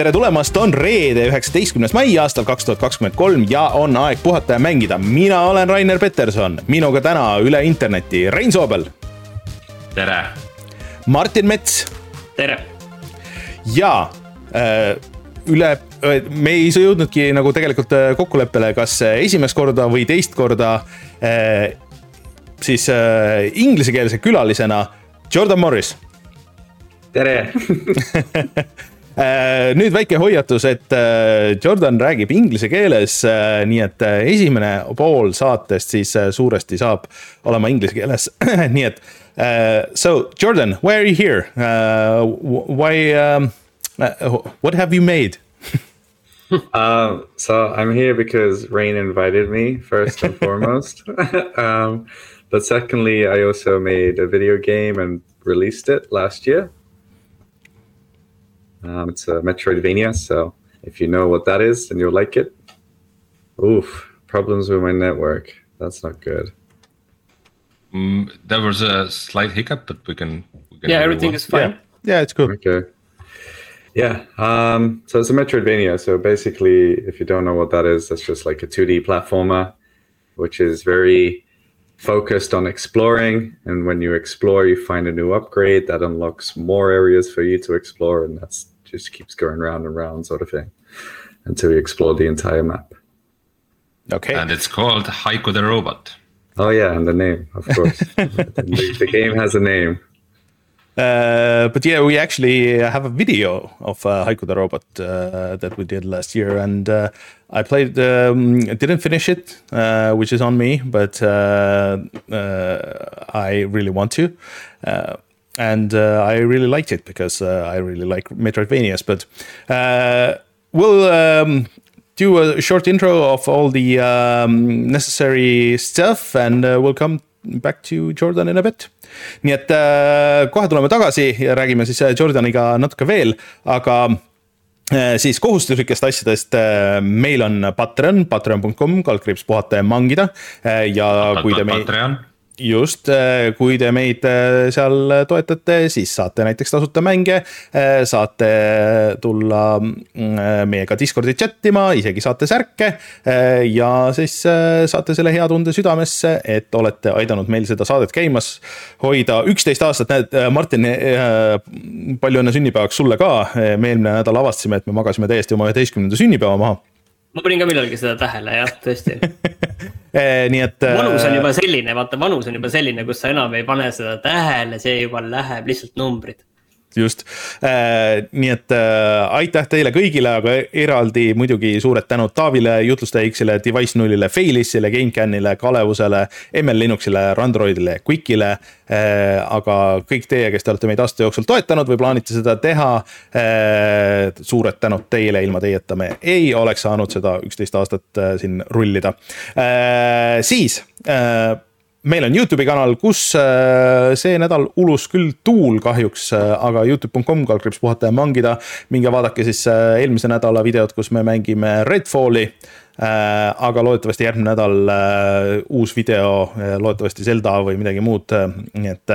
tere tulemast, on reede, üheksateistkümnes mai aastal kaks tuhat kakskümmend kolm ja on aeg puhata ja mängida. mina olen Rainer Peterson, minuga täna üle interneti Rein Soobel. tere. Martin Mets. tere. ja äh, üle, me ei jõudnudki nagu tegelikult äh, kokkuleppele, kas esimest korda või teist korda äh, siis äh, inglisekeelse külalisena Jordan Morris. tere Äh, nüüd väike hoiatus, et äh, Jordan räägib inglise keeles, äh, nii et esimene pool saatest siis suuresti saab olema inglise keeles, nii et so Jordan, why are you here uh,? Why um,, what have you made? uh, so I'm here because Rain invited me first and foremost. um, but secondly, I also made a video game and released it last year. Um, it's a Metroidvania, so if you know what that is and you'll like it, oof, problems with my network. That's not good. Mm, there was a slight hiccup, but we can. We can yeah, everything is fine. Yeah. yeah, it's good. Okay. Yeah, um, so it's a Metroidvania. So basically, if you don't know what that is, that's just like a 2D platformer, which is very focused on exploring. And when you explore, you find a new upgrade that unlocks more areas for you to explore, and that's just keeps going round and round, sort of thing, until you explore the entire map. Okay. And it's called Haiku the Robot. Oh yeah, and the name, of course. the, the, game has a name. Uh, but yeah, we actually have a video of uh, Haiku the Robot uh, that we did last year, and uh, I played. Um, didn't finish it, uh, which is on me, but uh, I really want to and uh, I really liked it because uh, I really like Metroidvanias. But uh, we'll um, do a short intro of all the um, necessary stuff, and uh, we'll come back to Jordan in a bit. Nii et äh, kohe tuleme tagasi ja räägime siis äh, Jordaniga natuke veel, aga äh, siis kohustuslikest asjadest meil on Patreon, patreon.com, kaldkriips puhata ja mangida ja kui te meid just, äh, kui te meid äh, seal toetate, siis saate näiteks tasuta mänge, äh, saate tulla mm, meiega Discordi chat ima, isegi saate särke. ja siis saate selle hea tunde südamesse, et olete aidanud meil seda saadet käimas hoida üksteist aastat, näed, Martin, palju õnne sünnipäevaks sulle ka. me eelmine nädal avastasime, et me magasime täiesti oma üheteistkümnenda sünnipäeva maha ma panin ka millalgi seda tähele jah, tõesti eh, nii et. vanus on juba selline, vaata, vanus on juba selline, kus sa enam ei pane seda tähele, see juba läheb lihtsalt numbrid just äh,, nii et äh, aitäh teile kõigile, aga eraldi muidugi suured tänud Taavile, jutlustaja X-ile, Device nullile, Failisile, GameCANile, Kalevusele, ML Linuxile, Randroidile, Quickile äh,. aga kõik teie, kes te olete meid aasta jooksul toetanud või plaanite seda teha äh,. suured tänud teile, ilma teieta me ei oleks saanud seda üksteist aastat äh, siin rullida äh,. siis äh, meil on Youtube'i kanal, kus äh, see nädal ulus küll tuul kahjuks, äh, aga Youtube.com kaldkriips puhata ja mangida. minge vaadake siis äh, eelmise nädala videot, kus me mängime Redfalli. aga loodetavasti järgmine nädal uus video, loodetavasti Zelda või midagi muud, nii et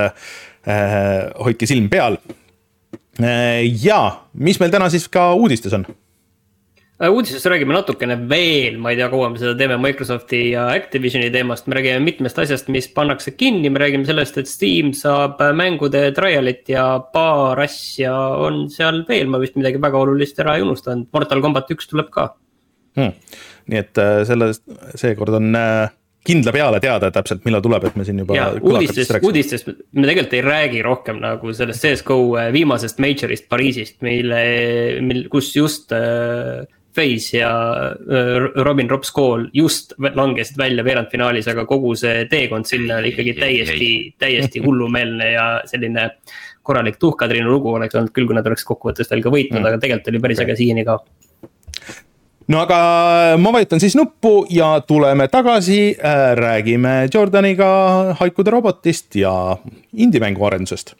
hoidke silm peal. ja mis meil täna siis ka uudistes on uudistest räägime natukene veel, ma ei tea, kaua me seda teeme Microsofti ja Activisioni teemast, me räägime mitmest asjast, mis pannakse kinni, me räägime sellest, et Steam saab mängude trial'it ja paar asja on seal veel, ma vist midagi väga olulist ära ei unustanud, Mortal Combat üks tuleb ka. Hmm.. nii et äh, sellest, seekord on äh, kindla peale teada täpselt, millal tuleb, et me siin juba. uudistest, uudistest me tegelikult ei räägi rohkem nagu sellest CS-GO viimasest major'ist Pariisist, mille, mil, kus just äh, Face ja Robin Rops-Call just langesid välja veerandfinaalis, aga kogu see teekond sinna oli ikkagi täiesti, täiesti hullumeelne ja selline korralik tuhkatriinu lugu oleks olnud küll, kui nad oleks kokkuvõttes veel ka võitnud mm., aga tegelikult oli päris äge siiani ka. No aga ma vajutan siis nuppu ja tuleme tagasi äh,, räägime Jordaniga haikude robotist ja indie-mängu arendusest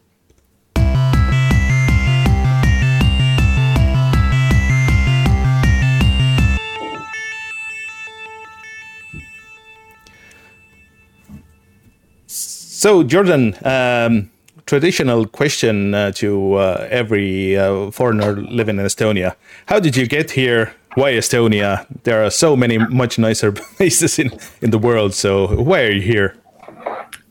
So Jordan um,, traditional question uh, to uh, every uh, foreigner living in Estonia. How did you get here? Why Estonia? There are so many much nicer places in, in the world. So why are you here?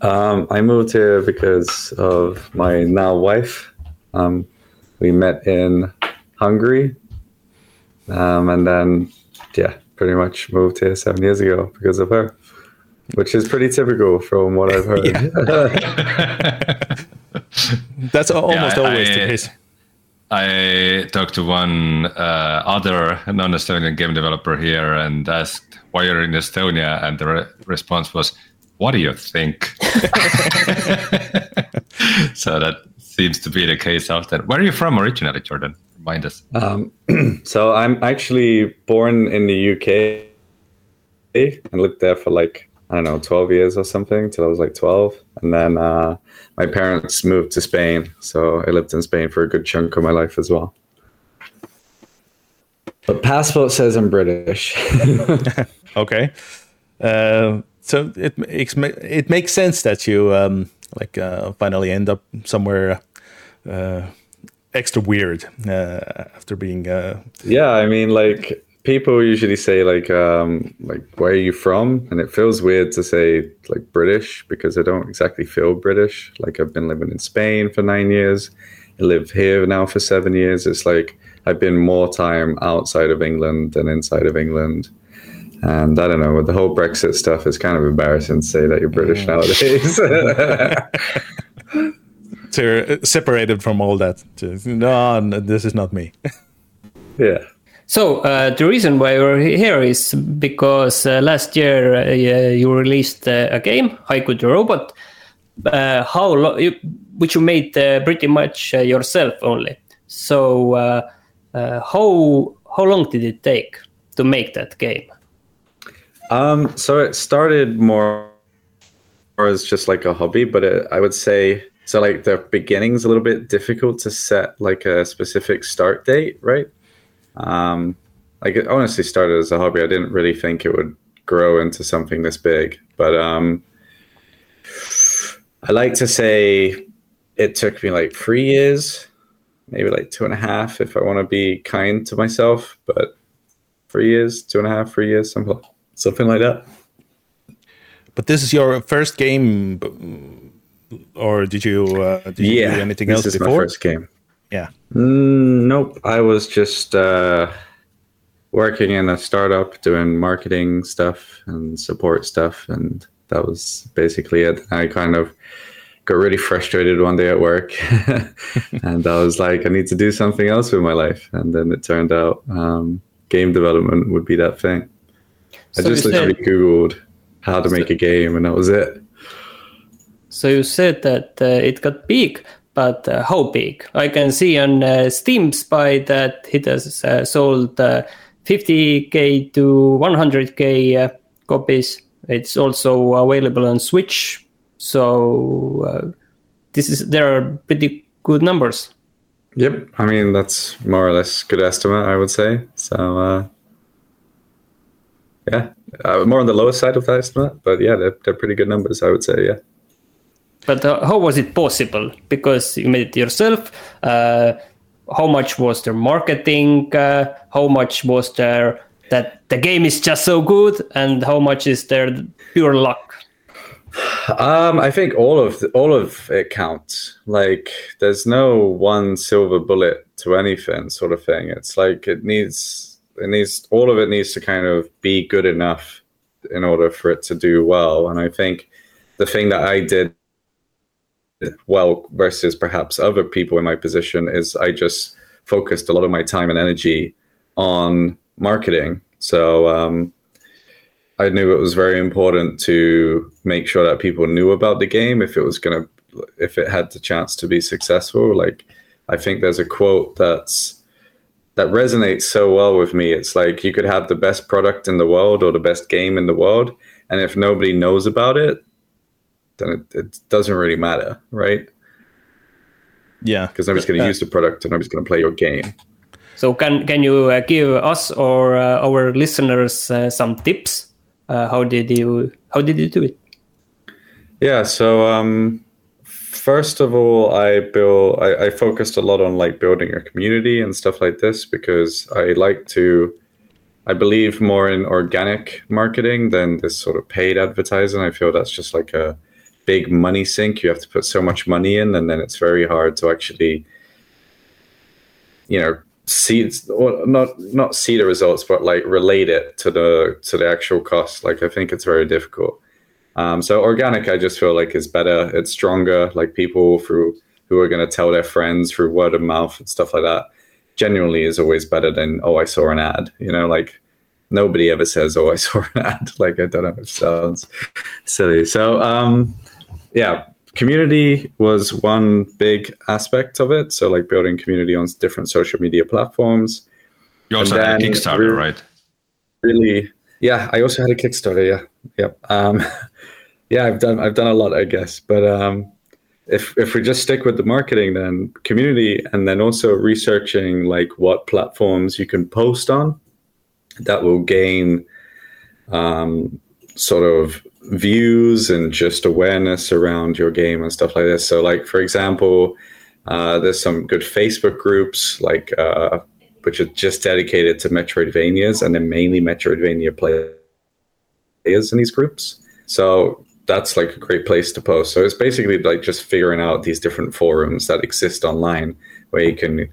Um, I moved here because of my now wife. Um, we met in Hungary, um, and then yeah, pretty much moved here seven years ago because of her, which is pretty typical from what I've heard. That's almost Yeah, I- always the case. I talked to one uh, other non-Estonian game developer here and asked why you're in Estonia, and the re- response was, "What do you think?" so that seems to be the case often. Where are you from originally, Jordan? Remind us. Um, so I'm actually born in the UK and lived there for like I don't know 12 years or something till I was like 12, and then uh, my parents moved to Spain, so I lived in Spain for a good chunk of my life as well. But passport says I'm British. Okay. Uh, so it makes it makes sense that you um, like uh, finally end up somewhere uh, extra weird uh, after being uh, Yeah, I mean, like people usually say like um like where are you from? And it feels weird to say like british because i don't exactly feel british. Like i've been living in spain for nine years. I live here now for seven years. It's like i've been more time outside of england than inside of england. And i don't know with the whole brexit stuff it's kind of embarrassing to say that you're british nowadays. To, separated from all that. No, no, this is not me. yeah So uh, the reason why we're here is because uh, last year uh, you released uh, a game, Haiku the Robot, uh, how lo- you, which you made uh, pretty much yourself only. So how how long did it take to make that game? Um, so it started more as just like a hobby, but it, I would say so. Like the beginning's a little bit difficult to set like a specific start date, right? Um, like it honestly started as a hobby. I didn't really think it would grow into something this big, but um, I like to say it took me like three years, maybe like two and a half, if I want to be kind to myself. But three years, two and a half, three years, something something like that. But this is your first game, or did you uh, did you yeah, do anything this else is before? my first game. Yeah. Mm, nope, I was just uh, working in a startup doing marketing stuff and support stuff, and that was basically it. I kind of got really frustrated one day at work, and I was like, I need to do something else with my life. And then it turned out um, game development would be that thing. I just you said- literally googled how to make a game, and that was it. So you said that uh, it got big, but uh, how big? I can see on uh, Steam Spy that it has uh, sold uh, 50k to 100k uh, copies. It's also available on Switch. So uh, this is there are pretty good numbers. Yep, I mean that's more or less good estimate, I would say. So uh, yeah, uh, more on the lower side of that estimate, but yeah, they're, they're pretty good numbers, I would say. Yeah. But uh, how was it possible? Because you made it yourself. Uh, how much was there marketing? Uh, how much was there that the game is just so good? And how much is there pure luck? Um, I think all of all of it counts. Like, there's no one silver bullet to anything, sort of thing. It's like it needs it needs all of it needs to kind of be good enough in order for it to do well. And I think the thing that I did well versus perhaps other people in my position is I just focused a lot of my time and energy on marketing. So um, I knew it was very important to make sure that people knew about the game if it was going to, if it had the chance to be successful. Like, I think there's a quote that's that resonates so well with me. It's like you could have the best product in the world or the best game in the world, and if nobody knows about it, then it, it doesn't really matter, right? Yeah. Because nobody's going to Uh, use the product and nobody's going to play your game. So can can you uh, give us or uh, our listeners uh, some tips? Uh, how did you how did you do it? Yeah, so um, first of all, I build. I, I focused a lot on like building a community and stuff like this because I like to. I believe more in organic marketing than this sort of paid advertising. I feel that's just like a big money sink. You have to put so much money in, and then it's very hard to actually, you know, see or not not see the results, but like relate it to the to the actual cost. Like I think it's very difficult. Um, so organic, I just feel like is better. It's stronger. Like people through who are going to tell their friends through word of mouth and stuff like that. Genuinely is always better than oh I saw an ad. You know, like nobody ever says oh I saw an ad. like I don't know, it sounds silly. So um, yeah, community was one big aspect of it. So like building community on different social media platforms. You also had a Kickstarter, really, right? Really, yeah. I also had a Kickstarter. Yeah, yep. Um, yeah, I've done I've done a lot, I guess. But um, if if we just stick with the marketing, then community, and then also researching like what platforms you can post on, that will gain um, sort of views and just awareness around your game and stuff like this. So, like for example, uh, there's some good Facebook groups like uh, which are just dedicated to Metroidvanias and they're mainly Metroidvania players in these groups. So that's like a great place to post. So it's basically like just figuring out these different forums that exist online where you can,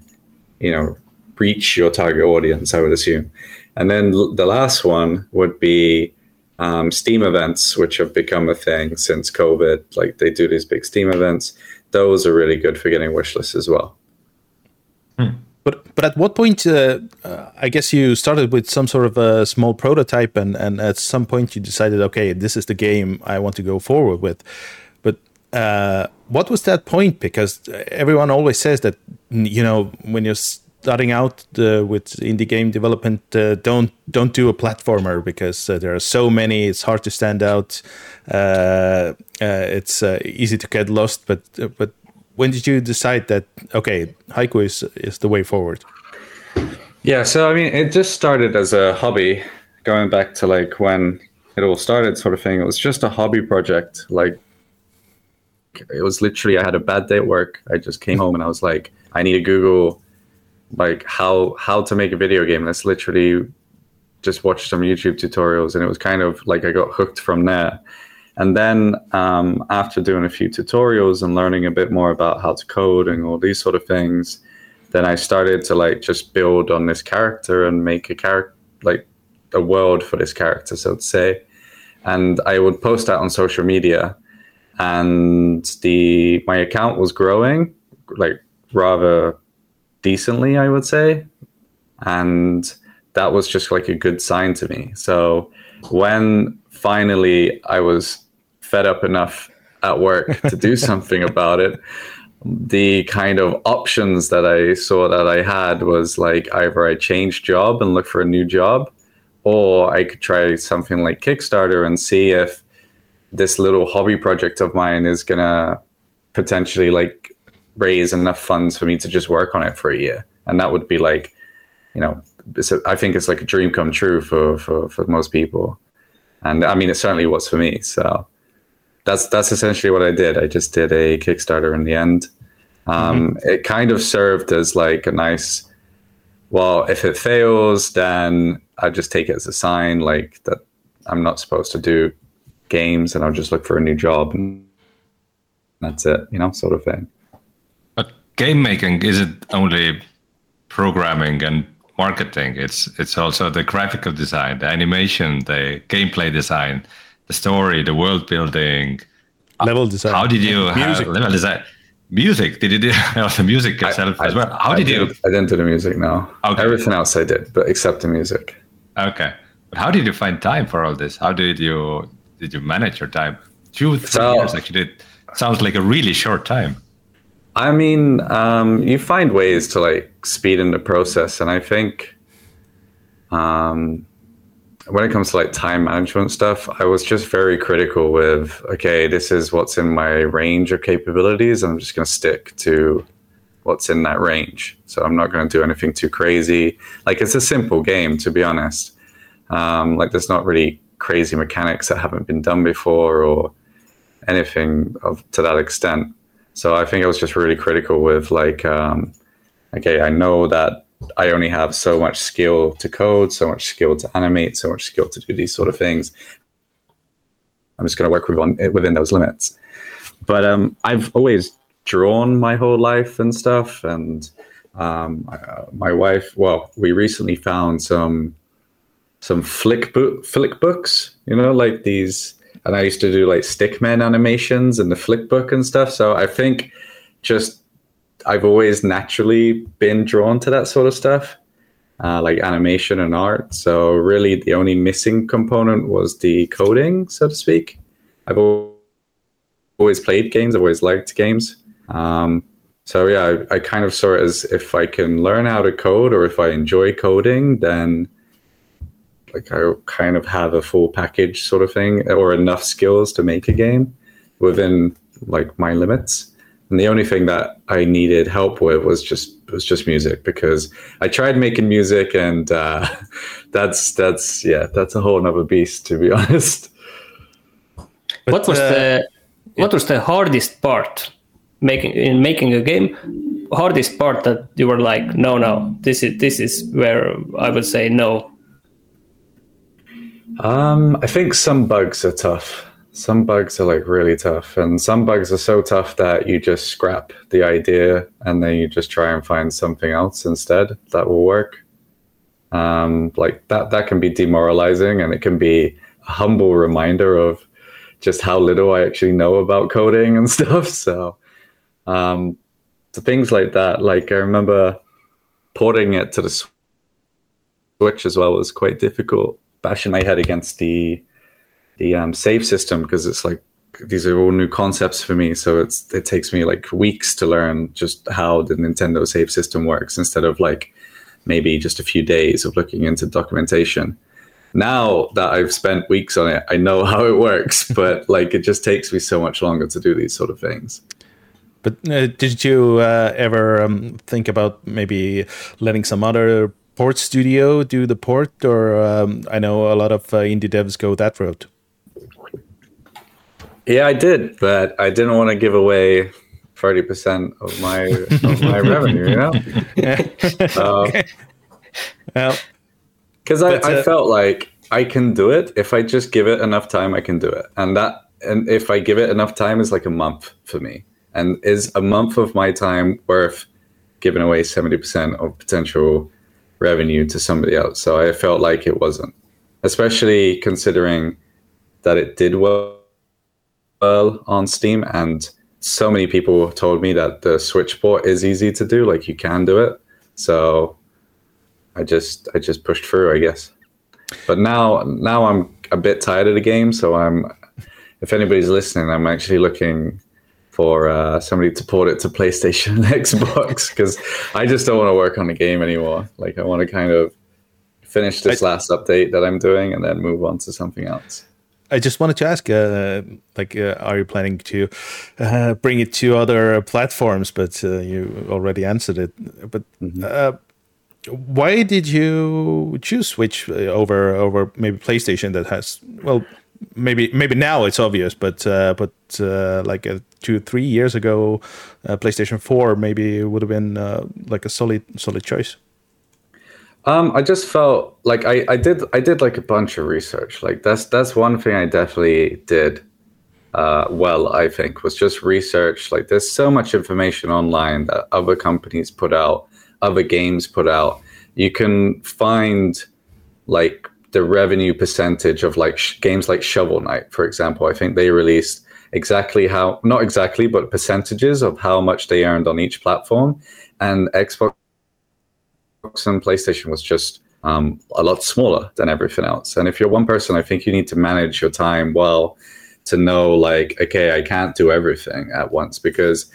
you know, reach your target audience. I would assume, and then the last one would be um, Steam events, which have become a thing since COVID. Like they do these big Steam events. Those are really good for getting wish lists as well. Hmm. But but at what point? Uh, uh, I guess you started with some sort of a small prototype, and and at some point you decided, okay, this is the game I want to go forward with. But uh, what was that point? Because everyone always says that you know when you're starting out uh, with indie game development, uh, don't don't do a platformer because uh, there are so many. It's hard to stand out. Uh, uh, it's uh, easy to get lost. But but when did you decide that okay, haiku is is the way forward? Yeah, so I mean, it just started as a hobby, going back to like when it all started, sort of thing. It was just a hobby project. Like it was literally, I had a bad day at work. I just came home and I was like, I need to Google like how how to make a video game. Let's literally just watch some YouTube tutorials, and it was kind of like I got hooked from there. And then um, after doing a few tutorials and learning a bit more about how to code and all these sort of things, then I started to like just build on this character and make a character like a world for this character, so to say. And I would post that on social media, and the my account was growing like rather decently, I would say. And that was just like a good sign to me. So when finally I was fed up enough at work to do something about it, the kind of options that I saw that I had was like either I change job and look for a new job, or I could try something like Kickstarter and see if this little hobby project of mine is gonna potentially like raise enough funds for me to just work on it for a year, and that would be like, you know, a, I think it's like a dream come true for for for most people, and I mean it certainly was for me. So that's that's essentially what I did. I just did a Kickstarter in the end. Um, mm-hmm. It kind of served as like a nice. Well, if it fails, then I just take it as a sign, like that I'm not supposed to do games, and I'll just look for a new job, and that's it, you know, sort of thing game making isn't only programming and marketing. It's it's also the graphical design, the animation, the gameplay design, the story, the world building, uh, level design. How did you music. level design? Music? Did you do the music yourself I, as well? How I did, did you? I didn't do the music. No. Okay. Everything else I did, but except the music. Okay, but how did you find time for all this? How did you did you manage your time? Two three so, years actually. It sounds like a really short time. I mean, um, you find ways to like speed in the process, and I think um, when it comes to like time management stuff, I was just very critical with okay, this is what's in my range of capabilities, and I'm just going to stick to what's in that range. So I'm not going to do anything too crazy. Like it's a simple game, to be honest. Um, like there's not really crazy mechanics that haven't been done before or anything of to that extent. So I think I was just really critical with like, um, okay, I know that I only have so much skill to code, so much skill to animate, so much skill to do these sort of things. I'm just going to work with within those limits. But um, I've always drawn my whole life and stuff, and um, uh, my wife. Well, we recently found some some flick book flick books. You know, like these. And I used to do like stickman animations and the flick book and stuff. So I think just I've always naturally been drawn to that sort of stuff, uh, like animation and art. So really, the only missing component was the coding, so to speak. I've always played games. I've always liked games. Um, so yeah, I, I, kind of saw it as if I can learn how to code or if I enjoy coding, then like I kind of have a full package sort of thing or enough skills to make a game within like my limits. And the only thing that I needed help with was just was just music because I tried making music and uh, that's that's yeah that's a whole other beast to be honest. But, what was uh, the what was the hardest part making in making a game hardest part that you were like no no this is this is where i would say no um i think some bugs are tough some bugs are like really tough and some bugs are so tough that you just scrap the idea and then you just try and find something else instead that will work um like that that can be demoralizing and it can be a humble reminder of just how little I actually know about coding and stuff. So um, so things like that. Like I remember porting it to the Switch as well was quite difficult. Bashing my head against the the um, save system because it's like these are all new concepts for me. So it's it takes me like weeks to learn just how the Nintendo save system works instead of like maybe just a few days of looking into documentation. Now that I've spent weeks on it, I know how it works, but like it just takes me so much longer to do these sort of things. But uh, did you uh, ever um, think about maybe letting some other port studio do the port? Or um, I know a lot of uh, indie devs go that route. Yeah, I did, but I didn't want to give away thirty percent of my of my revenue. You know, well, because I, I uh, felt like I can do it if I just give it enough time. I can do it, and that and if I give it enough time is like a month for me and is a month of my time worth giving away 70% of potential revenue to somebody else. So i felt like it wasn't especially considering that it did well, well on steam. And so many people told me that the switch port is easy to do like you can do it. So i just i just pushed through i guess. But now now i'm a bit tired of the game. So i'm if anybody's listening i'm actually looking for uh, somebody to port it to PlayStation and Xbox because I just don't want to work on the game anymore. Like I want to kind of finish this I, last update that I'm doing and then move on to something else. I just wanted to ask, uh, like, uh, are you planning to uh, bring it to other platforms? But uh, you already answered it. But mm-hmm. Uh, why did you choose Switch over over maybe PlayStation that has well maybe maybe now it's obvious, but uh, but uh, like uh, two three years ago, uh, PlayStation Four maybe would have been uh, like a solid solid choice. Um, I just felt like I, I did I did like a bunch of research. Like that's that's one thing I definitely did uh, well. I think was just research. Like there's so much information online that other companies put out, other games put out. You can find like the revenue percentage of like sh- games like Shovel Knight, for example. I think they released exactly how, not exactly, but percentages of how much they earned on each platform. And Xbox and PlayStation was just um, a lot smaller than everything else. And if you're one person, I think you need to manage your time well to know, like, okay, I can't do everything at once because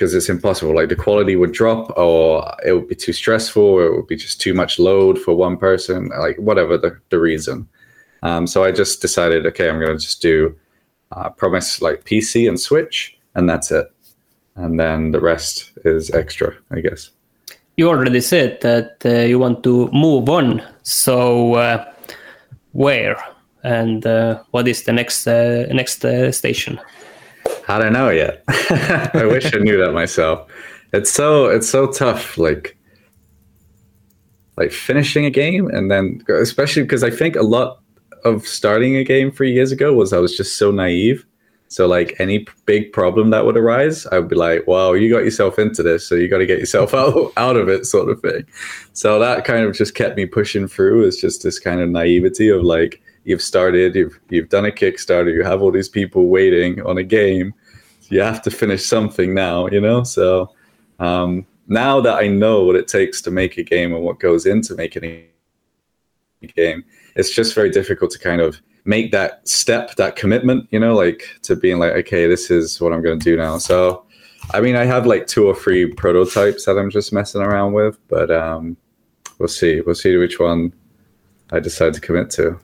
because it's impossible. Like the quality would drop, or it would be too stressful, or it would be just too much load for one person, like whatever the, the reason. Um, so I just decided, okay, I'm going to just do uh, promise like PC and Switch, and that's it. And then the rest is extra, I guess. You already said that uh, you want to move on. So uh, where and uh, what is the next uh, next uh, station? I don't know yet. I wish I knew that myself. It's so it's so tough. Like like finishing a game and then especially because I think a lot of starting a game three years ago was I was just so naive. So like any big problem that would arise, I would be like, "Wow, you got yourself into this, so you got to get yourself out out of it," sort of thing. So that kind of just kept me pushing through. It's just this kind of naivety of like, you've started, you've you've done a Kickstarter, you have all these people waiting on a game, you have to finish something now, you know. So um, now that I know what it takes to make a game and what goes into making a game, it's just very difficult to kind of make that step, that commitment, you know, like to being like, okay, this is what I'm going to do now. So, I mean, I have like two or three prototypes that I'm just messing around with, but um, we'll see. We'll see which one I decide to commit to.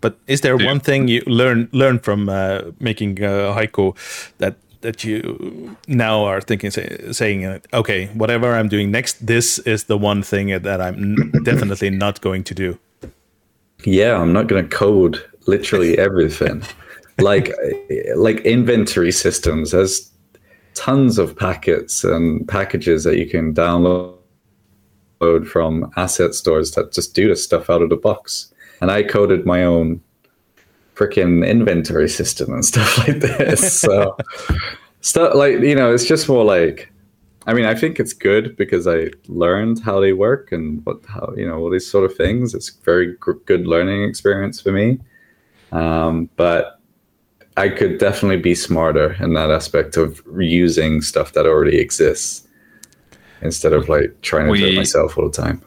But is there one thing you learn learn from uh, making uh, Haiku that that you now are thinking say, saying okay whatever i'm doing next this is the one thing that i'm definitely not going to do. Yeah i'm not going to code literally everything. Like like inventory systems there's tons of packets and packages that you can download from asset stores that just do this stuff out of the box. And i coded my own freaking inventory system and stuff like this. So stuff like you know it's just more like i mean i think it's good because i learned how they work and what how you know all these sort of things. It's very g- good learning experience for me. Um, but i could definitely be smarter in that aspect of reusing stuff that already exists instead of like trying to we, do it myself all the time.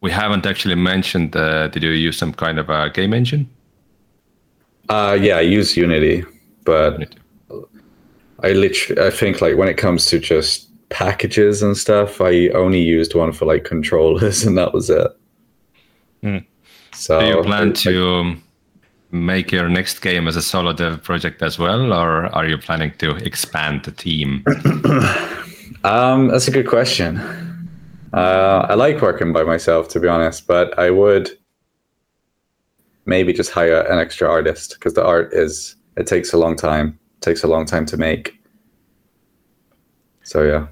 we haven't actually mentioned uh, did you use some kind of a game engine uh, yeah i use unity but unity. I literally, I think like when it comes to just packages and stuff, I only used one for like controllers, and that was it. Mm. So, do you plan to um, make your next game as a solo dev project as well, or are you planning to expand the team? um, that's a good question. Uh, I like working by myself, to be honest, but I would maybe just hire an extra artist because the art is it takes a long time takes a long time to make. So yeah,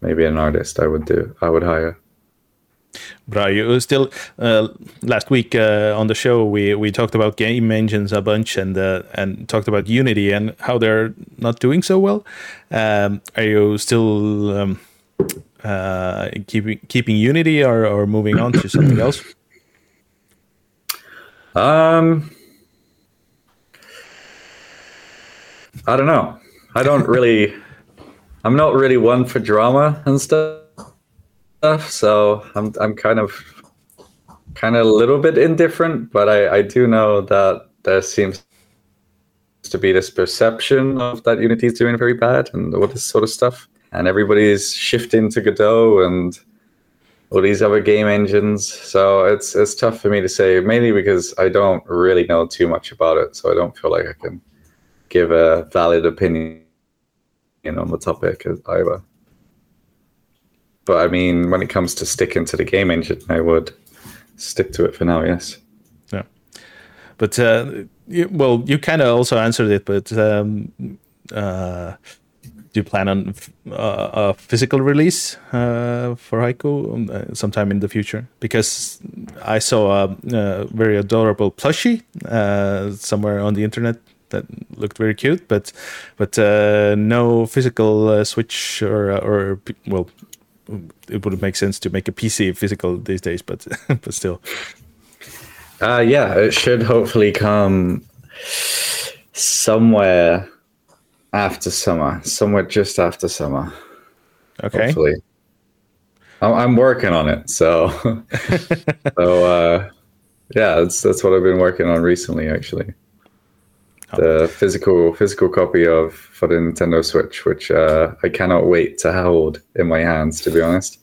maybe an artist I would do. I would hire. But are you still? Uh, last week uh, on the show, we we talked about game engines a bunch and uh, and talked about Unity and how they're not doing so well. Um, are you still um, uh, keeping keeping Unity or or moving on to something else? Um, I don't know. I don't really. I'm not really one for drama and stuff. So I'm I'm kind of kind of a little bit indifferent, but I I do know that there seems to be this perception of that Unity is doing very bad and all this sort of stuff, and everybody's shifting to Godot and all these other game engines. So it's it's tough for me to say, mainly because I don't really know too much about it, so I don't feel like I can give a valid opinion on the topic either. But I mean, when it comes to sticking to the game engine, I would stick to it for now. Yes. Yeah, but uh, you, well, you kind of also answered it, but um, uh, do you plan on uh, a physical release uh, for Haiku um, uh, sometime in the future? Because I saw a, a very adorable plushie uh, somewhere on the internet that looked very cute, but but uh, no physical uh, Switch or or well, it wouldn't make sense to make a PC physical these days, but but still. Yeah, it should hopefully come somewhere after summer, somewhere just after summer. Okay. Hopefully. I'm working on it, so so uh, yeah, that's that's what I've been working on recently, actually the physical physical copy of for the Nintendo Switch, which uh, I cannot wait to hold in my hands. To be honest,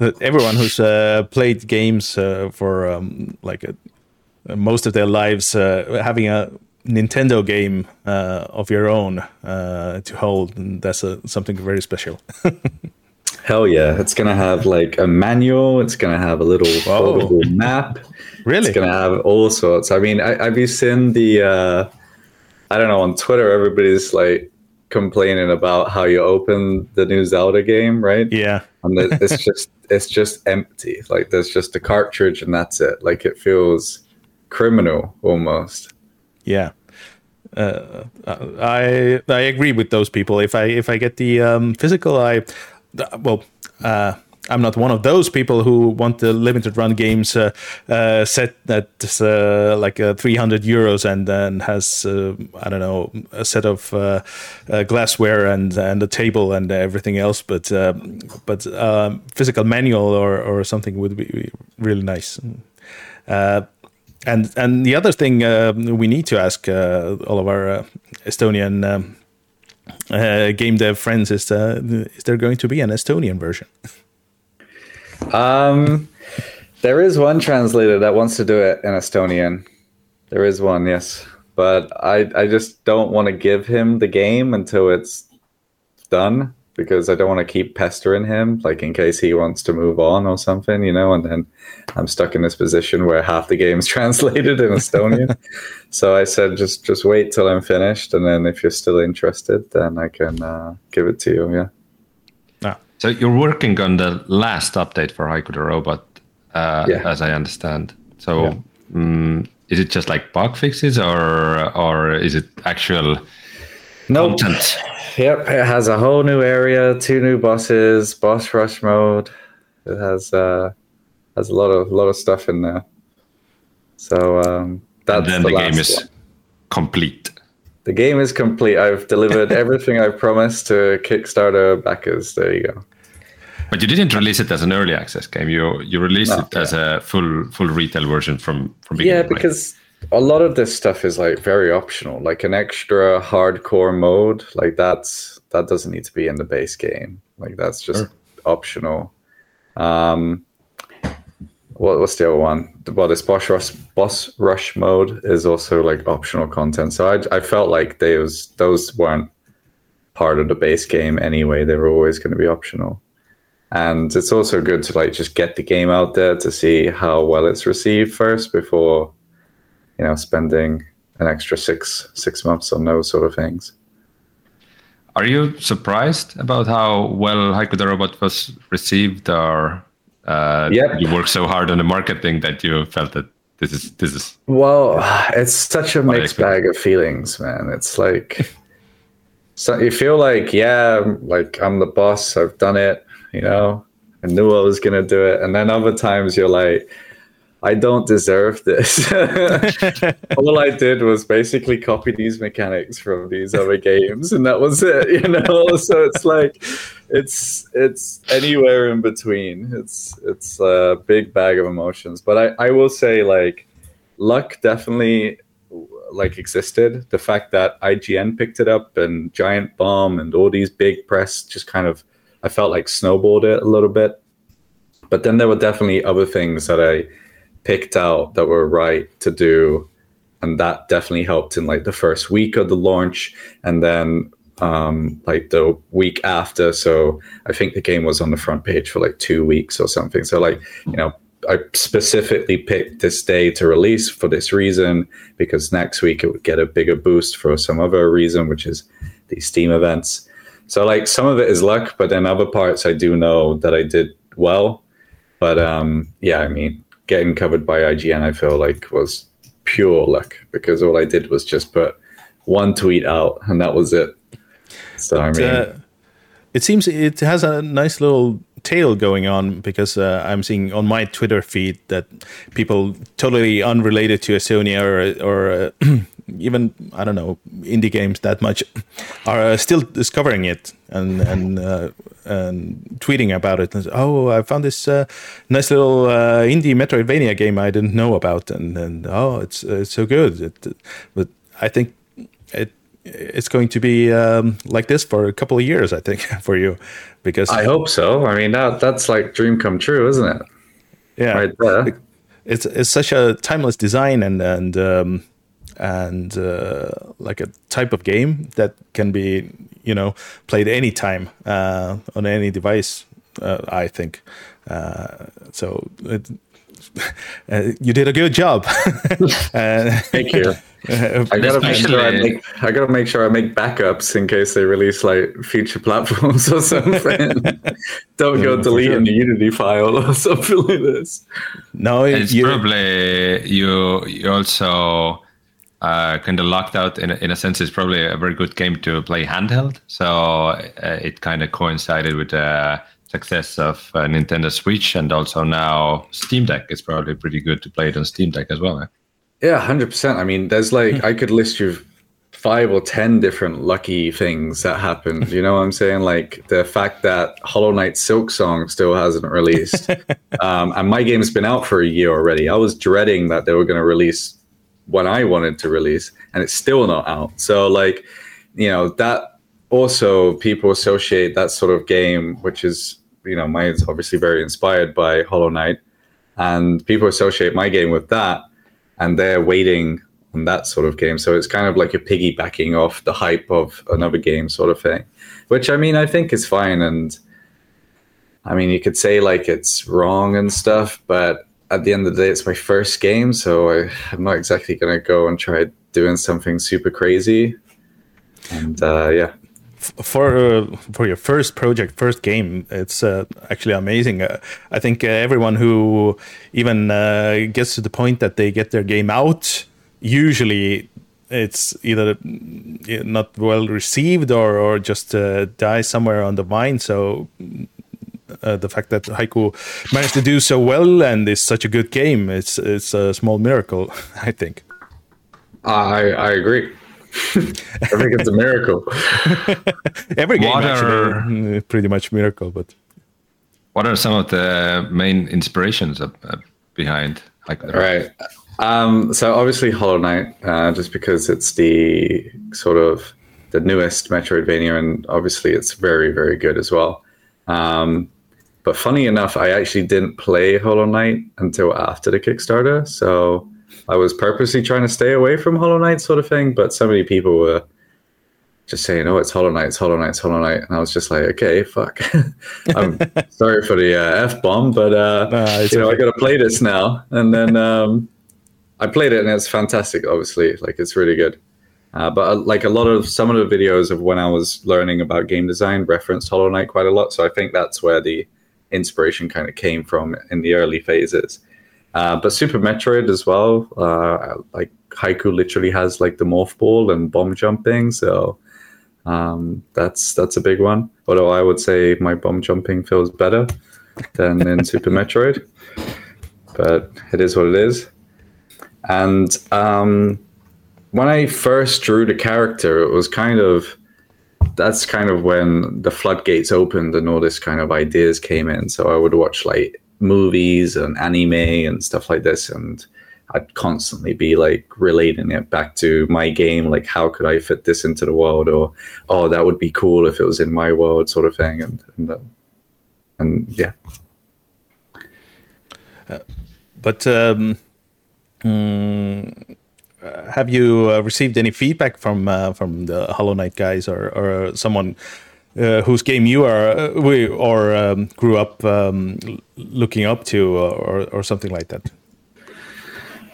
everyone who's uh, played games uh, for um, like a, most of their lives, uh, having a Nintendo game uh, of your own uh, to hold, that's a, something very special. Hell yeah! It's gonna have like a manual. It's gonna have a little foldable map. Really? It's gonna have all sorts. I mean, I, have you seen the? Uh, I don't know on Twitter everybody's like complaining about how you open the new Zelda game, right? Yeah. And it's just it's just empty. Like there's just a cartridge and that's it. Like it feels criminal almost. Yeah. Uh, I I agree with those people. If I if I get the um, physical, I well, uh, I'm not one of those people who want the limited run games uh, uh, set that's uh, like 300 euros and then has uh, I don't know a set of uh, uh, glassware and and a table and everything else. But but um, physical manual or or something would be really nice. And and the other thing um, we need to ask uh, all of our uh, Estonian. Um, uh, game dev friends is is there going to be an Estonian version? Um, there is one translator that wants to do it in Estonian. There is one, yes, but I I just don't want to give him the game until it's done because I don't want to keep pestering him, like in case he wants to move on or something, you know. And then I'm stuck in this position where half the game's translated in Estonian. so I said, just just wait till I'm finished, and then if you're still interested, then I can uh, give it to you. Yeah. So you're working on the last update for Haiku the Robot, uh, yeah. as I understand. So yeah. um, is it just like bug fixes, or or is it actual nope. content? Yep, it has a whole new area, two new bosses, boss rush mode. It has uh, has a lot of lot of stuff in there. So um, that's and then the, the game is one. complete the game is complete. I've delivered everything I've promised to Kickstarter backers. There you go. But you didn't release it as an early access game. You you released no, it yeah. as a full full retail version from from beginning. Yeah, because? A lot of this stuff is like very optional. Like an extra hardcore mode, like that's that doesn't need to be in the base game. Like that's just sure. optional. Um, what, what's the other one? Well, this boss rush, boss rush mode is also like optional content. So I, I felt like those those weren't part of the base game anyway. They were always going to be optional and it's also good to like just get the game out there to see how well it's received first before you know spending an extra six six months on those sort of things are you surprised about how well haiku the robot was received or uh, yep. you worked so hard on the marketing that you felt that this is this is well it's such a mixed bag of feelings man it's like so you feel like yeah like i'm the boss i've done it you know, I knew I was gonna do it. And then other times you're like, I don't deserve this. All I did was basically copy these mechanics from these other games, and that was it. You know, so it's like it's it's anywhere in between. It's it's a big bag of emotions. But I I will say like luck definitely like existed. The fact that IGN picked it up and Giant Bomb and all these big press just kind of I felt like snowballed it a little bit. But then there were definitely other things that I picked out that were right to do. And that definitely helped in like the first week of the launch and then um, like the week after. So I think the game was on the front page for like two weeks or something. So like, you know, I specifically picked this day to release for this reason because next week it would get a bigger boost for some other reason, which is these Steam events. So like some of it is luck, but then other parts I do know that I did well. But um, yeah, I mean, getting covered by IGN, I feel like was pure luck because all I did was just put one tweet out and that was it. So but, I mean, uh, it seems it has a nice little tail going on because uh, I'm seeing on my Twitter feed that people totally unrelated to Estonia or or uh, even I don't know indie games that much are uh, still discovering it and and uh, and tweeting about it. And, oh, I found this uh, nice little uh, indie Metroidvania game I didn't know about, and and oh, it's it's so good. It, but I think it it's going to be um, like this for a couple of years. I think for you because I hope so. I mean that that's like dream come true, isn't it? Yeah, right there. It's it's such a timeless design and and. Um, and uh, like a type of game that can be you know played anytime uh, on any device uh, i think uh, so it, uh, you did a good job thank you I gotta make sure I make I gotta make sure I make backups in case they release like future platforms or something. Don't go for deleting sure. the Unity file or something like this. No, it's you, probably you you also uh, kind of locked out in a, in a sense it's probably a very good game to play handheld so uh, it kind of coincided with the success of uh, nintendo switch and also now steam deck it's probably pretty good to play it on steam deck as well eh? Yeah, hundred percent. I mean, there's like I could list you five or ten different lucky things that happened. You know what I'm saying? Like the fact that Hollow Knight Silk Song still hasn't released, um, and my game's been out for a year already. I was dreading that they were going to release when I wanted to release, and it's still not out. So like, you know that also people associate that sort of game, which is you know mine's obviously very inspired by Hollow Knight, and people associate my game with that and they're waiting on that sort of game. So it's kind of like a piggybacking off the hype of another game sort of thing, which I mean, I think is fine. And I mean, you could say like it's wrong and stuff, but at the end of the day, it's my first game. So I, I'm not exactly going to go and try doing something super crazy. And uh, yeah. for uh, for your first project, first game, it's uh, actually amazing. Uh, I think uh, everyone who even uh, gets to the point that they get their game out, usually it's either mm, not well received or or just uh, dies somewhere on the vine. So. Uh, the fact that Haiku managed to do so well and is such a good game, it's it's a small miracle, I think. I, I agree. I think it's a miracle. Every game What actually, are- mm, pretty much miracle, but what are some of the main inspirations of, uh, behind like Right. Um, so obviously Hollow Knight, uh, just because it's the sort of the newest Metroidvania, and obviously it's very, very good as well. Um, but funny enough, I actually didn't play Hollow Knight until after the Kickstarter. So I was purposely trying to stay away from Hollow Knight sort of thing. But so many people were just saying, "Oh, it's Hollow Knight, it's Hollow Knight, it's Hollow Knight," and I was just like, "Okay, fuck." I'm sorry for the uh, f bomb, but uh, Nah, you know, I got to play this now. And then um, I played it, and it's fantastic. Obviously, like it's really good. Uh, but uh, like a lot of some of the videos of when I was learning about game design referenced Hollow Knight quite a lot. So I think that's where the inspiration kind of came from in the early phases. Uh, but Super Metroid as well. Uh, like Haiku literally has like the morph ball and bomb jumping, so um, that's that's a big one. Although I would say my bomb jumping feels better than in Super Metroid, but it is what it is. And um, when I first drew the character, it was kind of that's kind of when the floodgates opened and all this kind of ideas came in. So I would watch like movies and anime and stuff like this, and I'd constantly be like relating it back to my game, like how could I fit this into the world, or oh that would be cool if it was in my world, sort of thing, and and, uh, and yeah. But um, mm, uh, have you uh, received any feedback from uh, from the Hollow Knight guys or or someone uh, whose game you are uh, we or um, grew up um, looking up to or or something like that?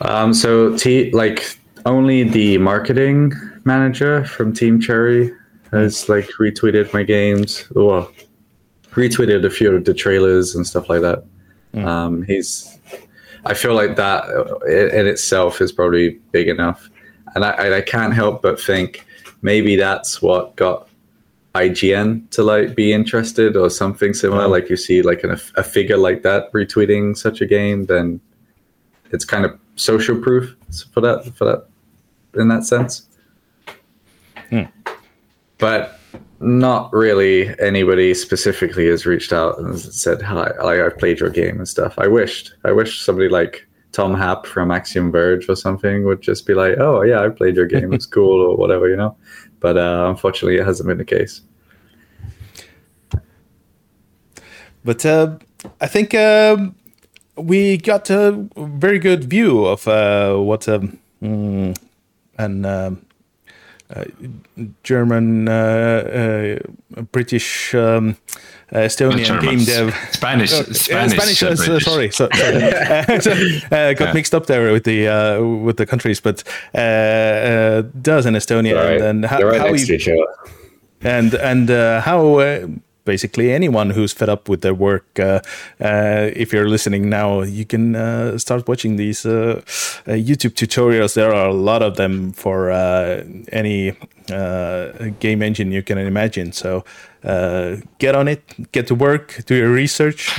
Um, so T like only the marketing manager from Team Cherry has like retweeted my games. Well, retweeted a few of the trailers and stuff like that. Um, he's, I feel like that in itself is probably big enough, and I, I can't help but think maybe that's what got IGN to like be interested or something similar. Mm-hmm. Like you see like an, a figure like that retweeting such a game, then it's kind of social proof for that for that in that sense. Hmm. But not really anybody specifically has reached out and said hi like I've played your game and stuff. I wished. I wish somebody like Tom Happ from Axiom Verge or something would just be like, Oh yeah, I played your game, it's cool or whatever, you know. But uh, unfortunately it hasn't been the case. But uh, I think um, we got a very good view of uh, what um, mm, an um, German, uh, uh, British, um, Estonian game dev. Spanish, Uh, Spanish, Spanish. uh, uh, sorry, so, sorry. so, uh, got Yeah. mixed up there with the uh, with the countries, but uh, uh, does in Estonia, Right. and then how, right how next to you, each other. and and uh, how uh, basically anyone who's fed up with their work uh, uh, if you're listening now you can uh, start watching these uh, uh, youtube tutorials there are a lot of them for uh, any uh, game engine you can imagine so uh, get on it get to work do your research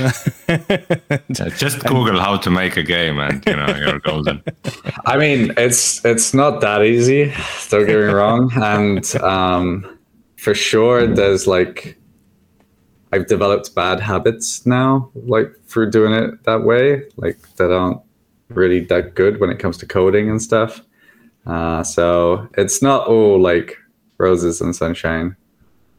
Yeah, just Google how to make a game, and you know you're golden. I mean, it's it's not that easy. Don't get me wrong, and um, for sure, there's like I've developed bad habits now, like through doing it that way, like that aren't really that good when it comes to coding and stuff. Uh, so it's not all like roses and sunshine.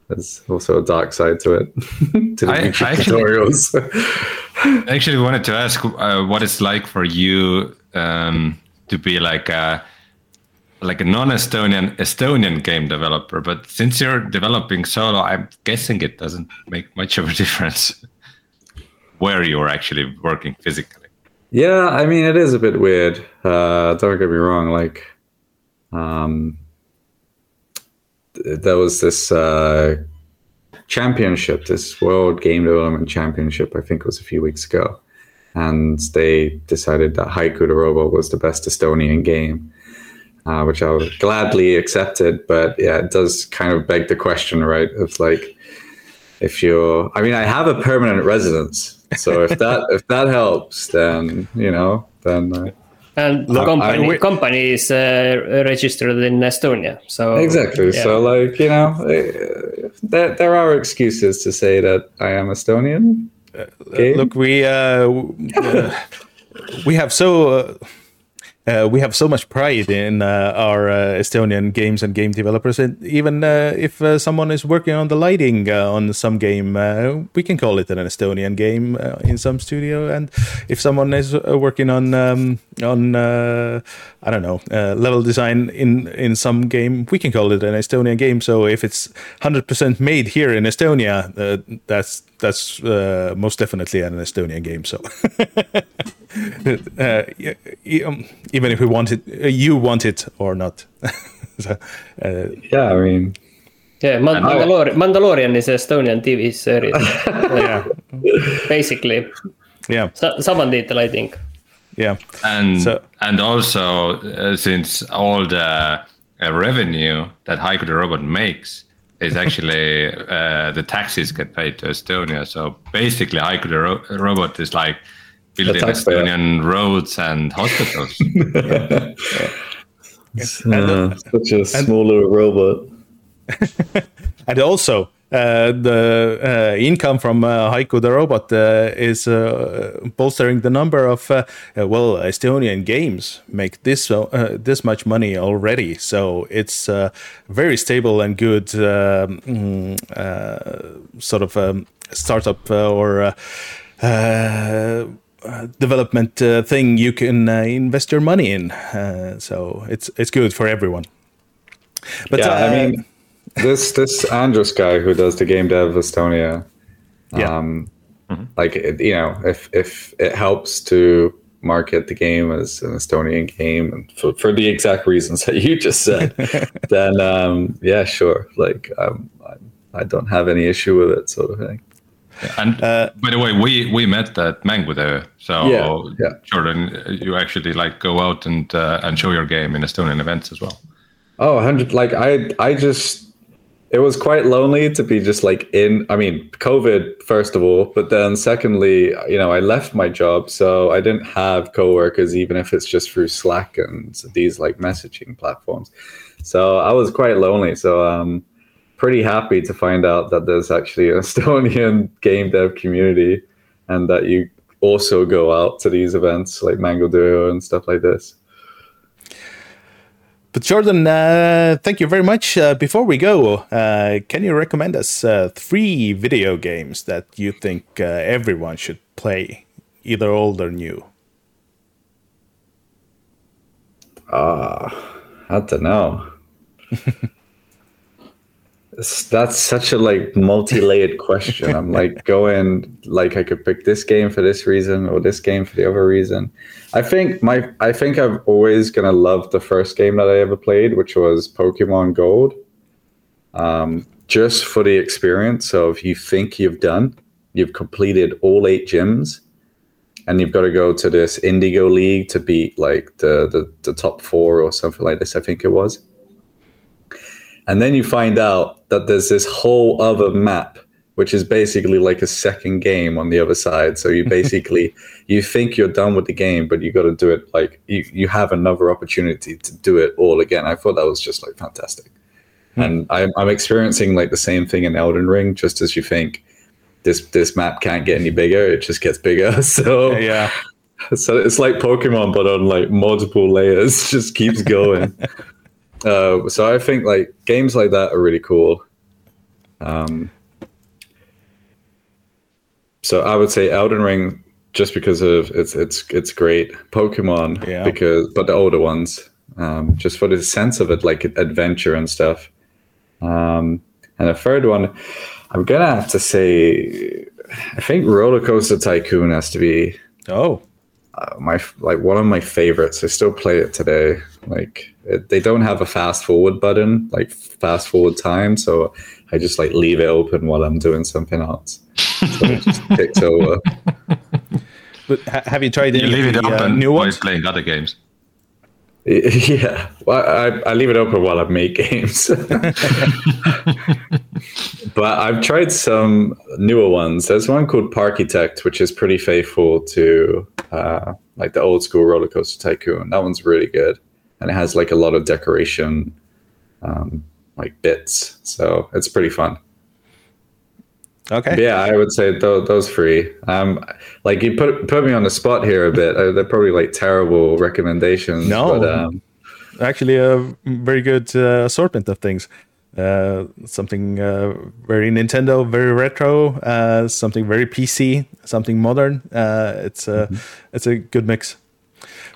There's also a dark side to it. to the I- I actually- tutorials. I actually wanted to ask uh, what it's like for you um, to be like a like a non-Estonian Estonian game developer. But since you're developing solo, I'm guessing it doesn't make much of a difference where you're actually working physically. Yeah, I mean it is a bit weird. Uh, don't get me wrong. Like, um, th- there was this uh, championship, this World Game Development Championship. I think it was a few weeks ago, and they decided that Haiku the Robot was the best Estonian game, uh, which I was gladly accepted. But yeah, it does kind of beg the question, right? Of like if you're, I mean, I have a permanent residence. So if that if that helps, then you know, then uh, And the I- company, I- company is uh, registered in Estonia, so. exactly. yeah. So like you know, uh, there there are excuses to say that I am Estonian. Okay. look we uh, uh, we have so uh, we have so much pride in uh, our uh, Estonian games and game developers, and even uh, if uh, someone is working on the lighting on some game, we can call it an Estonian game in some studio. And if someone is working on um, on I don't know level design in in some game, we can call it an Estonian game. So if it's hundred percent made here in Estonia, that's that's uh, most definitely an Estonian game. So. uh, y- y- um, even if we want it, uh, you want it or not. so, uh, Yeah, I mean, Yeah, Man- Mandalorian, Mandalorian is Estonian TV series. yeah, Basically, yeah, Sa- saman tiitel, I think. yeah, And So- and also uh, since all the uh, revenue that Haiku the Robot makes is actually uh, the taxes get paid to Estonia. So basically, Haiku the Ro- Robot is like building. Estonian roads and hospitals. uh, such a small little robot. and also. Uh, the uh, income from uh, Haiku the robot uh, is uh, bolstering the number of well Estonian games make this uh, this much money already. So it's very stable and good mm, uh, sort of um, startup uh, or uh, uh, development uh, thing you can uh, invest your money in. Uh, so it's it's good for everyone. But yeah, uh, I mean, this this Andrus guy who does the game dev Estonia, Yeah. um, like you know, if if it helps to market the game as an Estonian game and for, for the exact reasons that you just said, then um, yeah, sure. Like um, I, I don't have any issue with it, sort of thing. And by the way, we we met at Mängutöö. So Yeah, yeah. Jordan, you actually like go out and uh, and show your game in Estonian events as well. Oh, 100 like I I just it was quite lonely to be just like in I mean, COVID first of all, but then secondly, you know, I left my job, so I didn't have coworkers even if it's just through Slack and these like messaging platforms. So I was quite lonely. So um pretty happy to find out that there's actually an Estonian game dev community and that you also go out to these events like Mango Duo and stuff like this. But Jordan, uh, thank you very much. Uh, before we go, uh, can you recommend us uh, three video games that you think uh, everyone should play, either old or new? Ah, I don't know. That's such a like multi-layered question. I'm like going like I could pick this game for this reason or this game for the other reason. I think my I think I'm always gonna love the first game that I ever played, which was Pokemon Gold. Um, just for the experience of you think you've done, you've completed all eight gyms, and you've got to go to this Indigo League to beat like the the, the top four or something like this. I think it was and then you find out that there's this whole other map, which is basically like a second game on the other side. So you basically you think you're done with the game, but you got to do it like you, you have another opportunity to do it all again. I thought that was just like fantastic. Hmm. And I'm, I'm experiencing like the same thing in Elden Ring, just as you think this this map can't get any bigger, it just gets bigger. So yeah. So it's like Pokemon, but on like multiple layers, just keeps going. Uh, so I think like games like that are really cool. Um, so I would say Elden Ring just because of it's it's it's great. Pokemon yeah. because but the older ones um, just for the sense of it, like adventure and stuff. Um, and the third one, I'm gonna have to say, I think Roller Coaster Tycoon has to be. Oh, uh, my like one of my favorites. I still play it today. Like it, they don't have a fast forward button, like fast forward time, so I just like leave it open while I'm doing something else. So it just kicks over. But ha- have you tried? You leave it the, open uh, new while playing other games. Yeah, well, I, I leave it open while I make games. but I've tried some newer ones. There's one called Parkitect, which is pretty faithful to uh, like the old school roller coaster tycoon. That one's really good, and it has like a lot of decoration, um, like bits. So it's pretty fun. Okay. But yeah, I would say th- those three. Um, like you put put me on the spot here a bit. Uh, they're probably like terrible recommendations. No, but, um, actually, a very good uh, assortment of things. Uh, something uh, very Nintendo, very retro, uh, something very PC, something modern. Uh, it's a mm-hmm. it's a good mix.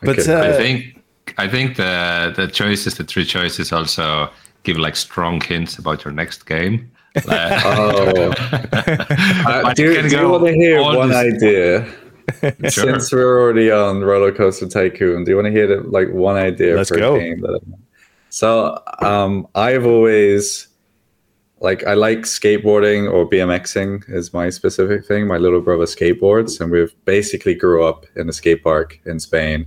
But okay. I think I think the the choices, the three choices, also give like strong hints about your next game oh. uh, do, do you want to hear one this... idea? sure. Since we're already on Roller Coaster Tycoon, do you want to hear the, like one idea Let's for go. a game? That I, so um, I've always like I like skateboarding or BMXing is my specific thing. My little brother skateboards, and we've basically grew up in a skate park in Spain.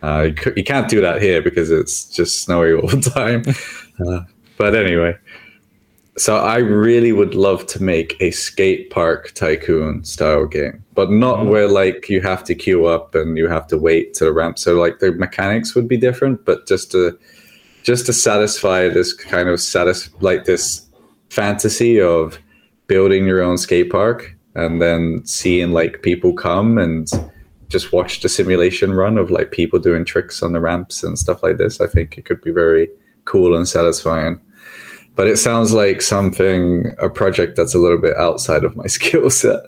Uh, you, you, can't do that here because it's just snowy all the time. Uh, but anyway, so I really would love to make a skate park tycoon style game, but not mm. where like you have to queue up and you have to wait to the ramp. So like the mechanics would be different, but just to just to satisfy this kind of satis like this fantasy of building your own skate park and then seeing like people come and just watch the simulation run of like people doing tricks on the ramps and stuff like this. I think it could be very cool and satisfying but it sounds like something a project that's a little bit outside of my skill set.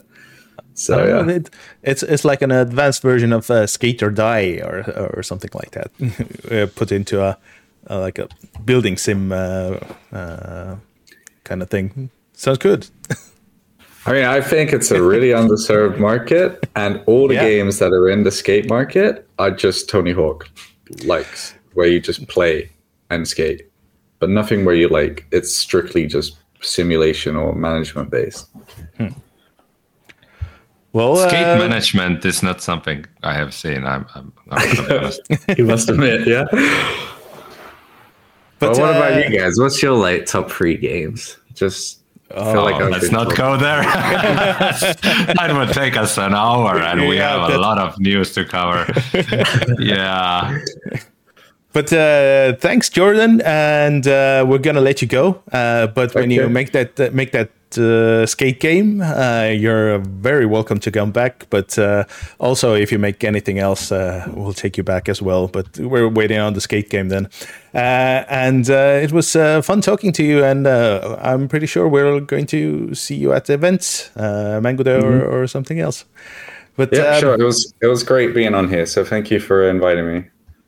So yeah, know, it, it's it's like an advanced version of uh, Skate or Die or or something like that, uh, put into a, a, like a building sim uh, uh kind of thing. Sounds good. I mean, I think it's a really underserved market, and all the yeah. games that are in the skate market are just Tony Hawk likes, where you just play and skate but nothing where you like it's strictly just simulation or management based. Hmm. Well, skate uh, management is not something I have seen. I'm, I'm, I'm you must admit, yeah. But, but what uh, about you guys? What's your like top three games? Just Oh, like let's not go there. that would take us an hour, and we yeah, have a lot of news to cover. yeah. But uh, thanks, Jordan, and uh, we're gonna let you go. Uh, but when you make that uh, make that uh, skate game, uh, you're very welcome to come back. But also, if you make anything else, we'll take you back as well. But we're waiting on the skate game then. and it was fun talking to you, and I'm pretty sure we're going to see you at events, Mango Day mm-hmm. or, or, something else. But yeah, um, sure. It was it was great being on here. So thank you for inviting me.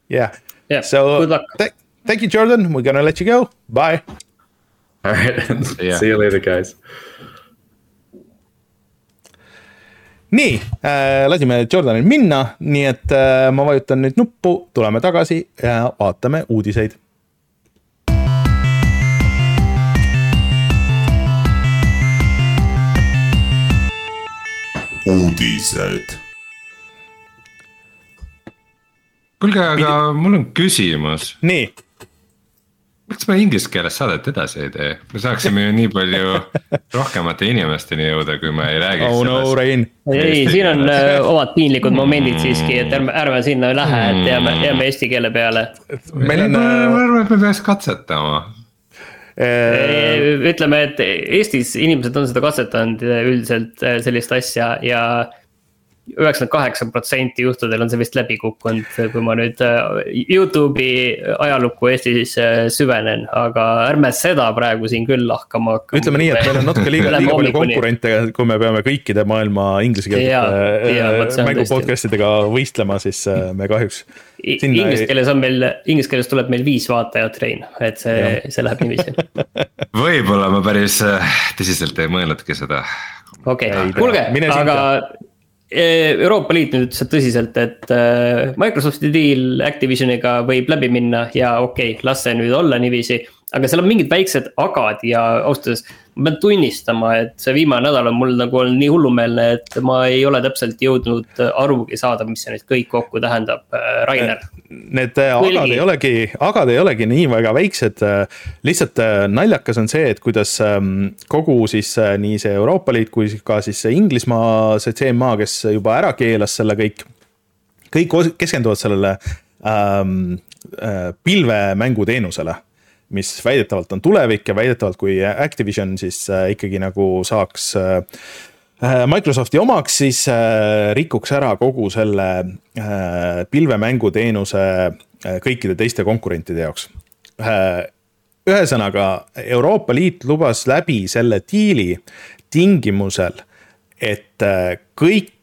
Yeah. Yeah. So good luck. Th- thank you, Jordan. We're gonna let you go. Bye. All right. Yeah. See you later, guys. nii äh,, lasime Jordanil minna, nii et äh, ma vajutan nüüd nuppu, tuleme tagasi ja vaatame uudiseid. uudised kuulge, aga mul on küsimus, nii, miks me inglise keeles saadet edasi ei tee, me saaksime ju nii palju rohkemate inimesteni jõuda, kui me ei räägiks oh no Rein, ei, siin on keeles. äh, omad piinlikud momendid siiski, et ärme, ärme sinna lähe, et jääme, jääme eesti keele peale. on ma äh, arvan, et me peaks katsetama. äh, ütleme, et Eestis inimesed on seda katsetanud äh, üldiselt äh, sellist asja ja üheksakümmend kaheksa protsenti juhtudel on see vist läbi kukkunud, kui ma nüüd äh, Youtube'i ajalukku Eestis äh, süvenen, aga ärme seda praegu siin küll lahkama hakkama. ütleme nii, et meil on natuke liiga, liiga palju konkurente, kui me peame kõikide maailma inglisekeelsete on mängu podcast idega võistlema, siis äh, me kahjuks Inglise keeles on meil, inglise keeles tuleb meil viis vaatajat, Rein, et see, see läheb niiviisi. võib-olla ma päris äh, tõsiselt ei mõelnudki seda. okei Ei okay. kuulge, aga Euroopa Liit nüüd ütles tõsiselt, et eh, Microsofti deal Activisioniga võib läbi minna ja okei okay,, las see nüüd olla niiviisi. Aga seal on mingid väiksed agad ja ausalt öeldes ma pean tunnistama, et see viimane nädal on mul nagu olnud nii hullumeelne, et ma ei ole täpselt jõudnud arugi saada, mis see nüüd kõik kokku tähendab, Rainer. Need äh, agad ei olegi, agad ei olegi nii väga väiksed. lihtsalt äh, naljakas on see, et kuidas ähm, kogu siis äh, nii see Euroopa Liit kui ka siis see Inglismaa, see CMA, kes juba ära keelas selle kõik. kõik keskenduvad sellele ähm, äh, pilvemänguteenusele mis väidetavalt on tulevik ja väidetavalt, kui Activision siis äh, ikkagi nagu saaks äh, äh, Microsofti omaks, siis rikuks ära kogu selle pilvemänguteenuse kõikide teiste konkurentide jaoks. Ühesõnaga, Euroopa Liit lubas läbi selle diili tingimusel, et äh,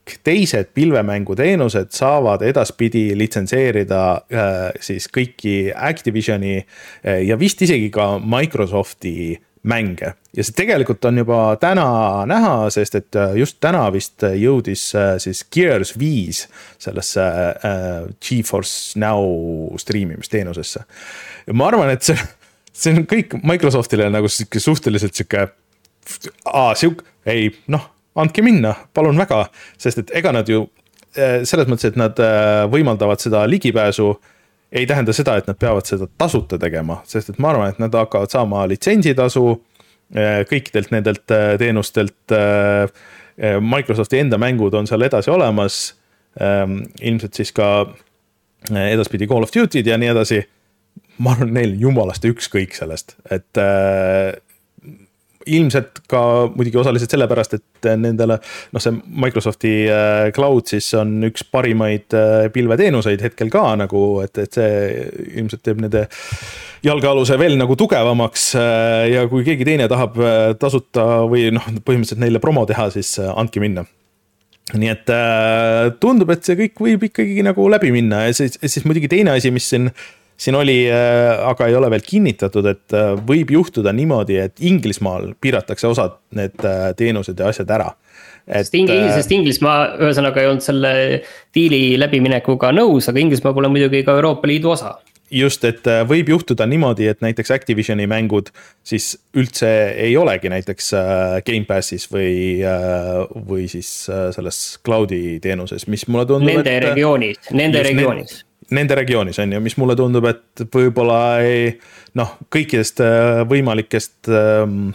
kõik teised pilvemänguteenused saavad edaspidi litsenseerida äh, siis kõiki Activisioni äh, ja vist isegi ka Microsofti mänge. ja see tegelikult on juba täna näha, sest et äh, just täna vist jõudis siis Gears viis sellesse Geforce Now striimimisteenusesse. ja ma arvan, et see, see on kõik Microsoftile nagu sihuke suhteliselt sihuke, sihuke, ei noh andke minna, palun väga, sest et ega nad ju eh, selles mõttes, et nad eh, võimaldavad seda ligipääsu, ei tähenda seda, et nad peavad seda tasuta tegema, sest et ma arvan, et nad hakkavad saama litsentsitasu eh, kõikidelt nendelt teenustelt. Microsofti enda mängud on seal edasi olemas. ilmselt siis ka edaspidi Call of Duty'd ja nii edasi. ma arvan, neil jumalast ükskõik sellest, et ilmselt ka muidugi osaliselt sellepärast, et nendele, noh, see Microsofti äh, cloud siis on üks parimaid äh, pilveteenuseid hetkel ka nagu, et, et see ilmselt teeb nende jalgealuse veel nagu tugevamaks. äh, ja kui keegi teine tahab tasuta või noh, põhimõtteliselt neile promo teha, siis andke minna nii et äh, tundub, et see kõik võib ikkagi nagu läbi minna ja siis, siis muidugi teine asi, mis siin siin oli, aga ei ole veel kinnitatud, et äh, võib juhtuda niimoodi, et Inglismaal piiratakse osad need äh, teenused ja asjad ära. sest Inglis-, sest Inglismaa ühesõnaga ei olnud selle diili läbiminekuga nõus, aga Inglismaa pole muidugi ka Euroopa Liidu osa. just, et äh, võib juhtuda niimoodi, et näiteks Activisioni mängud siis üldse ei olegi näiteks Gamepassis või, või siis selles cloud'i teenuses, mis mulle tundub. Nende et, regioonis, nende regioonis nende regioonis on ju, mis mulle tundub, et võib-olla ei noh, kõikidest võimalikest ähm,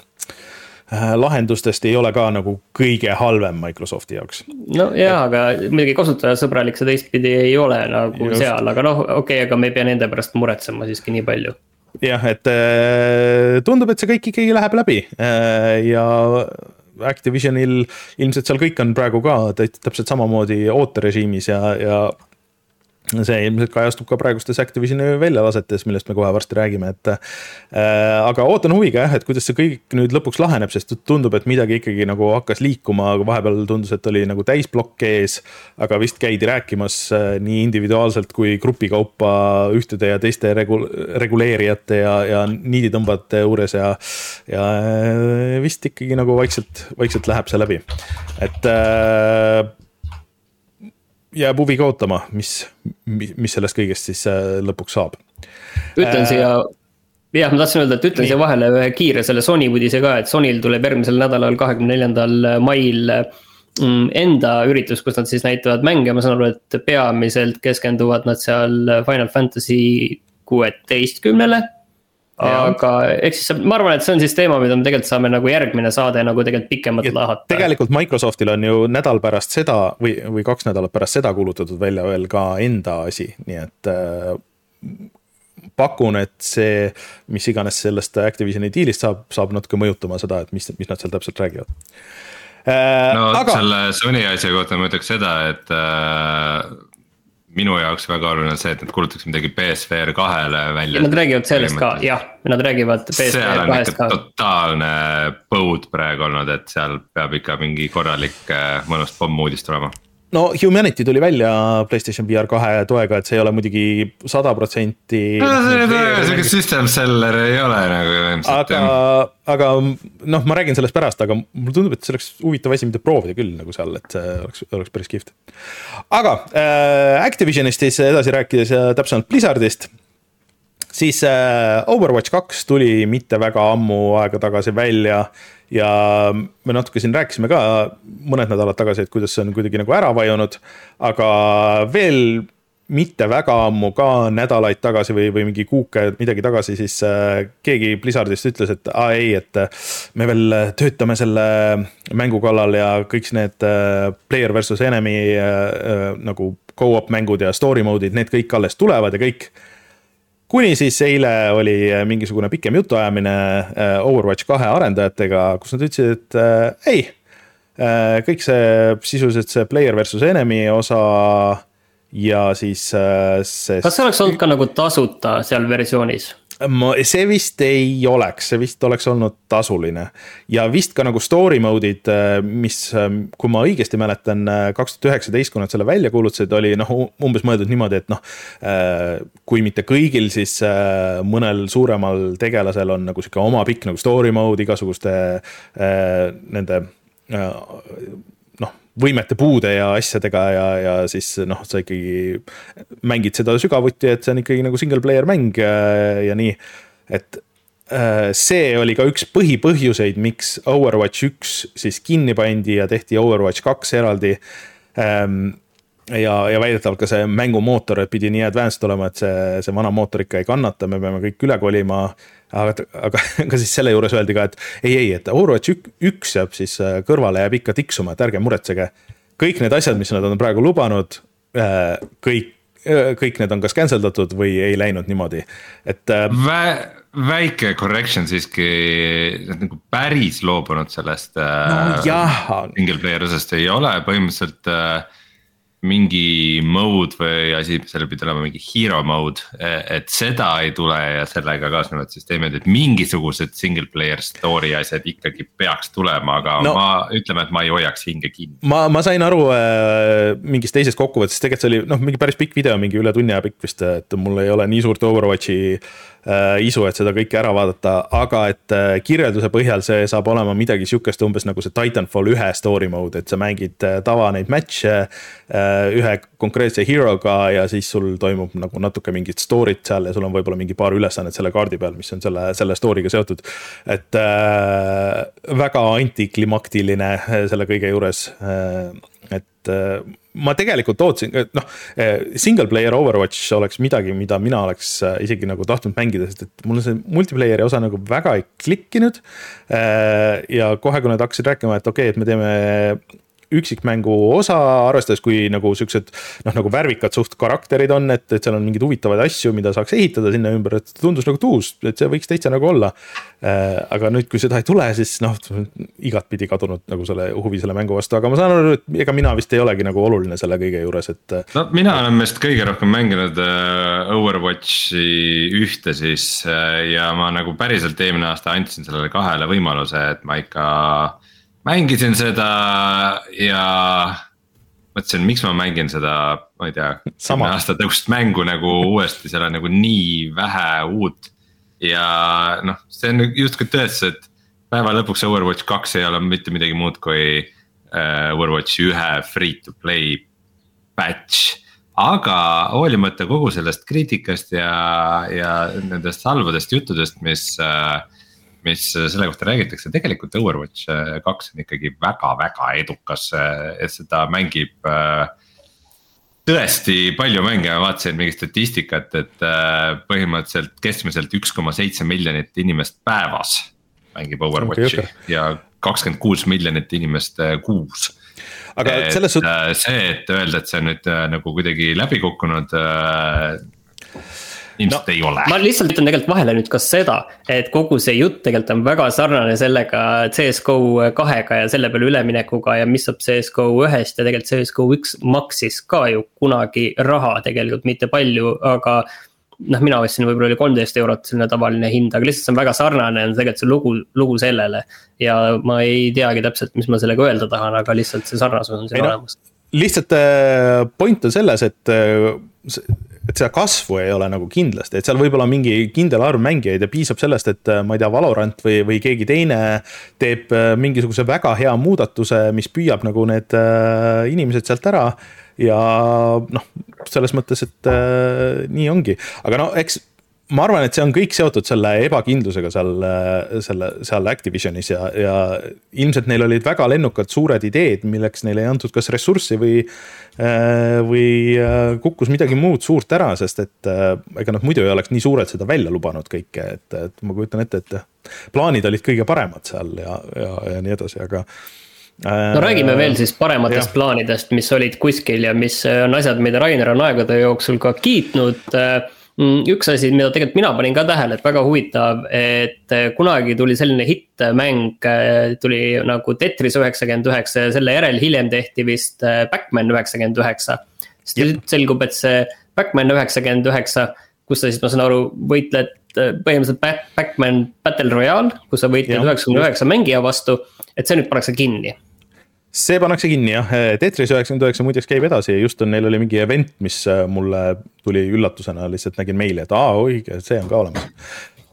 lahendustest ei ole ka nagu kõige halvem Microsofti jaoks. no jaa, aga muidugi kasutajasõbralik see teistpidi ei ole nagu Just. seal, aga noh, okei okay,, aga me ei pea nende pärast muretsema siiski nii palju. jah, et tundub, et see kõik ikkagi läheb läbi ja Activisionil ilmselt seal kõik on praegu ka täpselt samamoodi ooterežiimis ja, ja see ilmselt kajastub ka praegustes Activisioni väljalasetes, millest me kohe varsti räägime, et äh,. aga ootan huviga jah, et kuidas see kõik nüüd lõpuks laheneb, sest tundub, et midagi ikkagi nagu hakkas liikuma, aga vahepeal tundus, et oli nagu täisplokk ees. aga vist käidi rääkimas äh, nii individuaalselt kui grupi kaupa ühtede ja teiste regu-, reguleerijate ja, ja niiditõmbajate juures ja. ja äh, vist ikkagi nagu vaikselt, vaikselt läheb see läbi, et äh, jääb huviga ootama, mis, mis sellest kõigest siis äh, lõpuks saab. ütlen siia, jah, ma tahtsin öelda, et ütlen Nii. siia vahele ühe kiire selle Sony uudise ka, et Sonyl tuleb järgmisel nädalal, kahekümne neljandal mail mm, enda üritus, kus nad siis näitavad mänge, ma saan aru, et peamiselt keskenduvad nad seal Final Fantasy kuueteistkümnele aga ehk siis ma arvan, et see on siis teema, mida me tegelikult saame nagu järgmine saade nagu tegelikult pikemalt ja lahata. tegelikult Microsoftil on ju nädal pärast seda või, või kaks nädalat pärast seda kuulutatud välja veel ka enda asi, nii et äh, pakun, et see, mis iganes sellest Activisioni diilist saab, saab natuke mõjutama seda, et mis, mis nad seal täpselt räägivad äh,. no aga... selle Sony asja kohta ma ütleks seda, et äh minu jaoks väga oluline on see, et nad kuulutaks midagi BSVR kahele välja. Nad räägivad sellest ka, jah, nad räägivad BSVR kahest ka. totaalne põud praegu olnud, et seal peab ikka mingi korralik äh, mõnus pommuudis tulema no Humanity tuli välja Playstation VR kahe toega, et see ei ole muidugi sada protsenti. sihuke system seller ei ole nagu ilmselt. aga, aga noh, ma räägin sellest pärast, aga mulle tundub, et see oleks huvitav asi, mida proovida küll nagu seal, et see oleks, oleks päris kihvt. aga äh, Activisionist siis edasi rääkides ja täpsemalt Blizzardist siis äh, Overwatch kaks tuli mitte väga ammu aega tagasi välja ja me natuke siin rääkisime ka mõned nädalad tagasi, et kuidas see on kuidagi nagu ära vajunud, aga veel mitte väga ammu, ka nädalaid tagasi või, või mingi kuuke midagi tagasi, siis äh, keegi Blizzardist ütles, et aa ei, et me veel töötame selle mängu kallal ja kõik need äh, player versus enemy äh, nagu go-op mängud ja story mode'id, need kõik alles tulevad ja kõik kuni siis eile oli äh, mingisugune pikem jutuajamine äh, Overwatch kahe arendajatega, kus nad ütlesid, et äh, ei. kõik see sisuliselt see player versus enemy osa ja siis see. kas see oleks olnud ka nagu tasuta seal versioonis? Ma, see vist ei oleks, see vist oleks olnud tasuline. ja vist ka nagu story mode'id, äh, mis, ähm, kui ma õigesti mäletan, äh, kaks tuhat üheksateist, kui nad selle välja kuulutasid, oli noh, umbes mõeldud niimoodi, et noh. Äh, kui mitte kõigil, siis mõnel suuremal tegelasel on nagu sihuke oma pikk nagu story mode igasuguste nende võimete puude ja asjadega ja, ja siis noh, sa ikkagi mängid seda sügavuti, et see on ikkagi nagu single player mäng ja, ja nii. et äh, see oli ka üks põhipõhjuseid, miks Overwatch üks siis kinni pandi ja tehti Overwatch kaks eraldi ähm, ja, ja väidetavalt ka see mängumootor pidi nii advanced olema, et see, see vana mootor ikka ei kannata, me peame kõik üle kolima. aga, aga ka siis selle juures öeldi ka, et ei, ei, et Overwatch üks jääb siis äh, kõrvale, jääb ikka tiksuma, et ärge muretsege. kõik need asjad, mis nad on praegu lubanud, äh, kõik, äh, kõik need on kas cancel datud või ei läinud niimoodi, et Vä väike correction siiski, nad nagu päris loobunud sellest no, single player osast ei ole, põhimõtteliselt mingi mode või asi, seal pidi olema mingi hero mode, et seda ei tule ja sellega kaasnevad süsteemid, et mingisugused single player story asjad ikkagi peaks tulema, aga no, ma ütleme, et ma ei hoiaks hinge kinni. ma, ma sain aru äh, mingist teisest kokkuvõttest, tegelikult see oli noh, mingi päris pikk video, mingi üle tunni aja pikk vist, et mul ei ole nii suurt Overwatchi Äh, isu, et seda kõike ära vaadata, aga et äh, kirjelduse põhjal see saab olema midagi sihukest umbes nagu see Titanfall ühe story mode, et sa mängid äh, tava neid match'e ühe konkreetse hero'ga ja siis sul toimub nagu natuke mingit story't seal ja sul on võib-olla mingi paar ülesannet selle kaardi peal, mis on selle, selle story'ga seotud. et äh, väga antiklimaktiline selle kõige juures äh,, et äh, ma tegelikult ootasin, noh, eh, single player Overwatch oleks midagi, mida mina oleks eh, isegi nagu tahtnud mängida, sest et mulle see multiplayer'i osa nagu väga ei klikkinud. Ja kohe, kui nad hakkasid rääkima, et okei okay,, et me teeme üksikmängu osa, arvestades, kui nagu siuksed noh, nagu värvikad suht karakterid on, et, et seal on mingeid huvitavaid asju, mida saaks ehitada sinna ümber, et tundus nagu tuus, et see võiks täitsa nagu olla. aga nüüd, kui seda ei tule, siis noh, igatpidi kadunud nagu selle huvi selle mängu vastu, aga ma saan aru, et ega mina vist ei olegi nagu oluline selle kõige juures, et. no mina olen meelest kõige rohkem mänginud Overwatchi ühte siis ja ma nagu päriselt eelmine aasta andsin sellele kahele võimaluse, et ma ikka mängisin seda ja mõtlesin, miks ma mängin seda, ma ei tea, kümne aasta tõust mängu nagu uuesti, seal on nagu nii vähe uut. ja noh, see on justkui tõestus, et päeva lõpuks Overwatch kaks ei ole mitte midagi muud kui uh, Overwatch ühe free to play patch. aga hoolimata kogu sellest kriitikast ja, ja nendest halbadest juttudest, mis uh, mis selle kohta räägitakse, tegelikult Overwatch äh, kaks on ikkagi väga-väga edukas, äh, et seda mängib äh, tõesti palju mänge, ma vaatasin mingit statistikat, et põhimõtteliselt keskmiselt üks koma seitse miljonit inimest päevas mängib Overwatchi ja kakskümmend kuus miljonit inimest kuus. aga selles suhtes. see, et öelda, et see on nüüd nagu kuidagi läbi kukkunud ilmselt no, ei ole. ma lihtsalt ütlen tegelikult vahele nüüd ka seda, et kogu see jutt tegelikult on väga sarnane sellega CS-GO kahega ja selle peale üleminekuga ja mis saab CS-GO ühest ja tegelikult CS-GO üks maksis ka ju kunagi raha tegelikult mitte palju, aga noh, mina ostsin võib-olla oli kolmteist eurot selline tavaline hind, aga lihtsalt see on väga sarnane, on tegelikult see lugu, lugu sellele. ja ma ei teagi täpselt, mis ma sellega öelda tahan, aga lihtsalt see sarnasus on siin olemas. lihtsalt äh, point on selles, et äh, et seda kasvu ei ole nagu kindlasti, et seal võib olla mingi kindel arv mängijaid ja piisab sellest, et äh, ma ei tea, Valorant või, või keegi teine teeb äh, mingisuguse väga hea muudatuse, mis püüab nagu need äh, inimesed sealt ära. ja noh, selles mõttes, et äh, nii ongi, aga no eks ma arvan, et see on kõik seotud selle ebakindlusega seal, selle, seal Activisionis ja, ja ilmselt neil olid väga lennukad suured ideed, milleks neile ei antud kas ressurssi või, või kukkus midagi muud suurt ära, sest et ega nad muidu ei oleks nii suurelt seda välja lubanud kõike, et, et ma kujutan ette, et plaanid olid kõige paremad seal ja, ja, ja nii edasi, aga no räägime veel siis parematest ja. plaanidest, mis olid kuskil ja mis on asjad, mida Rainer on aegade jooksul ka kiitnud Mm, üks asi, mida tegelikult mina panin ka tähele, et väga huvitav, et eh, kunagi tuli selline hittmäng, eh, tuli nagu Tetris üheksakümmend üheksa ja selle järel hiljem tehti vist eh, Backman üheksakümmend üheksa. siis nüüd selgub, et see Backman üheksakümmend üheksa, kus sa siis, ma saan aru, võitled põhimõtteliselt Back, Backman Battle Royale, kus sa võitled üheksakümne üheksa mängija vastu, et see nüüd pannakse kinni see pannakse kinni jah, Tetris üheksakümmend üheksa muideks käib edasi, just on, neil oli mingi event, mis äh, mulle tuli üllatusena, lihtsalt nägin meili, et aa, õige, see on ka olemas.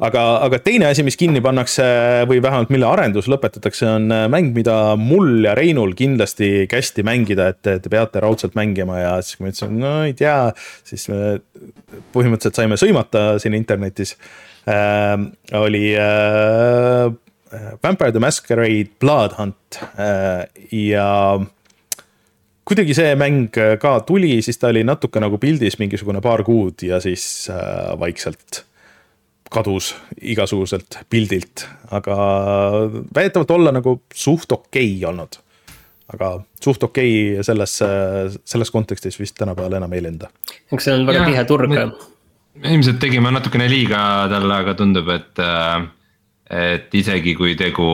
aga, aga teine asi, mis kinni pannakse või vähemalt mille arendus lõpetatakse, on äh, mäng, mida mul ja Reinul kindlasti kästi mängida, et te peate raudselt mängima ja siis, kui ma ütlesin, no ei tea, siis me põhimõtteliselt saime sõimata siin internetis äh,. oli Äh, Vampire the Masquerade Blood Hunt äh, ja kuidagi see mäng äh, ka tuli, siis ta oli natuke nagu pildis mingisugune paar kuud ja siis vaikselt kadus igasuguselt pildilt, aga väidetavalt olla nagu suht okei okay olnud. aga suht okei okay selles, selles kontekstis vist tänapäeval enam ei lenda. eks see on väga tihe turg. ilmselt tegime natukene liiga talle, aga tundub, et äh, et isegi kui tegu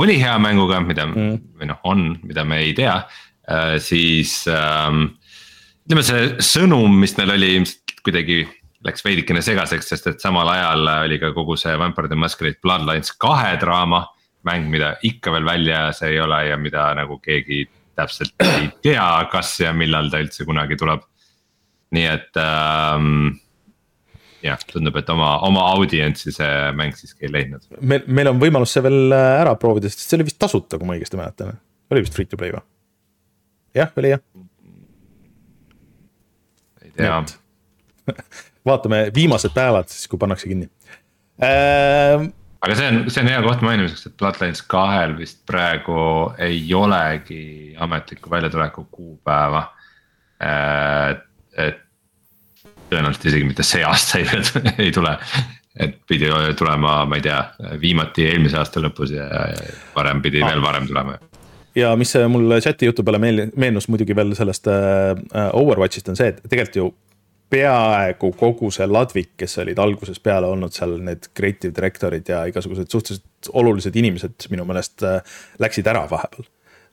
oli hea mänguga, mida mm. või noh, on, mida me ei tea, äh, siis ähm,. ütleme, see sõnum, mis neil oli ilmselt kuidagi läks veidikene segaseks, sest et samal ajal oli ka kogu see Vampire the Masquerade Bloodlines kahe draama. mäng, mida ikka veel väljas ei ole ja mida nagu keegi täpselt ei tea, kas ja millal ta üldse kunagi tuleb. nii et ähm, jah, tundub, et oma, oma audientsi see mäng siiski ei leidnud. meil, meil on võimalus see veel äh, ära proovida, sest see oli vist tasuta, kui ma õigesti mäletan. oli vist free to play või? jah, oli jah. ei tea. vaatame viimased päevad siis, kui pannakse kinni äh, aga see on, see on hea koht mainimiseks, et Bloodlines kahel vist praegu ei olegi ametlikku väljatuleku kuupäeva. Äh, et tõenäoliselt isegi mitte see aasta ei, ei tule. et pidi tulema, ma ei tea, viimati eelmise aasta lõpus ja, ja varem pidi ah. veel varem tulema. ja mis mul chati jutu peale meenus muidugi veel sellest äh, Overwatchist on see, et tegelikult ju peaaegu kogu see ladvik, kes olid algusest peale olnud seal need creative director'id ja igasugused suhteliselt olulised inimesed minu meelest äh, läksid ära vahepeal.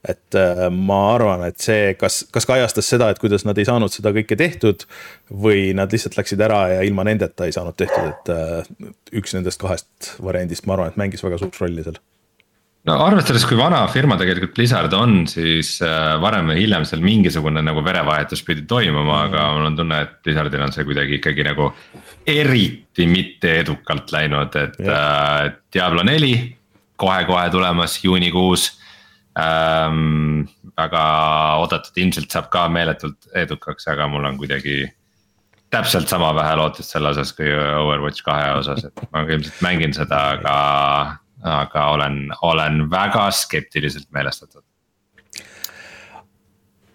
Et äh, ma arvan, et see, kas, kas kajastas seda, et kuidas nad ei saanud seda kõike tehtud või nad lihtsalt läksid ära ja ilma nendeta ei saanud tehtud, et äh, üks nendest kahest variandist, ma arvan, et mängis väga suurt rolli seal. No arvestades, kui vana firma tegelikult Blizzard on, siis äh, varem või hiljem seal mingisugune nagu verevahetus pidi toimuma aga mul on tunne, et Blizzardil on see kuidagi ikkagi nagu eriti mitte edukalt läinud, et äh, Diablo neli kohe-kohe tulemas juunikuus ähm,. väga oodatud, ilmselt saab ka meeletult edukaks, aga mul on kuidagi täpselt sama vähe lootust selle osas kui Overwatch kahe osas, et ma ilmselt mängin seda, aga aga olen, olen väga skeptiliselt meelestatud.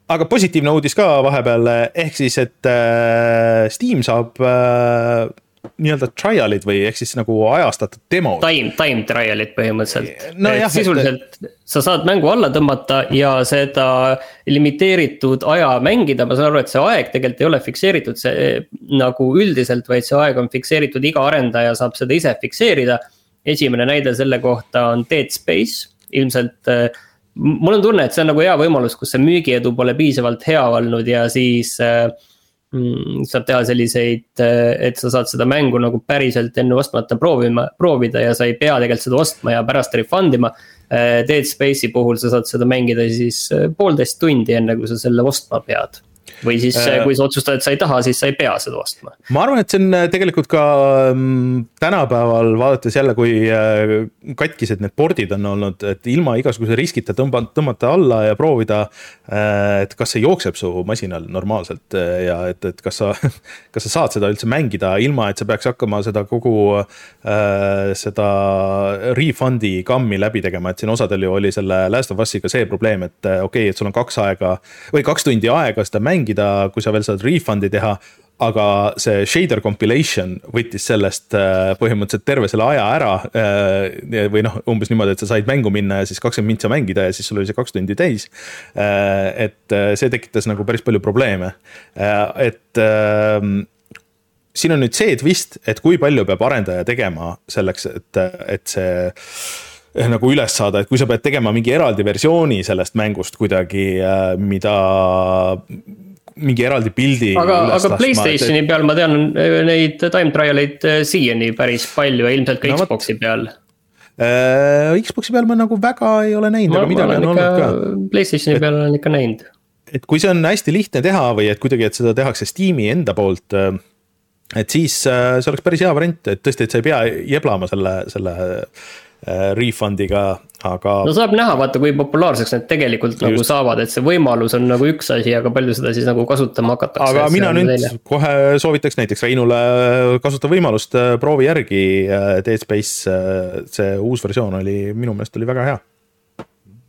aga positiivne uudis ka vahepeal, ehk siis, et äh, Steam saab äh, nii-öelda trial'id või ehk siis nagu ajastatud demod. Time, time trial'id põhimõtteliselt no. Jah, sisuliselt et... sa saad mängu alla tõmmata ja seda limiteeritud aja mängida, ma saan aru, et see aeg tegelikult ei ole fikseeritud, see nagu üldiselt, vaid see aeg on fikseeritud, iga arendaja saab seda ise fikseerida esimene näide selle kohta on Dead Space, ilmselt äh, mul on tunne, et see on nagu hea võimalus, kus see müügiedu pole piisavalt hea olnud ja siis äh, saab teha selliseid, äh, et sa saad seda mängu nagu päriselt enne ostmata proovima, proovida ja sa ei pea tegelikult seda ostma ja pärast refund ima. Dead Space'i puhul sa saad seda mängida siis poolteist tundi, enne kui sa selle ostma pead või siis äh, kui sa otsustad, et sa ei taha, siis sa ei pea seda ostma. ma arvan, et see on äh, tegelikult ka mm, tänapäeval vaadates jälle, kui äh, katkised need pordid on olnud, et ilma igasuguse riskita tõmba, tõmmata alla ja proovida. et kas see jookseb su masinal normaalselt ja et, et kas sa, kas sa saad seda üldse mängida, ilma et sa peaks hakkama seda kogu seda refund'i kammi läbi tegema, et siin osadel ju oli selle Last of Us'iga see probleem, et okei okay,, et sul on kaks aega või kaks tundi aega seda mängida mängida, kui sa veel saad refund'i teha aga see shader compilation võttis sellest äh, põhimõtteliselt terve selle aja ära. Äh, või noh, umbes niimoodi, et sa said mängu minna ja siis kakskümmend mintsa mängida ja siis sul oli see kaks tundi täis. Äh, et see tekitas nagu päris palju probleeme, et ähm, siin on nüüd see twist, et kui palju peab arendaja tegema selleks, et, et see nagu üles saada, et kui sa pead tegema mingi eraldi versiooni sellest mängust kuidagi, mida mingi eraldi pildi. aga, aga Playstationi et... peal ma tean neid time trial eid äh, siiani päris palju ja ilmselt ka no, Xbox'i peal äh,. Xbox'i peal ma nagu väga ei ole näinud, aga midagi on olnud ka. Playstationi et, peal olen ikka näinud. et kui see on hästi lihtne teha või et kuidagi, et seda tehakse Steam'i enda poolt äh, et siis äh, see oleks päris hea variant, et tõesti, et sa ei pea jeblama selle, selle refund'iga, aga. no saab näha, vaata, kui populaarseks need tegelikult nagu Just. nagu saavad, et see võimalus on nagu üks asi, aga palju seda siis nagu kasutama hakatakse. aga mina nüüd teile. kohe soovitaks näiteks Reinule kasuta võimalust, äh, proovi järgi äh, Dead Space, see uus versioon oli, minu meelest oli väga hea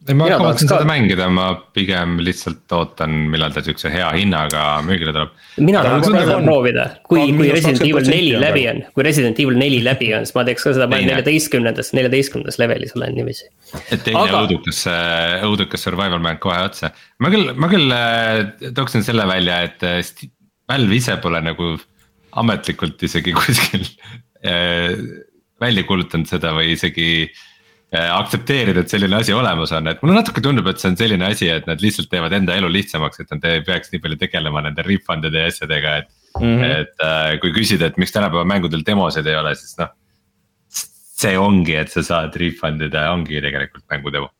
ei, ma kavatsen seda mängida, ma pigem lihtsalt ootan, millal ta siukse hea hinnaga müügile tuleb. mina tahaks ka seda proovida, kui, kui Resident Evil neli läbi on, kui Resident Evil neli läbi on, siis ma teeks ka seda, ma olen neljateistkümnendas, neljateistkümnendas levelis olen niiviisi. et teine Aga... õudukas, õudukas survival mäng kohe otsa, ma küll, ma küll äh, tooksin selle välja, et äh, Valve ise pole nagu ametlikult isegi kuskil äh, välja kuulutanud seda või isegi äh, Äh, aktsepteerida, et selline asi olemas on, et mulle natuke tundub, et see on selline asi, et nad lihtsalt teevad enda elu lihtsamaks, et nad ei peaks nii palju tegelema nende refund'ide ja asjadega, et mm. -hmm. et äh, kui küsida, et miks tänapäeva mängudel demosid ei ole, siis noh. see ongi, et sa saad refund ida, ongi tegelikult mängu demo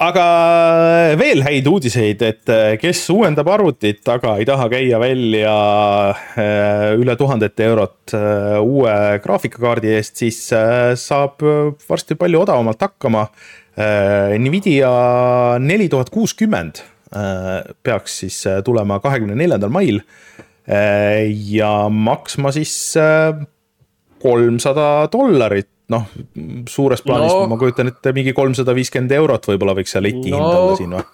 aga veel häid uudiseid, et eh, kes uuendab arvutit, aga ei taha käia välja eh, üle tuhandete eurot eh, uue graafikakaardi eest, siis saab varsti palju odavamalt hakkama. Nvidia neli tuhat kuuskümmend peaks siis tulema kahekümne neljandal mail ja maksma siis kolmsada dollarit noh, suures plaanis no, ma kujutan ette mingi kolmsada viiskümmend eurot võib-olla võiks see leti no, hind olla siin või?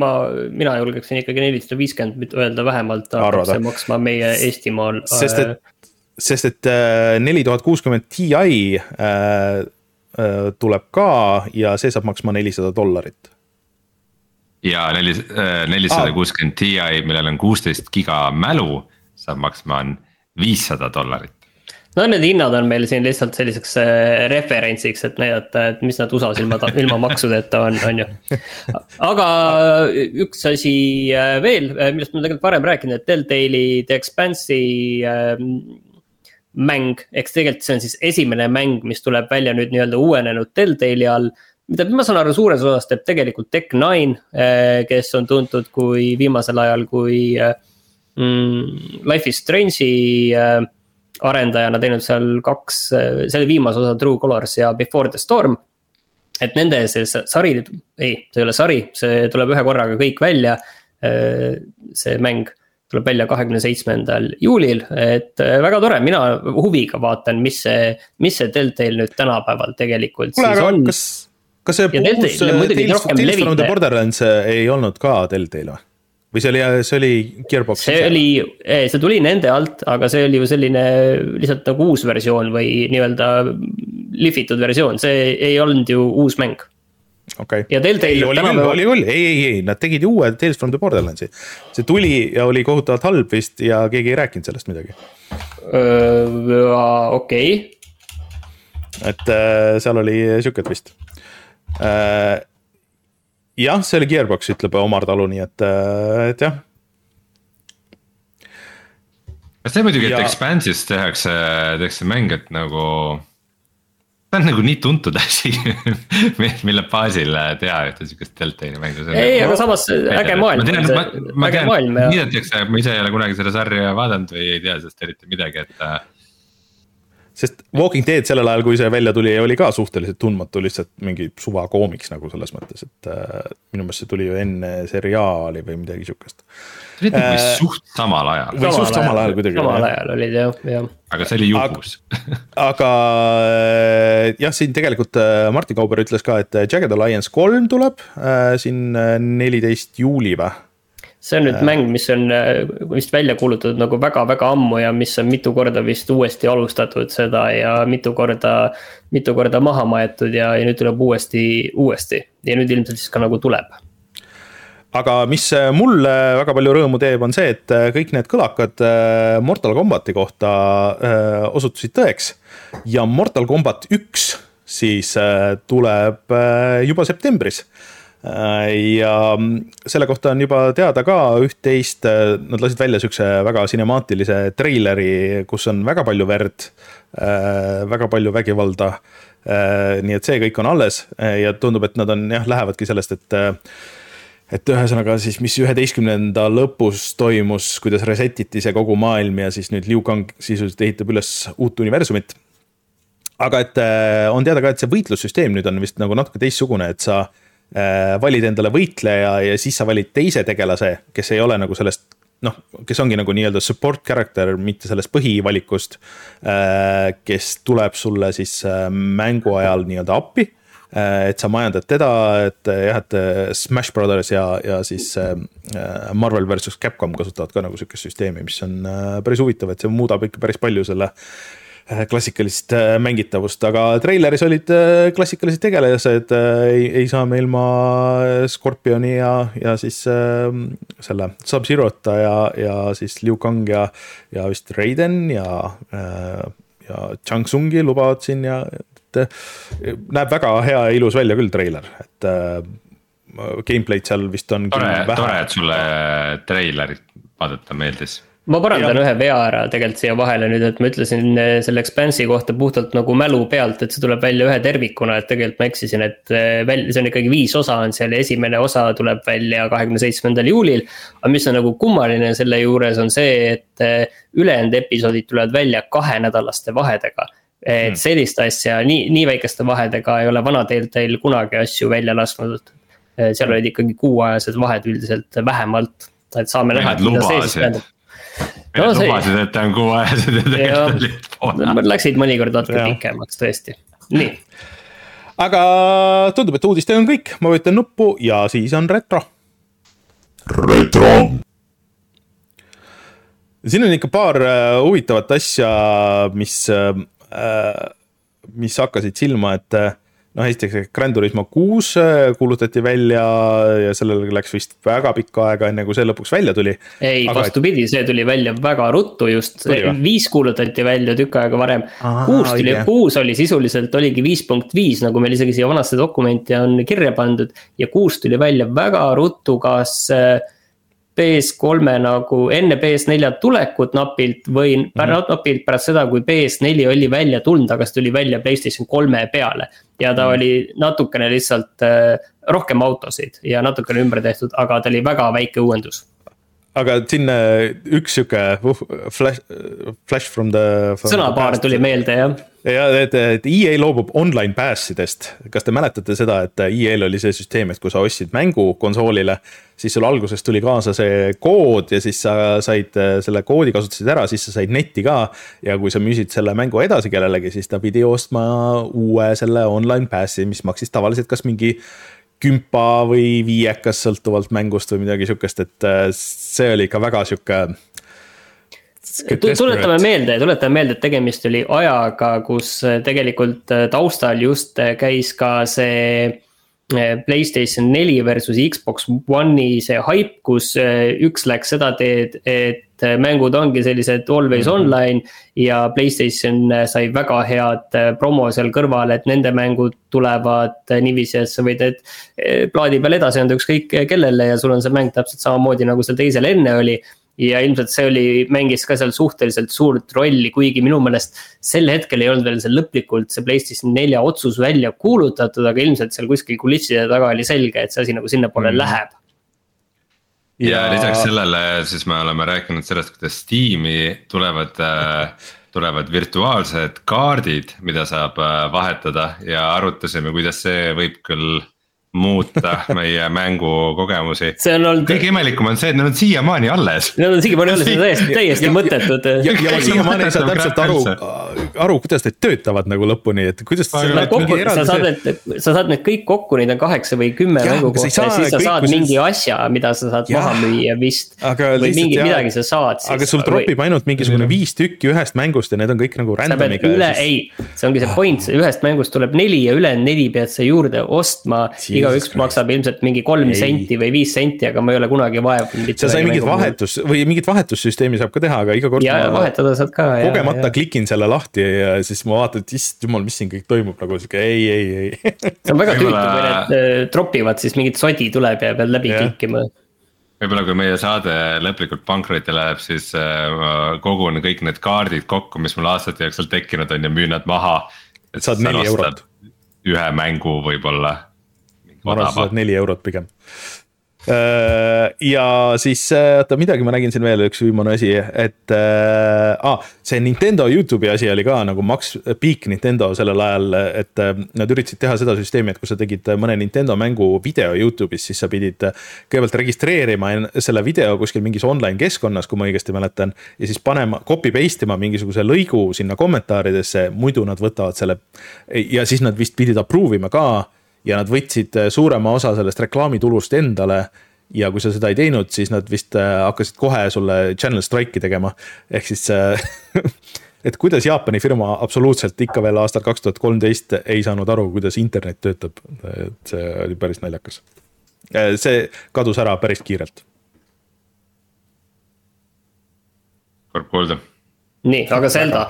ma, mina julgeksin ikkagi nelisada viiskümmend öelda vähemalt hakkab see maksma meie Eestimaal. sest et, sest et äh, neli tuhat kuuskümmend Ti äh, tuleb ka ja see saab maksma nelisada dollarit. ja neli, nelisada kuuskümmend Ti, millel on kuusteist giga mälu, saab maksma on viissada dollarit no need hinnad on meil siin lihtsalt selliseks äh, referentsiks, et näidata, et mis nad USA-s ilma, ilma maksudeta on, on ju. aga üks asi äh, veel, äh, millest ma tegelikult varem rääkinud, et Telltale'i The Expanse'i ähm, mäng, eks tegelikult see on siis esimene mäng, mis tuleb välja nüüd nii-öelda uuenenud Telltale'i all mida ma saan aru, suures osas teeb tegelikult Tech9, kes on tuntud kui viimasel ajal kui mm, Life is Strange'i äh, arendajana teinud seal kaks, selle viimase osa True Colors ja Before the Storm. et nende see sari, ei, see ei ole sari, see tuleb ühe korraga kõik välja. see mäng tuleb välja kahekümne seitsmendal juulil, et väga tore, mina huviga vaatan, mis see, mis see Deltail nüüd tänapäeval tegelikult Kule, siis on. kas, kas see uus Tales, Tales from the Borderlands ei olnud ka Deltail või? Või see oli, see oli Gearbox? see ise? oli, see tuli nende alt, aga see oli ju selline lihtsalt nagu uus versioon või nii-öelda lihvitud versioon, see ei olnud ju uus mäng. okei okay., oli küll, oli küll, ei, ei, ei, nad tegid uue Tales from the Borderlandsi. see tuli ja oli kohutavalt halb vist ja keegi ei rääkinud sellest midagi. okei et äh, seal oli sihuke vist äh, jah, see oli Gearbox, ütleb Omar Talu, nii et, äh, et jah. see muidugi, et ja... Expanse'ist tehakse, tehakse mäng, et nagu. see on nagu nii tuntud asi mille baasil teha ühte sihukest Deltali mängu. ei, aga samas äge maailm. ma tean, ma, ma tean, viidatakse, ma ise ei ole kunagi seda sarja vaadanud või ei tea sellest eriti midagi, et äh, sest Walking Dead sellel ajal, kui see välja tuli, oli ka suhteliselt tundmatu, lihtsalt mingi suva koomiks nagu selles mõttes, et äh, minu meelest see tuli ju enne seriaali või midagi sihukest. see oli äh, suht samal ajal. või suht samal ajal kuidagi. samal ajal olid jah, jah. aga see oli juhus aga äh, jah, siin tegelikult äh, Martin Kauber ütles ka, et Jagged Alliance kolm tuleb äh, siin neliteist juuli või see on nüüd mäng, mis on äh, vist välja kuulutatud nagu väga-väga ammu ja mis on mitu korda vist uuesti alustatud seda ja mitu korda, mitu korda maha maetud ja, ja nüüd tuleb uuesti, uuesti. Ja nüüd ilmselt siis ka nagu tuleb. Aga mis äh, mulle väga palju rõõmu teeb, on see, et äh, kõik need kõlakad Mortal Combati kohta osutusid tõeks. ja Mortal Combat üks siis tuleb juba septembris ja selle kohta on juba teada ka üht-teist, nad lasid välja siukse väga sinemaatilise treileri, kus on väga palju verd, äh, väga palju vägivalda. Äh, nii et see kõik on alles ja tundub, et nad on jah, lähevadki sellest, et et ühesõnaga siis, mis üheteistkümnenda lõpus toimus, kuidas reset iti see kogu maailm ja siis nüüd Liu Kang sisuliselt ehitab üles uut universumit. aga et on teada ka, et see võitlussüsteem nüüd on vist nagu natuke teistsugune, et sa äh, Äh, valid endale võitleja ja siis sa valid teise tegelase, kes ei ole nagu sellest noh, kes ongi nagu nii-öelda support character, mitte sellest põhivalikust. Äh, kes tuleb sulle siis äh, mängu ajal nii-öelda appi. et sa majandad teda, et jah, et Smash Brothers ja, ja siis Marvel versus Capcom kasutavad ka nagu sihukest süsteemi, mis on päris huvitav, et see muudab ikka päris palju selle Äh, klassikalist äh, mängitavust, aga treileris olid äh, klassikalised tegelased, ei, ei saa me ilma Scorpioni ja, ja siis äh, selle Sub-Zerota ja, ja siis Liu Kang ja, ja vist Raiden ja äh,, ja Chang Tsungi lubavad siin ja et näeb väga hea ja ilus välja küll treiler, et äh, gameplay'd seal vist on. tore, tore, et sulle treilerit vaadata meeldis ma parandan ühe vea ära tegelikult siia vahele nüüd, et ma ütlesin eh, selle Expanse'i kohta puhtalt nagu mälu pealt, et see tuleb välja ühe tervikuna, et tegelikult ma eksisin, et eh, väl-, see on ikkagi viis osa on seal ja esimene osa tuleb välja kahekümne seitsmendal juulil. aga mis on nagu kummaline selle juures on see, et eh, ülejäänud episoodid tulevad välja kahenädalaste vahedega. et hmm. sellist asja nii, nii väikeste vahedega ei ole vana Deltail kunagi asju välja lasknud. seal olid ikkagi kuuajased vahed üldiselt vähemalt, et saame näha, et mida see siis tähendab no, see... lubasid, et ta on kuuajased ja tegelikult olid poole. Nad läksid mõnikord natuke pikemaks tõesti, nii. aga tundub, et uudistel on kõik, ma vajutan nuppu ja siis on retro. retro. siin on ikka paar uh, huvitavat asja, mis uh,, mis hakkasid silma, et uh, noh, esiteks Grand Turismo kuus äh, kuulutati välja ja sellel läks vist väga pikka aega, enne kui see lõpuks välja tuli. ei Aga..., vastupidi, see tuli välja väga ruttu just, viis kuulutati välja tükk aega varem. kuus tuli, kuus oli sisuliselt, oligi viis punkt viis, nagu meil isegi siia vanasse dokumenti on kirja pandud. ja kuus tuli välja väga ruttu, kas äh, PS3-e nagu enne PS4 tulekut napilt või mm -hmm. napilt pärast seda, kui PS4 oli välja tulnud, aga see tuli välja Playstation kolme peale. ja ta mm -hmm. oli natukene lihtsalt äh, rohkem autosid ja natukene ümber tehtud, aga ta oli väga väike uuendus aga siin üks sihuke uh, flash, flash from the. sõnapaar tuli meelde jah. Ja et, et EA loobub online pass idest, kas te mäletate seda, et EA-l oli see süsteem, et kui sa ostsid mängu konsoolile. siis sul alguses tuli kaasa see kood ja siis sa said selle koodi kasutasid ära, siis sa said netti ka. ja kui sa müüsid selle mängu edasi kellelegi, siis ta pidi ostma uue selle online pass'i, mis maksis tavaliselt kas mingi kümpa või viiekas, sõltuvalt mängust või midagi sihukest, et äh, see oli ikka väga sihuke. Tuletame meelde, tuletame meelde, et tegemist oli ajaga, kus äh, tegelikult äh, taustal just käis ka see Playstation neli versus Xbox One'i see hype, kus üks läks seda teed, et mängud ongi sellised always mm -hmm. online. ja Playstation sai väga head promo seal kõrval, et nende mängud tulevad niiviisi, et sa võid need plaadi peal edasi anda ükskõik kellele ja sul on see mäng täpselt samamoodi nagu seal teisel enne oli ja ilmselt see oli, mängis ka seal suhteliselt suurt rolli, kuigi minu meelest sel hetkel ei olnud veel see lõplikult see PlayStation nelja otsus välja kuulutatud, aga ilmselt seal kuskil kulisside taga oli selge, et see asi nagu sinnapoole mm. läheb ja, ja lisaks sellele siis me oleme rääkinud sellest, kuidas Steam'i tulevad äh, tulevad virtuaalsed kaardid, mida saab äh, vahetada ja arutasime, kuidas see võib küll muuta meie mängukogemusi. see on olnud. kõige imelikum on see, et need on siiamaani alles. Need on siiamaani alles, need on täiesti, täiesti mõttetud. ja, ja ma siiamaani ei saa täpselt aru, aru, kuidas need töötavad nagu lõpuni, et kuidas. Kokku, sa saad need, sa saad need kõik kokku, neid on kaheksa või kümme mängu kohta ja siis sa saad mingi asja, mida sa saad maha müüa vist. või mingi, midagi sa saad. aga sul tropib ainult mingisugune viis tükki ühest mängust ja need on kõik nagu random'iga. üle, ei, see ongi see point, ühest mängust tuleb neli ja ülejäänud neli pead sa juurde ostma iga igaüks maksab ilmselt mingi kolm ei. senti või viis senti, aga ma ei ole kunagi vaevunud. sa sai mingit vahetus või mingit vahetussüsteemi saab ka teha, aga iga kord. ja vahetada saad ka. kogemata ja, klikin selle lahti ja siis ma vaatan, et issand jumal, mis siin kõik toimub nagu sihuke ei, ei, ei see on väga tüütu, kui need äh, tropivad, siis mingit sodi tuleb ja pead läbi klikkima võib-olla kui meie saade lõplikult pankrotti läheb, siis äh, kogun kõik need kaardid kokku, mis mul aastate jooksul tekkinud on ja müün nad maha. saad neli eurot. ühe mängu võib-olla ma arvan, sa saad neli eurot pigem. Äh, ja siis, äh, oota midagi ma nägin siin veel, üks viimane asi, et äh, ah, see Nintendo Youtube'i asi oli ka nagu Max Peak Nintendo sellel ajal, et nad üritasid teha seda süsteemi, et kui sa tegid mõne Nintendo mängu video Youtube'is, siis sa pidid kõigepealt registreerima selle video kuskil mingis online keskkonnas, kui ma õigesti mäletan. ja siis panema, copy paste ima mingisuguse lõigu sinna kommentaaridesse, muidu nad võtavad selle ja siis nad vist pidid approve ima ka ja nad võtsid äh, suurema osa sellest reklaamitulust endale ja kui sa seda ei teinud, siis nad vist äh, hakkasid kohe sulle channel strike'i tegema, ehk siis äh, et kuidas Jaapani firma absoluutselt ikka veel aastal kaks tuhat kolmteist ei saanud aru, kuidas internet töötab, et see oli päris naljakas. see kadus ära päris kiirelt. kurb kuulda. nii, aga Zelda.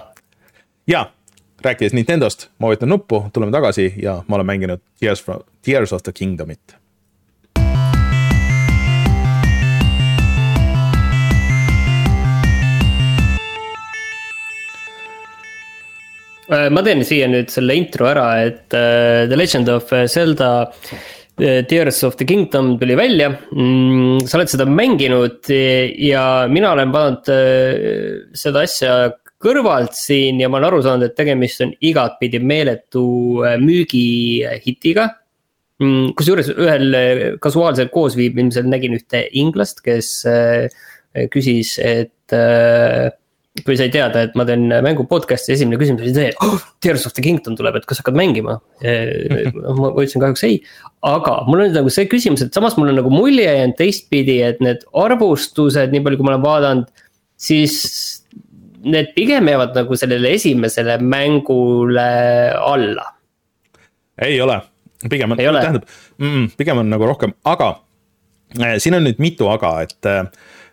jaa rääkides Nintendost, ma vajutan nuppu, tuleme tagasi ja ma olen mänginud Tears, Tears of the Kingdomit. Äh, ma teen siia nüüd selle intro ära, et uh, The Legend of Zelda uh, Tears of the Kingdom tuli välja mm,. sa oled seda mänginud ja mina olen pannud seda asja kõrvalt siin ja ma olen aru saanud, et tegemist on igatpidi meeletu äh, müügihitiga. Mm, kusjuures ühel äh, kasuaalsel koosviibimisel nägin ühte inglast, kes äh, küsis, et kui sai teada, et ma teen mängu podcast'i, esimene küsimus oli see, et oh, Tears of the Kingdom tuleb, et kas hakkad mängima? ma ütlesin kahjuks ei, aga mul on nagu see küsimus, et samas mul on nagu mulje jäänud teistpidi, et need arvustused, nii palju kui ma olen vaadanud, siis need pigem jäävad nagu sellele esimesele mängule alla. ei ole, pigem on, tähendab mm,, pigem on nagu rohkem, aga äh, siin on nüüd mitu aga, et äh,.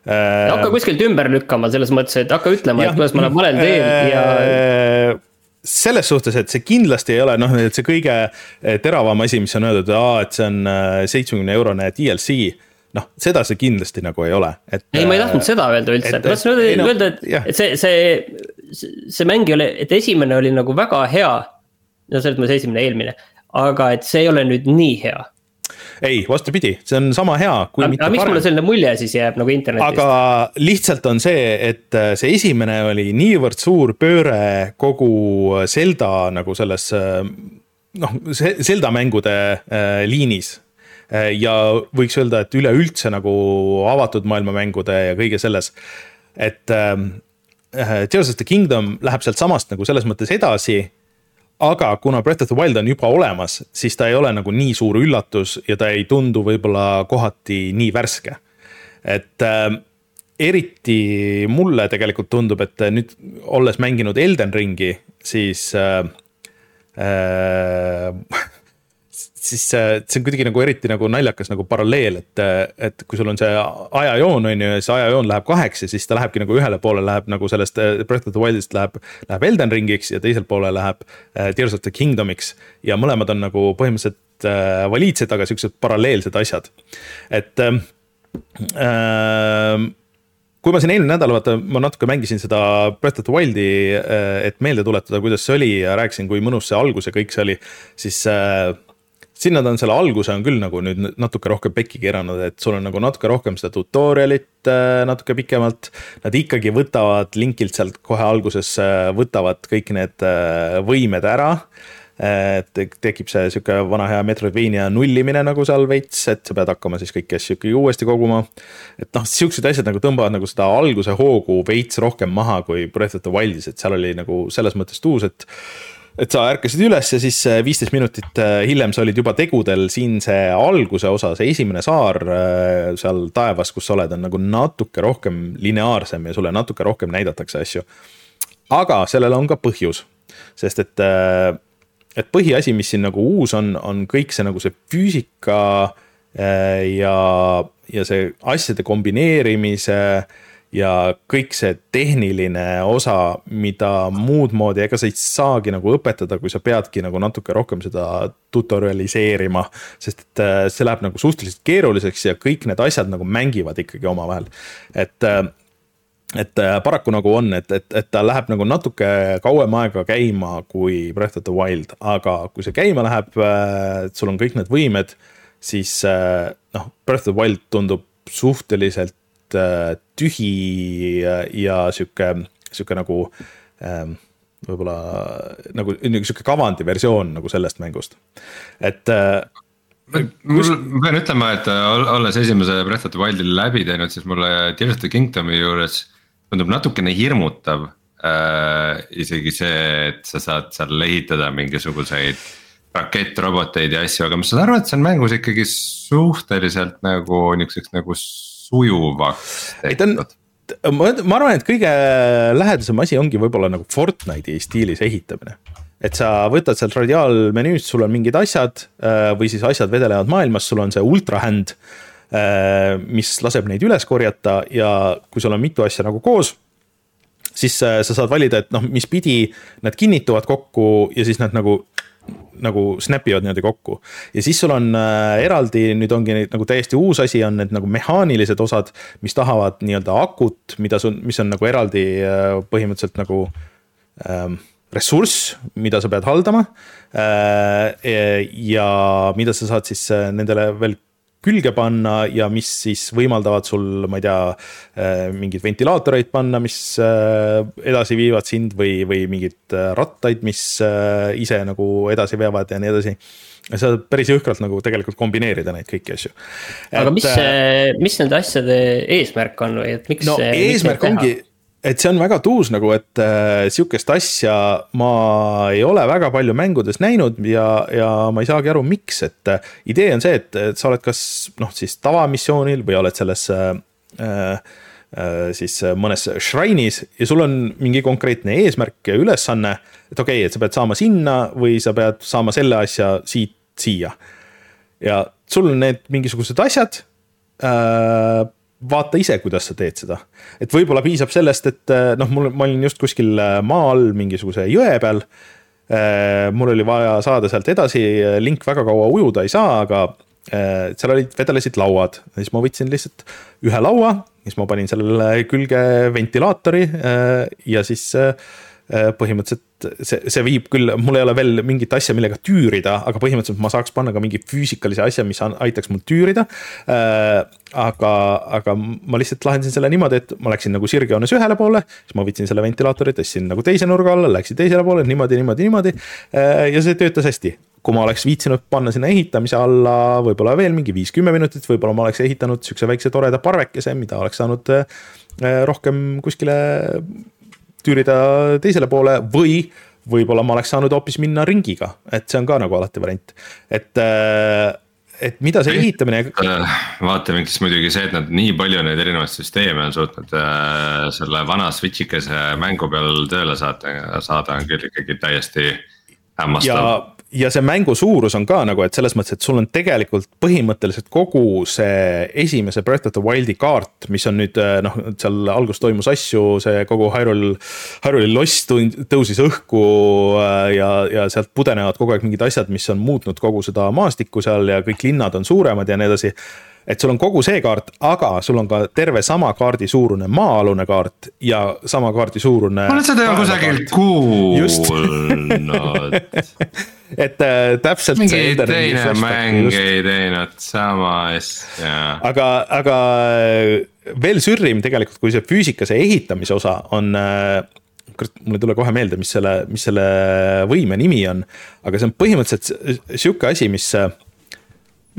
hakka kuskilt ümber lükkama selles mõttes, et hakka ütlema, et kuidas ma olen valel teel ja äh, selles suhtes, et see kindlasti ei ole noh, et see kõige äh, teravam asi, mis on öeldud, et see on äh, seitsmekümne eurone DLC noh, seda see kindlasti nagu ei ole, et. ei, ma ei tahtnud seda öelda üldse, ma tahtsin öelda, öelda, et, et see, see, see mäng ei ole, et esimene oli nagu väga hea. no selles mõttes esimene, eelmine, aga et see ei ole nüüd nii hea ei, vastupidi, see on sama hea, kui aga, mitte aga miks mulle selline mulje siis jääb nagu internetist? aga lihtsalt on see, et äh, see esimene oli niivõrd suur pööre kogu Zelda nagu selles äh, noh, Zelda mängude äh, liinis Äh, ja võiks öelda, et üleüldse nagu avatud maailma mängude ja kõige selles, et ähm, äh, Tears of the Kingdom läheb sealt samast nagu selles mõttes edasi aga kuna Breath of the Wild on juba olemas, siis ta ei ole nagu nii suur üllatus ja ta ei tundu võib-olla kohati nii värske. et äh, eriti mulle tegelikult tundub, et nüüd olles mänginud Elden Ringi, siis äh, äh, siis see on kuidagi nagu eriti nagu naljakas nagu paralleel, et, et kui sul on see ajajoon, on ju, ja see ajajoon läheb kaheks ja siis ta lähebki nagu ühele poole läheb nagu sellest eh, Breath of the Wild'ist läheb, läheb Elden Ringiks ja teisel poole läheb eh, Tears of the Kingdomiks. ja mõlemad on nagu põhimõtteliselt äh, valiidsed, aga siuksed paralleelsed asjad, et äh, kui ma siin eelmine nädal, vaata, ma natuke mängisin seda Breath of the Wild'i, et meelde tuletada, kuidas see oli ja rääkisin, kui mõnus see algus ja kõik see oli, siis äh, sinna ta on selle alguse on küll nagu nüüd natuke rohkem pekki keeranud, et sul on nagu natuke rohkem seda tutorial'it äh, natuke pikemalt. Nad ikkagi võtavad linkilt sealt kohe alguses, äh, võtavad kõik need äh, võimed ära et tekib see sihuke vana hea Metroidvania nullimine nagu seal veits, et sa pead hakkama siis kõiki asju ikkagi uuesti koguma. et noh, siuksed asjad nagu tõmbavad nagu seda alguse hoogu veits rohkem maha kui Breath of the Wild'is, et seal oli nagu selles mõttes tuus, et et sa ärkasid üles ja siis äh, viisteist minutit äh, hiljem sa olid juba tegudel, siin see alguse osa, see esimene saar äh, seal taevas, kus sa oled, on nagu natuke rohkem lineaarsem ja sulle natuke rohkem näidatakse asju. aga sellel on ka põhjus, sest et, et põhiasi, mis siin nagu uus on, on kõik see nagu see füüsika ja, ja see asjade kombineerimise ja kõik see tehniline osa, mida muud moodi, ega sa ei saagi nagu õpetada, kui sa peadki nagu natuke rohkem seda tutorialiseerima. sest et äh, see läheb nagu suhteliselt keeruliseks ja kõik need asjad nagu mängivad ikkagi omavahel, et äh, et äh, paraku nagu on, et, et, et ta läheb nagu natuke kauem aega käima kui Breath of the Wild, aga kui see käima läheb, sul on kõik need võimed, siis noh, Breath of the Wild tundub suhteliselt tühi ja sihuke, sihuke nagu ähm, võib-olla nagu sihuke kavandi versioon nagu sellest mängust, et äh, mul, ma pean ütlema, et äh, olles esimese Breath of the Wildi läbi teinud, siis mulle Tears of the Kingdomi juures tundub natukene hirmutav äh,. isegi see, et sa saad seal ehitada mingisuguseid rakettroboteid ja asju, aga ma saan aru, et see on mängus ikkagi suhteliselt nagu niukseks nagu sujuvaks tehtud ma, ma arvan, et kõige lähedasem asi ongi võib-olla nagu Fortnite'i stiilis ehitamine. et sa võtad sealt radiaalmenüüst, sul on mingid asjad äh, või siis asjad vedelevad maailmas, sul on see ultra hand. Äh, mis laseb neid üles korjata ja kui sul on mitu asja nagu koos siis äh, sa saad valida, et noh, mis pidi nad kinnituvad kokku ja siis nad nagu nagu snap ivad niimoodi kokku. ja siis sul on äh, eraldi, nüüd ongi nagu täiesti uus asi, on need nagu mehaanilised osad, mis tahavad nii-öelda akut, mida sul, mis on nagu eraldi äh, põhimõtteliselt nagu ähm, ressurss, mida sa pead haldama äh,. ja mida sa saad siis äh, nendele veel külge panna ja mis siis võimaldavad sul, ma ei tea, äh, mingeid ventilaatoreid panna, mis äh, edasi viivad sind või, või mingeid äh, rattaid, mis ise nagu edasi veavad ja nii edasi sa saad päris jõhkralt nagu tegelikult kombineerida neid kõiki asju. aga et, mis, mis nende asjade eesmärk on või et miks? no eesmärk ongi et see on väga tuus nagu, et äh, sihukest asja ma ei ole väga palju mängudes näinud ja, ja ma ei saagi aru, miks, et äh, idee on see, et, et sa oled kas noh, siis tavamissioonil või oled selles äh, äh, siis mõnes shrine'is ja sul on mingi konkreetne eesmärk ja ülesanne. et okei okay,, et sa pead saama sinna või sa pead saama selle asja siit siia. ja sul on need mingisugused asjad äh, vaata ise, kuidas sa teed seda. et võib-olla piisab sellest, et noh, mul, ma olin just kuskil maa all mingisuguse jõe peal Äh, mul oli vaja saada sealt edasi, link väga kaua ujuda ei saa, aga äh, seal olid, vedelesid lauad, siis ma võtsin lihtsalt ühe laua, siis ma panin sellele külge ventilaatori äh, ja siis põhimõtteliselt see, see viib küll, mul ei ole veel mingit asja, millega tüürida, aga põhimõtteliselt ma saaks panna ka mingi füüsikalise asja, mis aitaks mul tüürida. aga, aga ma lihtsalt lahendasin selle niimoodi, et ma läksin nagu sirgjoones ühele poole, siis ma võtsin selle ventilaatori, tõstsin nagu teise nurga alla, läksin teisele poole niimoodi, niimoodi, niimoodi. ja see töötas hästi kui ma oleks viitsinud panna sinna ehitamise alla võib-olla veel mingi viis-kümme minutit, võib-olla ma oleks ehitanud sihukese väikse toreda parvekese, mida oleks saanud rohkem kuskile tüürida teisele poole või võib-olla ma oleks saanud hoopis minna ringiga, et see on ka nagu alati variant, et äh, et mida see ehitamine. Äh, vaatevinklist muidugi see, et nad nii palju neid erinevaid süsteeme on suutnud äh, selle vana switch'ikese mängu peal tööle saata, saada on küll ikkagi täiesti hämmastav ja see mängu suurus on ka nagu, et selles mõttes, et sul on tegelikult põhimõtteliselt kogu see esimese Breath of the Wild'i kaart, mis on nüüd eh, noh, seal alguses toimus asju, see kogu Hyrule, Hyrule loss tõusis õhku eh, ja, ja sealt pudenevad kogu aeg mingid asjad, mis on muutnud kogu seda maastikku seal ja kõik linnad on suuremad ja nii edasi. Et sul on kogu see kaart, aga sul on ka terve sama kaardi suurune maa-alune kaart ja sama kaardi suurune. ma olen seda ju kusagilt kuulnud et äh, täpselt. mingi teine mäng just. ei teinud sama asja. aga, aga äh, veel sürrim tegelikult, kui see füüsika, see ehitamise osa on äh, kurat, mul ei tule kohe meelde, mis selle, mis selle võime nimi on. aga see on põhimõtteliselt sihuke asi, mis,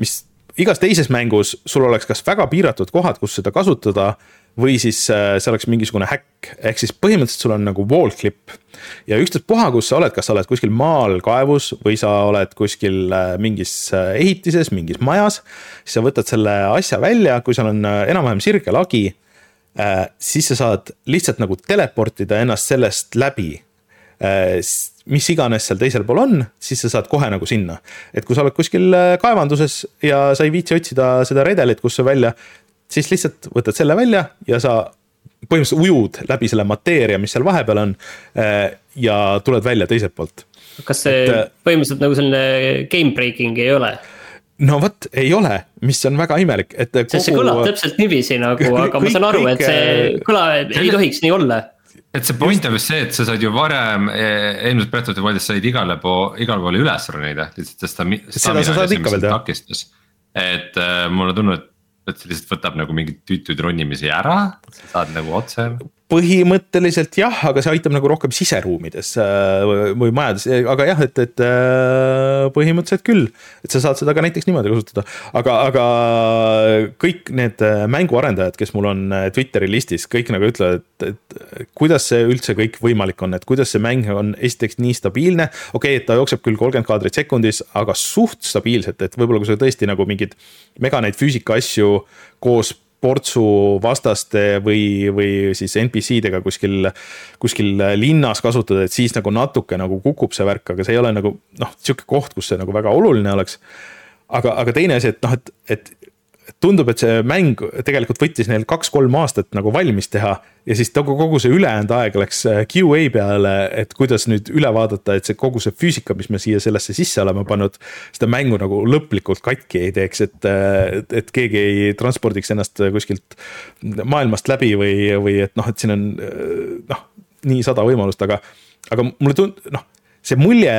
mis igas teises mängus sul oleks kas väga piiratud kohad, kus seda kasutada või siis äh, see oleks mingisugune häkk, ehk siis põhimõtteliselt sul on nagu wall clip. ja ükstaspuha, kus sa oled, kas sa oled kuskil maal kaevus või sa oled kuskil äh, mingis äh, ehitises, mingis majas. siis sa võtad selle asja välja, kui seal on enam-vähem sirge lagi. siis sa saad lihtsalt nagu teleportida ennast sellest läbi mis iganes seal teisel pool on, siis sa saad kohe nagu sinna. et kui sa oled kuskil kaevanduses ja sa ei viitsi otsida seda redelit, kus see välja, siis lihtsalt võtad selle välja ja sa põhimõtteliselt ujud läbi selle mateeria, mis seal vahepeal on. Äh, ja tuled välja teiselt poolt. kas see et, äh, põhimõtteliselt nagu selline game breaking ei ole? no vot, ei ole, mis on väga imelik, et. sest see kõlab täpselt niiviisi nagu, aga ma saan aru, et see kõla ei tohiks nii olla et see point on vist see, et sa said ju varem eh, eelmises Breath of the Wildis said igale pool, igale poole üles ronida, lihtsalt sest ta. seda sa saad ikka veel teha. takistas, et äh, mulle tundub, et et see lihtsalt võtab nagu mingeid tüütuid ronimisi ära, sa saad nagu otse põhimõtteliselt jah, aga see aitab nagu rohkem siseruumides äh, või majades, aga jah, et, et äh, põhimõtteliselt küll. et sa saad seda ka näiteks niimoodi kasutada, aga, aga kõik need äh, mänguarendajad, kes mul on Twitteri listis, kõik nagu ütlevad, et, et kuidas see üldse kõik võimalik on, et kuidas see mäng on esiteks nii stabiilne. okei okay,, et ta jookseb küll kolmkümmend kaadrit sekundis, aga suht stabiilselt, et võib-olla kui sa tõesti nagu mingeid mega neid füüsika asju koos portsu vastaste või, või siis NPC-dega kuskil, kuskil linnas kasutada, et siis nagu natuke nagu kukub see värk, aga see ei ole nagu noh, sihuke koht, kus see nagu väga oluline oleks. aga, aga teine asi, et noh, et, et tundub, et see mäng tegelikult võttis neil kaks-kolm aastat nagu valmis teha. ja siis kogu, kogu see ülejäänud aeg läks äh, QA peale, et kuidas nüüd üle vaadata, et see kogu see füüsika, mis me siia sellesse sisse oleme pannud. seda mängu nagu lõplikult katki ei teeks, et, äh, et keegi ei transpordiks ennast kuskilt maailmast läbi või, või et noh, et siin on äh, noh, nii sada võimalust, aga. aga mulle tund-, noh, see mulje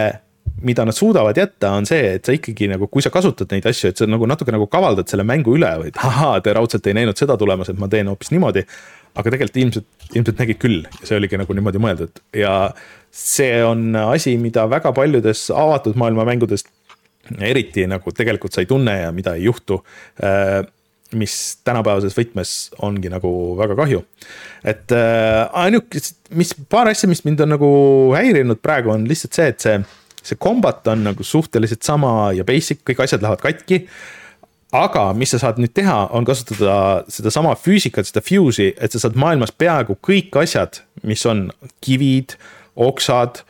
mida nad suudavad jätta, on see, et sa ikkagi nagu, kui sa kasutad neid asju, et sa nagu natuke nagu kavaldad selle mängu üle või et ahaa, te raudselt ei näinud seda tulemas, et ma teen hoopis niimoodi. aga tegelikult ilmselt, ilmselt nägid küll ja see oligi nagu niimoodi mõeldud ja see on asi, mida väga paljudes avatud maailma mängudes eriti nagu tegelikult sa ei tunne ja mida ei juhtu äh, mis tänapäevases võtmes ongi nagu väga kahju. et äh, ainuke, mis paar asja, mis mind on nagu häirinud praegu, on lihtsalt see, et see see combat on nagu suhteliselt sama ja basic, kõik asjad lähevad katki. aga mis sa saad nüüd teha, on kasutada sedasama füüsikat, seda fuse'i, et sa saad maailmas peaaegu kõik asjad, mis on kivid, oksad,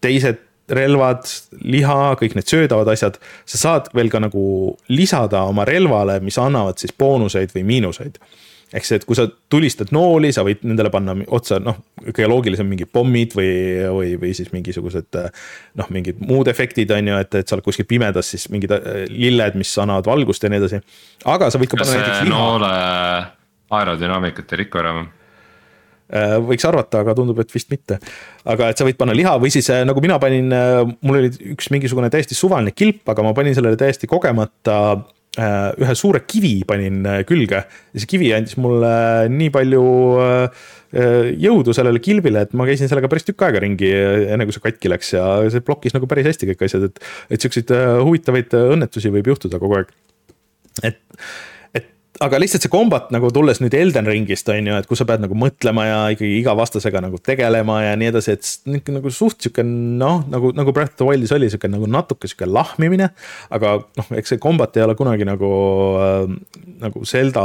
teised relvad, liha, kõik need söödavad asjad. sa saad veel ka nagu lisada oma relvale, mis annavad siis boonuseid või miinuseid ehk see, et kui sa tulistad nooli, sa võid nendele panna otsa, noh, kõige loogilisem mingid pommid või, või, või siis mingisugused noh, mingid muud efektid on ju, et, et sa oled kuskil pimedas, siis mingid äh, lilled, mis annavad valgust ja nii edasi. aga sa võid ka panna näiteks liha. noole aerodünaamikat ei riku ära või? Äh, võiks arvata, aga tundub, et vist mitte. aga et sa võid panna liha või siis äh, nagu mina panin, mul oli üks mingisugune täiesti suvaline kilp, aga ma panin sellele täiesti kogemata ühe suure kivi panin äh, külge ja see kivi andis mulle nii palju äh, jõudu sellele kilbile, et ma käisin sellega päris tükk aega ringi, enne kui see katki läks ja see blokkis nagu päris hästi kõik asjad, et, et siukseid huvitavaid õnnetusi võib juhtuda kogu aeg. et aga lihtsalt see kombat nagu tulles nüüd Elden Ringist on ju, et kus sa pead nagu mõtlema ja ikkagi iga vastasega nagu tegelema ja nii edasi, et nagu suht sihuke noh, nagu, nagu Breath of the Wildis oli sihuke nagu natuke sihuke lahmimine. aga noh, eks see kombat ei ole kunagi nagu äh,, nagu Zelda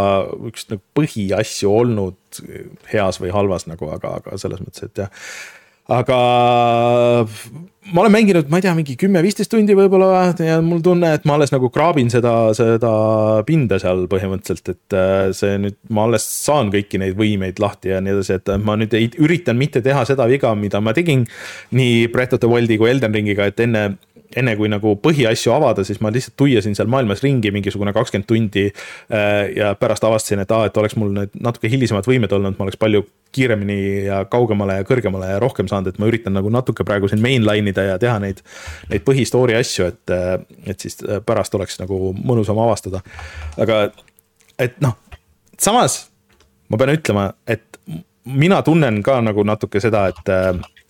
üks nagu põhiasju olnud heas või halvas nagu, aga, aga selles mõttes, et jah aga ma olen mänginud, ma ei tea, mingi kümme-viisteist tundi võib-olla ja mul tunne, et ma alles nagu kraabin seda, seda pinda seal põhimõtteliselt, et äh, see nüüd, ma alles saan kõiki neid võimeid lahti ja nii edasi, et ma nüüd ei, üritan mitte teha seda viga, mida ma tegin nii Breath of the Wildi kui Elden Ringiga, et enne enne kui nagu põhiasju avada, siis ma lihtsalt tuiasin seal maailmas ringi mingisugune kakskümmend tundi. Äh, ja pärast avastasin, et aa, et oleks mul need natuke hilisemad võimed olnud, ma oleks palju kiiremini ja kaugemale ja kõrgemale ja rohkem saanud, et ma üritan nagu natuke praegu siin mainline ida ja teha neid. Neid põhistory asju, et, äh, et siis äh, pärast oleks nagu mõnusam avastada. aga, et noh, samas ma pean ütlema, et mina tunnen ka nagu natuke seda, et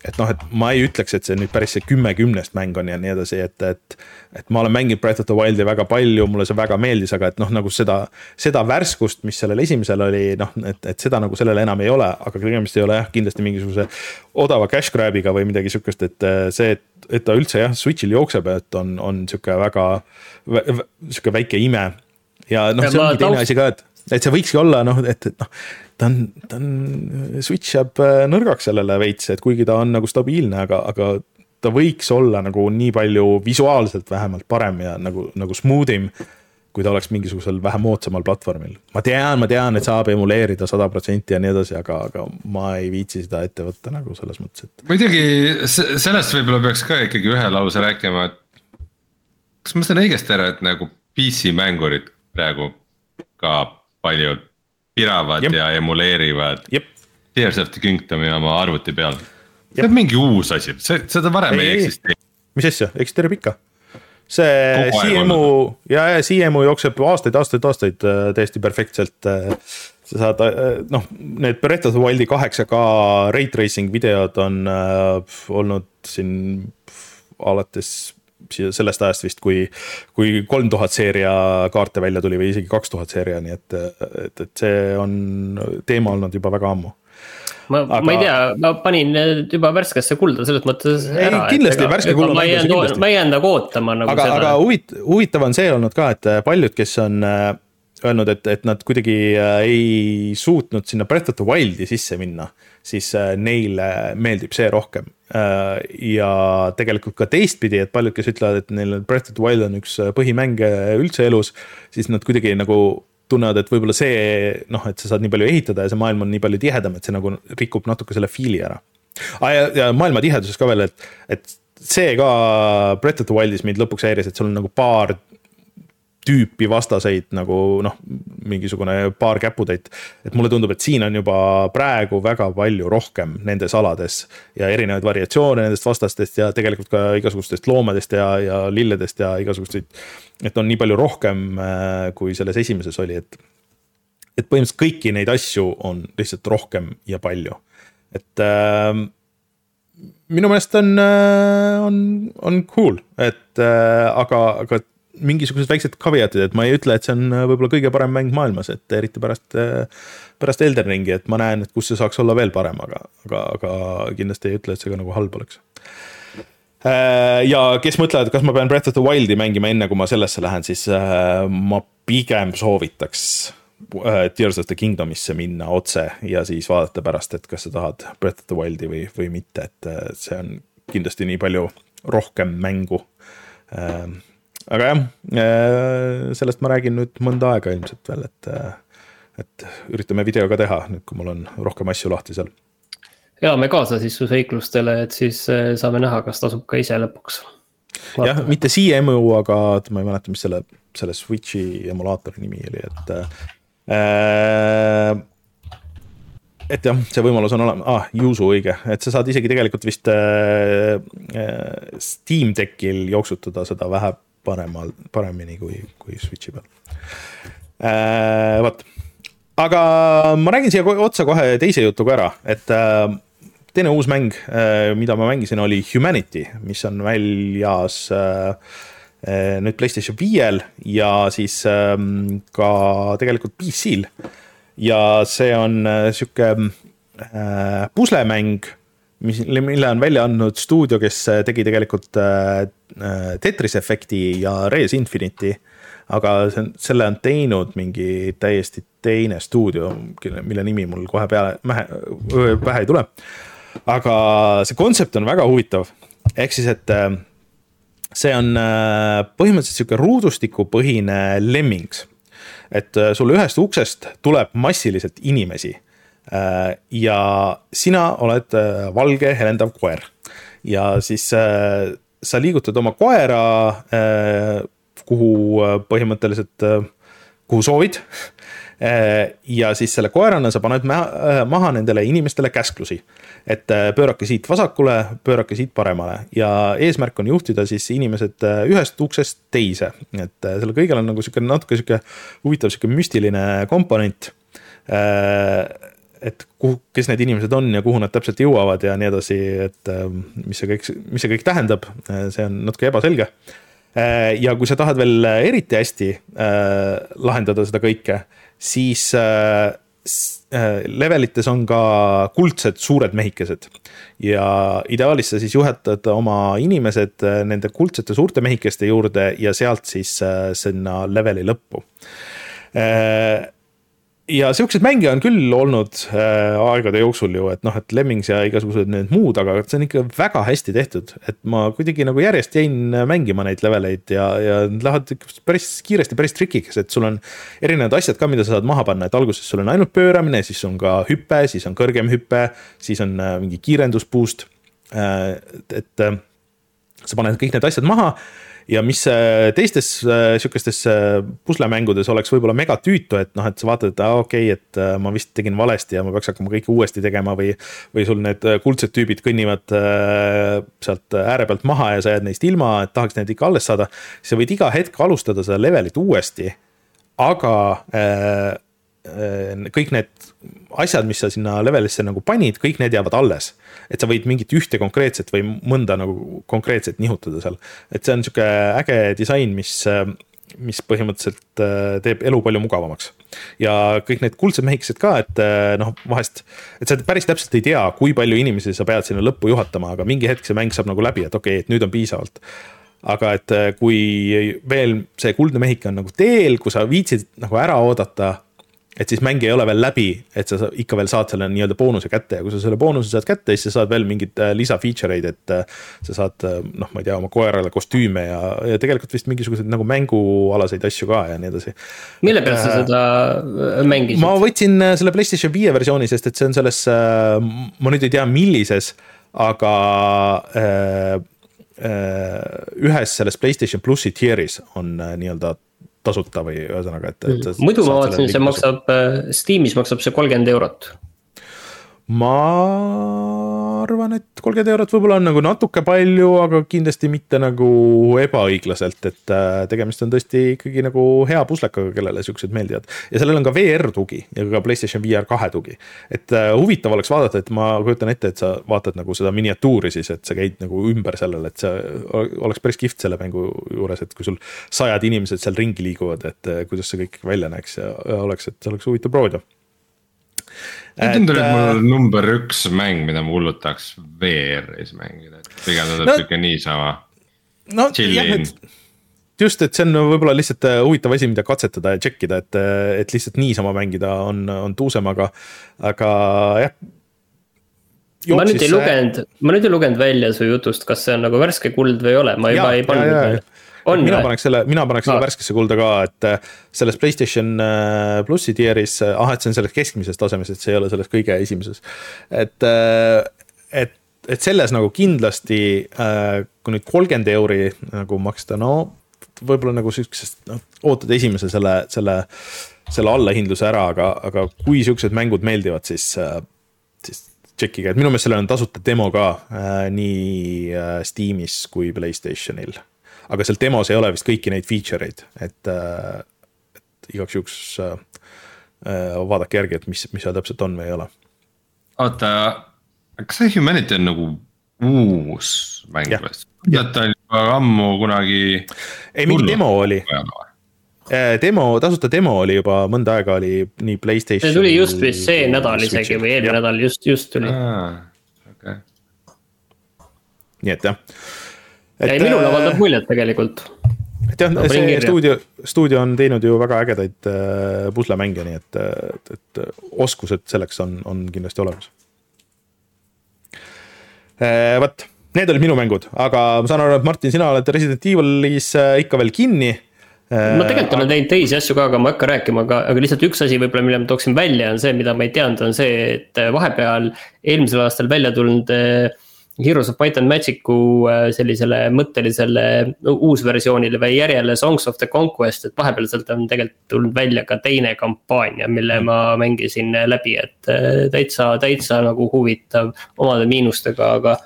et noh, et ma ei ütleks, et see nüüd päris see kümme kümnest mäng on ja nii edasi, et, et. et ma olen mänginud Breath of the Wildi väga palju, mulle see väga meeldis, aga et noh, nagu seda, seda värskust, mis sellel esimesel oli, noh, et, et seda nagu sellel enam ei ole, aga tegemist ei ole jah, kindlasti mingisuguse odava cash grab'iga või midagi sihukest, et see, et, et ta üldse jah, Switch'il jookseb, et on, on sihuke väga, sihuke väike ime. ja noh, see ongi teine asi ka, et, et see võikski olla noh, et, et noh ta on, ta on, Switch jääb äh, nõrgaks sellele veits, et kuigi ta on nagu stabiilne, aga, aga ta võiks olla nagu nii palju visuaalselt vähemalt parem ja nagu, nagu smooth im. kui ta oleks mingisugusel vähe moodsamal platvormil. ma tean, ma tean, et saab emuleerida sada protsenti ja nii edasi, aga, aga ma ei viitsi seda ette võtta nagu selles mõttes, et. muidugi sellest võib-olla peaks ka ikkagi ühe lause rääkima, et. kas ma saan õigesti aru, et nagu PC mängurid praegu ka paljud piravad Jep. ja emuleerivad Tears of the Kingdomi oma arvuti peal. see on mingi uus asi, see, seda varem ei, ei eksisteeri. mis asja, eksisteerib ikka. see CMU ja, ja CMU jookseb aastaid, aastaid, aastaid äh, täiesti perfektselt äh, sa saad, äh, noh, need Breath of the Wildi kaheksa K rate tracing videod on äh, olnud siin alates sellest ajast vist, kui, kui kolm tuhat seeria kaarte välja tuli või isegi kaks tuhat seeria, nii et, et, et see on teema olnud juba väga ammu ma aga..., ma ei tea, ma panin juba värskesse kulda selles mõttes ei, ära. kindlasti värske kulla mängu see kindlasti. ma ei jäänud nagu ootama nagu aga, seda. aga huvit-, huvitav on see olnud ka, et paljud, kes on äh, öelnud, et, et nad kuidagi äh, ei suutnud sinna Breath of the Wildi sisse minna siis äh, neile meeldib see rohkem. Äh, ja tegelikult ka teistpidi, et paljud, kes ütlevad, et neil Breath of the Wild on üks äh, põhimänge üldse elus, siis nad kuidagi nagu tunnevad, et võib-olla see noh, et sa saad nii palju ehitada ja see maailm on nii palju tihedam, et see nagu rikub natuke selle feel'i ära ah,. ja, ja maailma tiheduses ka veel, et, et see ka Breath of the Wildis mind lõpuks häiris, et sul on nagu paar tüüpi vastaseid nagu noh, mingisugune paar käputäit. et mulle tundub, et siin on juba praegu väga palju rohkem nendes alades ja erinevaid variatsioone nendest vastastest ja tegelikult ka igasugustest loomadest ja, ja lilledest ja igasuguseid. et on nii palju rohkem, äh, kui selles esimeses oli, et, et põhimõtteliselt kõiki neid asju on lihtsalt rohkem ja palju, et äh, minu meelest on, äh, on, on cool, et äh, aga, aga mingisugused väiksed caveat'id, et ma ei ütle, et see on äh, võib-olla kõige parem mäng maailmas, et eriti pärast, äh, pärast Elden Ringi, et ma näen, et kus see saaks olla veel parem, aga, aga, aga kindlasti ei ütle, et see ka nagu halb oleks. Äh, ja kes mõtlevad, kas ma pean Breath of the Wildi mängima enne, kui ma sellesse lähen, siis ma pigem soovitaks Tears of the Kingdomisse minna otse ja siis vaadata pärast, et kas sa tahad Breath of the Wildi või, või mitte, et see on kindlasti nii palju rohkem mängu. Aga jah, äh, sellest ma räägin nüüd mõnda aega ilmselt veel, et, et üritame video ka teha nüüd, kui mul on rohkem asju lahti seal. elame kaasa siis su seiklustele, et siis saame näha, kas tasub ka ise lõpuks. jah, mitte CMU, aga ma ei mäleta, mis selle, selle Switch'i emulaatori nimi oli, et äh, et jah, see võimalus on olemas, ah, Yuzu õige, et sa saad isegi tegelikult vist äh, äh, Steam Deckil jooksutada seda vähe paremal, paremini kui, kui Switch'i peal äh,. vot, aga ma räägin siia otsa kohe teise jutu ka ära, et äh, teine uus mäng äh,, mida ma mängisin, oli Humanity, mis on väljas äh, äh nüüd Playstation viiel ja siis ähm, ka tegelikult PC-l ja see on äh, sihuke äh, puslemäng, mis, mille on välja andnud stuudio, kes äh, tegi tegelikult äh, äh, Tetris efekti ja Res Infinity. aga see on, selle on teinud mingi täiesti teine stuudio, mille nimi mul kohe peale, pähe ei tule. aga see kontsept on väga huvitav, ehk siis, et see on põhimõtteliselt sihuke ruudustikupõhine lemmings et äh, sul ühest uksest tuleb massiliselt inimesi. Äh, ja sina oled äh, valge helendav koer ja siis sa liigutad oma koera, kuhu põhimõtteliselt, kuhu soovid ja siis selle koerana sa paned maha nendele inimestele käsklusi. et pöörake siit vasakule, pöörake siit paremale ja eesmärk on juhtida siis inimesed ühest uksest teise. et sellel kõigel on nagu sihuke natuke sihuke huvitav sihuke müstiline komponent et kuhu, kes need inimesed on ja kuhu nad täpselt jõuavad ja nii edasi, et mis see kõik, mis see kõik tähendab, see on natuke ebaselge. ja kui sa tahad veel eriti hästi lahendada seda kõike, siis äh, äh, levelites on ka kuldsed suured mehikesed. ja ideaalis sa siis juhatad oma inimesed äh, nende kuldsete suurte mehikeste juurde ja sealt siis äh, sinna leveli lõppu äh, ja siukseid mänge on küll olnud äh, aegade jooksul ju, et noh, et Lemmings ja igasugused need muud, aga see on ikka väga hästi tehtud, et ma kuidagi nagu järjest jäin mängima neid leveleid ja, ja nad lähevad päris kiiresti, päris trikiks, et sul on erinevad asjad ka, mida sa saad maha panna, et alguses sul on ainult pööramine, siis on ka hüpe, siis on kõrgem hüpe, siis on äh, mingi kiirendus boost äh,. et äh, sa paned kõik need asjad maha ja mis äh, teistes äh, sihukestes äh, puslemängudes oleks võib-olla megatüütu, et noh, et sa vaatad, et aa okei okay,, et ma vist tegin valesti ja ma peaks hakkama kõike uuesti tegema või. või sul need kuldsed tüübid kõnnivad sealt ääre pealt maha ja sa jääd neist ilma, et tahaks neid ikka alles saada. sa võid iga hetk alustada seda levelit uuesti, aga kõik need asjad, mis sa sinna levelisse nagu panid, kõik need jäävad alles et sa võid mingit ühte konkreetset või mõnda nagu konkreetset nihutada seal. et see on sihuke äge disain, mis, mis põhimõtteliselt äh, teeb elu palju mugavamaks. ja kõik need kuldsed mehikesed ka, et äh, noh, vahest, et sa päris täpselt ei tea, kui palju inimesi sa pead sinna lõppu juhatama, aga mingi hetk see mäng saab nagu läbi, et okei okay,, et nüüd on piisavalt aga et äh, kui veel see kuldne mehike on nagu teel, kui sa viitsid nagu ära oodata et siis mäng ei ole veel läbi, et sa ikka veel saad selle nii-öelda boonuse kätte ja kui sa selle boonuse saad kätte, siis sa saad veel mingeid äh, lisa feature eid, et äh, sa saad äh, noh, ma ei tea, oma koerale kostüüme ja, ja tegelikult vist mingisuguseid nagu mängualaseid asju ka ja nii edasi. mille pealt sa seda mängisid? ma võtsin selle Playstation viie versiooni, sest et see on selles, ma nüüd ei tea, millises, aga äh, ühes selles Playstation plussi tier'is on nii-öelda tasuta või ühesõnaga, et, et. Mm. muidu ma vaatasin, see maksab, äh, Steamis maksab see kolmkümmend eurot ma arvan, et kolmkümmend eurot võib-olla on nagu natuke palju, aga kindlasti mitte nagu ebaõiglaselt, et äh, tegemist on tõesti ikkagi nagu hea puslekaga, kellele siuksed meeldivad. ja sellel on ka VR tugi ja ka Playstation VR kahe tugi. et uh, huvitav oleks vaadata, et ma kujutan ette, et sa vaatad nagu seda miniatuuri siis, et sa käid nagu ümber sellele, et see oleks päris kihvt selle mängu juures, et kui sul sajad inimesed seal ringi liiguvad, et uh, kuidas see kõik välja näeks ja, oleks, et oleks huvitav proovida see tundub, et mul on number üks mäng, mida ma hullult tahaks VR-is mängida, et pigem tundub no, sihuke niisama. no jah, et just, et see on võib-olla lihtsalt äh, huvitav asi, mida katsetada ja check ida, et, äh, et lihtsalt niisama mängida on, on tuusem, aga, aga jah. ma nüüd ei lugenud, ma nüüd ei lugenud välja su jutust, kas see on nagu värske kuld või ei ole, ma juba ja, ei pannud mina paneks selle, mina paneks selle värskesse kulda ka, et äh, selles Playstation plussi tier'is, ah, et see on selles keskmises tasemes, et see ei ole selles kõige esimeses. et, et et selles nagu kindlasti, äh, kui nüüd kolmkümmend euri nagu maksta, no võib-olla nagu sihukesest, noh, ootad esimese selle, selle, selle allahindluse ära, aga, aga kui sihukesed mängud meeldivad, siis, äh, siis tšekkige, et minu meelest sellel on tasuta demo ka äh, nii äh, Steamis kui Playstationil. Aga seal demos ei ole vist kõiki neid feature eid, et äh,, et igaks juhuks äh, äh, vaadake järgi, et mis, mis seal täpselt on või ei ole. oota kas see Humanity on nagu uus mäng või? tead ta oli juba ammu kunagi. ei, mingi demo oli. Demo, tasuta demo oli juba mõnda aega oli nii Playstation. see tuli just vist see nädal isegi või eelmine nädal just, just tuli. Okay. nii et jah. Ei, minule äh, avaldab muljet tegelikult. et jah no,, see stuudio, stuudio on teinud ju väga ägedaid äh, puslemänge, nii et, et, et oskused selleks on, on kindlasti olemas Äh, vot, need olid minu mängud, aga ma saan aru, et Martin, sina oled Resident Evilis äh, ikka veel kinni. ma tegelikult olen teinud teisi asju ka, aga ma ei hakka rääkima, aga, aga lihtsalt üks asi võib-olla, mille ma tooksin välja, on see, mida ma ei teadnud, on see, et äh, vahepeal eelmisel aastal välja tulnud Heroes of Might and Magic'u sellisele mõttelisele uusversioonile või järjele Songs of the Conquest, et vahepeal sealt on tegelikult tulnud välja ka teine kampaania, mille mm. ma mängisin läbi, et täitsa, täitsa nagu huvitav omade miinustega, aga.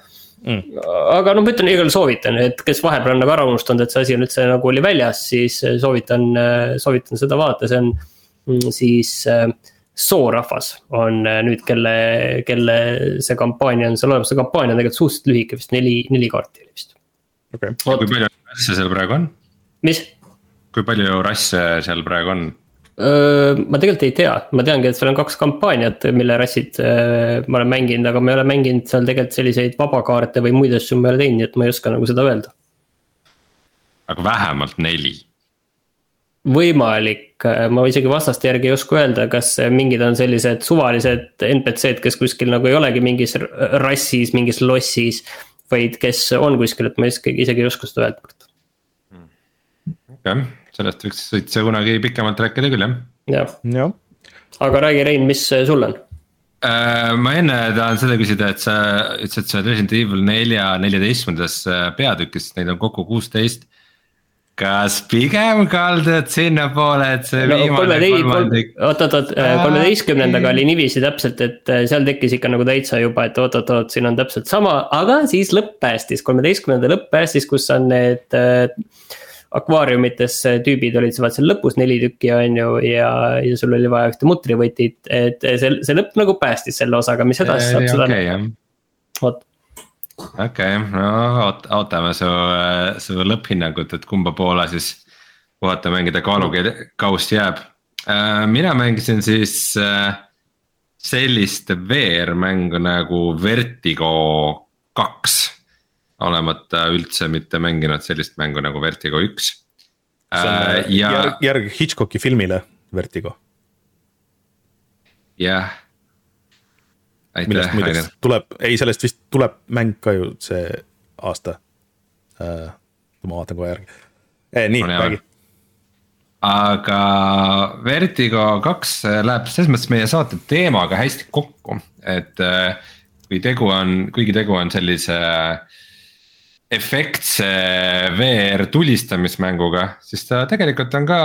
Mm. aga noh, ma ütlen igal soovitan, et kes vahepeal on nagu ära unustanud, et see asi on üldse nagu oli väljas, siis soovitan, soovitan seda vaadata, see on mm, siis soorahvas on äh, nüüd, kelle, kelle see kampaania on seal olemas, see kampaania on tegelikult suhteliselt lühike, vist neli, neli kaarti oli vist. Okay. kui palju rasse seal praegu on? mis? kui palju rasse seal praegu on? ma tegelikult ei tea, ma teangi, et seal on kaks kampaaniat, mille rassid ma olen mänginud, aga ma ei ole mänginud seal tegelikult selliseid vabakaarte või muid asju ma ei ole teinud, nii et ma ei oska nagu seda öelda. aga vähemalt neli võimalik, ma isegi vastaste järgi ei oska öelda, kas mingid on sellised suvalised NPC-d, kes kuskil nagu ei olegi mingis rassis, mingis lossis. vaid kes on kuskil, et ma isegi, isegi ei oska seda öelda. okei okay., sellest võiks üldse kunagi pikemalt rääkida küll jah. jah ja. aga räägi, Rein, mis sul on? Äh, ma enne tahan seda küsida, et sa ütlesid, et sa oled Resident Evil nelja, neljateistkümnendas äh, peatükis, neid on kokku kuusteist kas pigem kaldud sinnapoole, et see no, viimane kolmandik. oot, oot, oot, kolmeteistkümnendaga oli niiviisi täpselt, et äh, seal tekkis ikka nagu täitsa juba, et oot, oot, oot, siin on täpselt sama, aga siis lõpp päästis, kolmeteistkümnenda lõpp päästis, kus on need äh, akvaariumites tüübid olid vaat seal lõpus neli tükki, on ju, ja, ja sul oli vaja ühte mutrivõtit, et see, see lõpp nagu päästis selle osaga, mis edasi saab, seda vot okei okay,, no oot-, ootame su, su lõpphinnangut, et kumba poole siis puhata mängida kaalukaust jääb. Äh, mina mängisin siis äh, sellist VR-mängu nagu Vertigo kaks. olemata üldse mitte mänginud sellist mängu nagu Vertigo üks. Äh, ja järg, järg Hitchcocki filmile Vertigo. jah millest muideks tuleb, ei sellest vist tuleb mäng ka ju see aasta äh,. ma vaatan kohe järgi eh,, nii no,, räägi. aga Vertigo kaks läheb selles mõttes meie saate teemaga hästi kokku, et äh, kui tegu on, kuigi tegu on sellise efektse VR tulistamismänguga, siis ta tegelikult on ka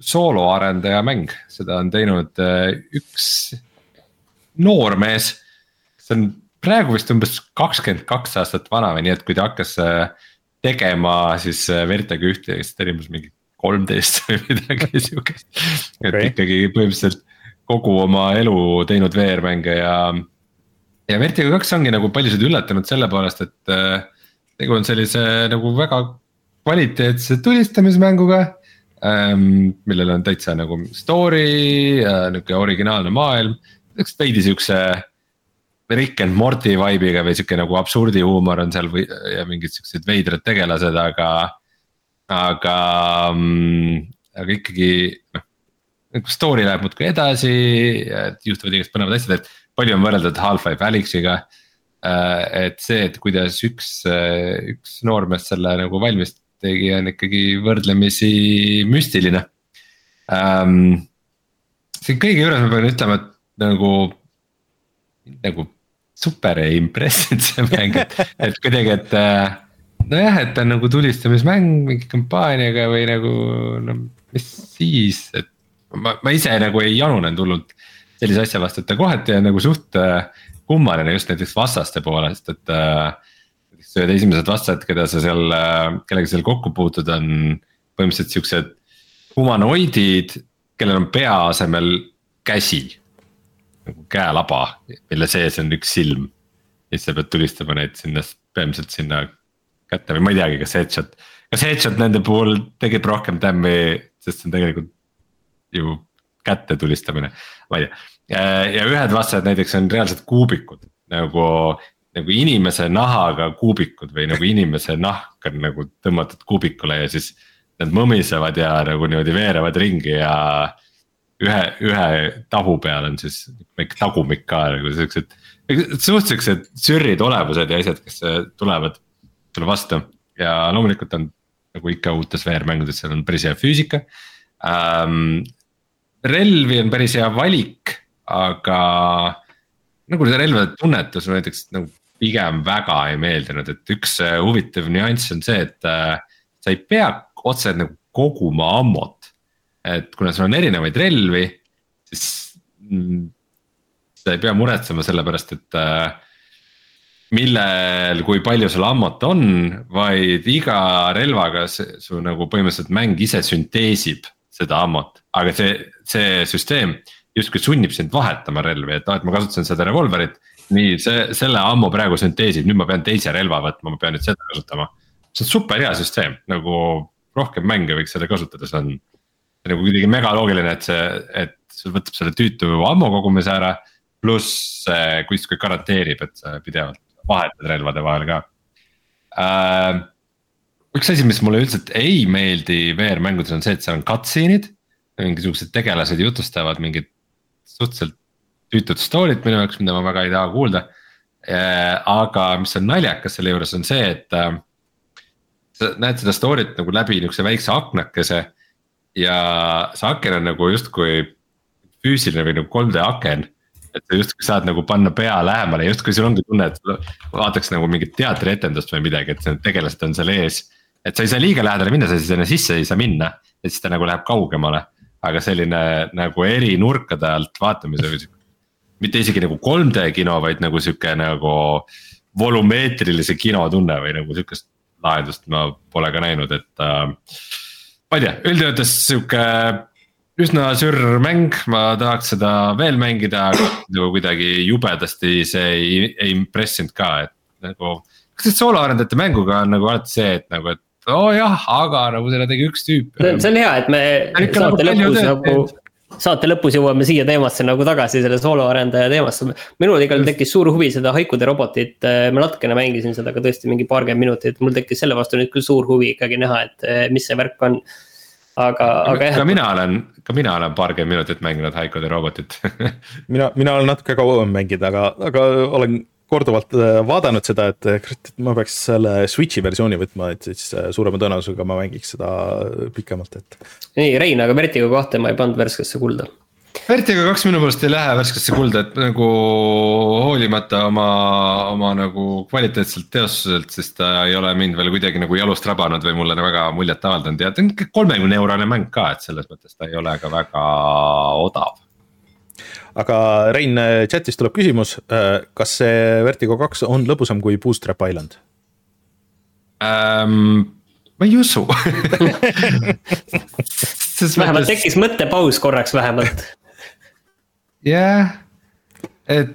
sooloarendaja mäng, seda on teinud äh, üks noormees. see on praegu vist umbes kakskümmend kaks aastat vana või nii, et kui ta hakkas äh, tegema siis äh, Vertega ühte, siis ta oli umbes mingi kolmteist või midagi siukest. et okay. ikkagi põhimõtteliselt kogu oma elu teinud VR-mänge ja. ja Vertigo kaks ongi nagu paljusid üllatanud selle poolest, et äh, tegu on sellise nagu väga kvaliteetse tulistamismänguga ähm,. millel on täitsa nagu story äh,, nihuke originaalne maailm üks veidi siukse. Rick and Morty vibe'iga või sihuke nagu absurdihuumor on seal või ja mingid siuksed veidrad tegelased, aga. aga mm,, aga ikkagi noh. Story läheb muudkui edasi, juhtuvad igast põnevad asjad, et palju on võrreldud Half-Life Alyxiga. et see, et kuidas üks, üks noormees selle nagu valmis tegi, on ikkagi võrdlemisi müstiline ähm,. siin kõige juures ma pean ütlema, et nagu, nagu super ei impressinud see mäng, et, et kuidagi, et äh, nojah, et ta on nagu tulistamismäng mingi kampaaniaga või nagu no mis siis, et ma, ma ise nagu ei janunenud hullult sellise asja vastu, et ta kohati on nagu suht äh, kummaline just näiteks vastaste poolest, et äh,. Need esimesed vastased, keda sa seal äh,, kellega seal kokku puutud, on põhimõtteliselt siuksed humanoidid, kellel on pea asemel käsi nagu käelaba, mille sees on üks silm. ja siis sa pead tulistama neid sinna, peamiselt sinna kätte või ma ei teagi, kas headshot, kas headshot nende puhul tegib rohkem tämmi, sest see on tegelikult ju kätte tulistamine, ma ei tea. ja ühed vastased näiteks on reaalselt kuubikud nagu, nagu inimese nahaga kuubikud või nagu inimese nahk on nagu tõmmatud kuubikule ja siis. Nad mõmisevad ja nagu niimoodi veerevad ringi ja ühe, ühe tahu peal on siis väike tagumik ka nagu siuksed. suht siuksed sürrid olevused ja asjad, kes tulevad sulle vastu ja loomulikult on nagu ikka uutes VR-mängudes, seal on päris hea füüsika ähm,. relvi on päris hea valik, aga nagu see relvade tunnetus näiteks nagu pigem väga ei meeldinud, et üks huvitav nüanss on see, et äh, sa ei pea otse nagu koguma ammot et kuna sul on erinevaid relvi, siis mm, sa ei pea muretsema selle pärast, et äh, millel, kui palju sul ammut on, vaid iga relvaga su nagu põhimõtteliselt mäng ise sünteesib seda ammut, aga see, see süsteem justkui sunnib sind vahetama relvi, et aa, et ma kasutasin seda revolverit. nii see, selle ammu praegu sünteesib, nüüd ma pean teise relva võtma, ma pean nüüd seda kasutama. see on super hea süsteem, nagu rohkem mänge võiks seda kasutada, see on nagu kuidagi megaloogiline, et see, et sul võtab selle tüütu ammu kogumise ära. pluss see kuskil garanteerib, et sa pidevalt vahetad relvade vahel ka äh,. üks asi, mis mulle üldiselt ei meeldi VR-mängudes on see, et seal on cutscene'id. mingisugused tegelased jutustavad mingit suhteliselt tüütut story't minu jaoks, mida ma väga ei taha kuulda äh,. aga mis on naljakas selle juures on see, et äh, sa näed seda story't nagu läbi niukse väikse aknakese ja see aken on nagu justkui füüsiline või nagu 3D aken. et sa justkui saad nagu panna pea lähemale, justkui sul ongi tunne, et vaataks nagu mingit teatrietendust või midagi, et need tegelased on seal ees. et sa ei saa liiga lähedale minna, sa sinna sisse ei saa minna, et siis ta nagu läheb kaugemale. aga selline nagu eri nurkade alt vaatamise või sihuke, mitte isegi nagu 3D kino, vaid nagu sihuke nagu volümeetrilise kino tunne või nagu sihukest lahendust ma pole ka näinud, et äh, ma ei tea, üldjoontes sihuke üsna sürr mäng, ma tahaks seda veel mängida, aga nagu kuidagi jubedasti see ei, ei impressinud ka, et nagu. kas see sooloarendajate mänguga on nagu alati see, et nagu, et oo oh jah, aga nagu selle tegi üks tüüp. see on hea, et me saate nagu lõpus nagu saate lõpus jõuame siia teemasse nagu tagasi, selle sooloarendaja teemasse. minul igal tekkis suur huvi seda Haikude robotit, ma natukene mängisin seda ka tõesti mingi paarkümmend minutit, mul tekkis selle vastu nüüd küll suur huvi ikkagi näha, et eh, mis see värk on. aga, aga jah. ka mina olen, ka mina olen paarkümmend minutit mänginud Haikude robotit mina, mina olen natuke kauem mänginud, aga, aga olen korduvalt äh, vaadanud seda, et äh, et ma peaks selle Switch'i versiooni võtma, et siis äh, suurema tõenäosusega ma mängiks seda pikemalt, et. nii, Rein, aga Vertigo kahte ma ei pannud värskesse kulda. Vertigo kaks minu meelest ei lähe värskesse kulda, et nagu hoolimata oma, oma nagu kvaliteetselt teostuselt, siis ta ei ole mind veel kuidagi nagu jalust rabanud või mulle väga muljet avaldanud ja ta on ikka kolmekümne eurone mäng ka, et selles mõttes ta ei ole ka väga odav aga Rein, chat'is tuleb küsimus, äh, kas see Vertigo kaks on lõbusam kui Bootstrap Island um,? ma ei usu vähemalt tekkis mõttepaus korraks vähemalt. jah, et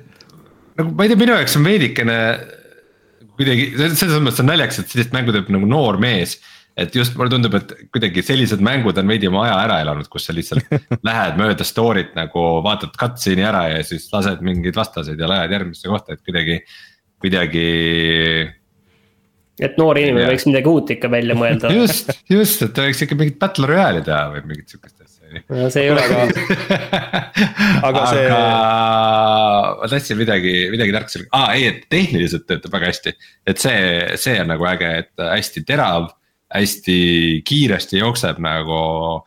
nagu ma ei tea, minu jaoks on veidikene kuidagi selles mõttes on naljakas, et sellist mängu teeb nagu noor mees et just mulle tundub, et kuidagi sellised mängud on veidi oma aja ära elanud, kus sa lihtsalt lähed mööda story't nagu vaatad cutscene'i ära ja siis lased mingeid vastaseid ja lähed järgmisse kohta, et kuidagi, kuidagi. et noor inimene võiks midagi uut ikka välja mõelda just, just, et ta võiks ikka mingit battle royale'i teha või mingit sihukest asja. no see ei ole ka, Aga see- see... ma tahtsin midagi, midagi tarka selle, aa ei, et tehniliselt töötab väga hästi. et see, see on nagu äge, et hästi terav, hästi kiiresti jookseb nagu.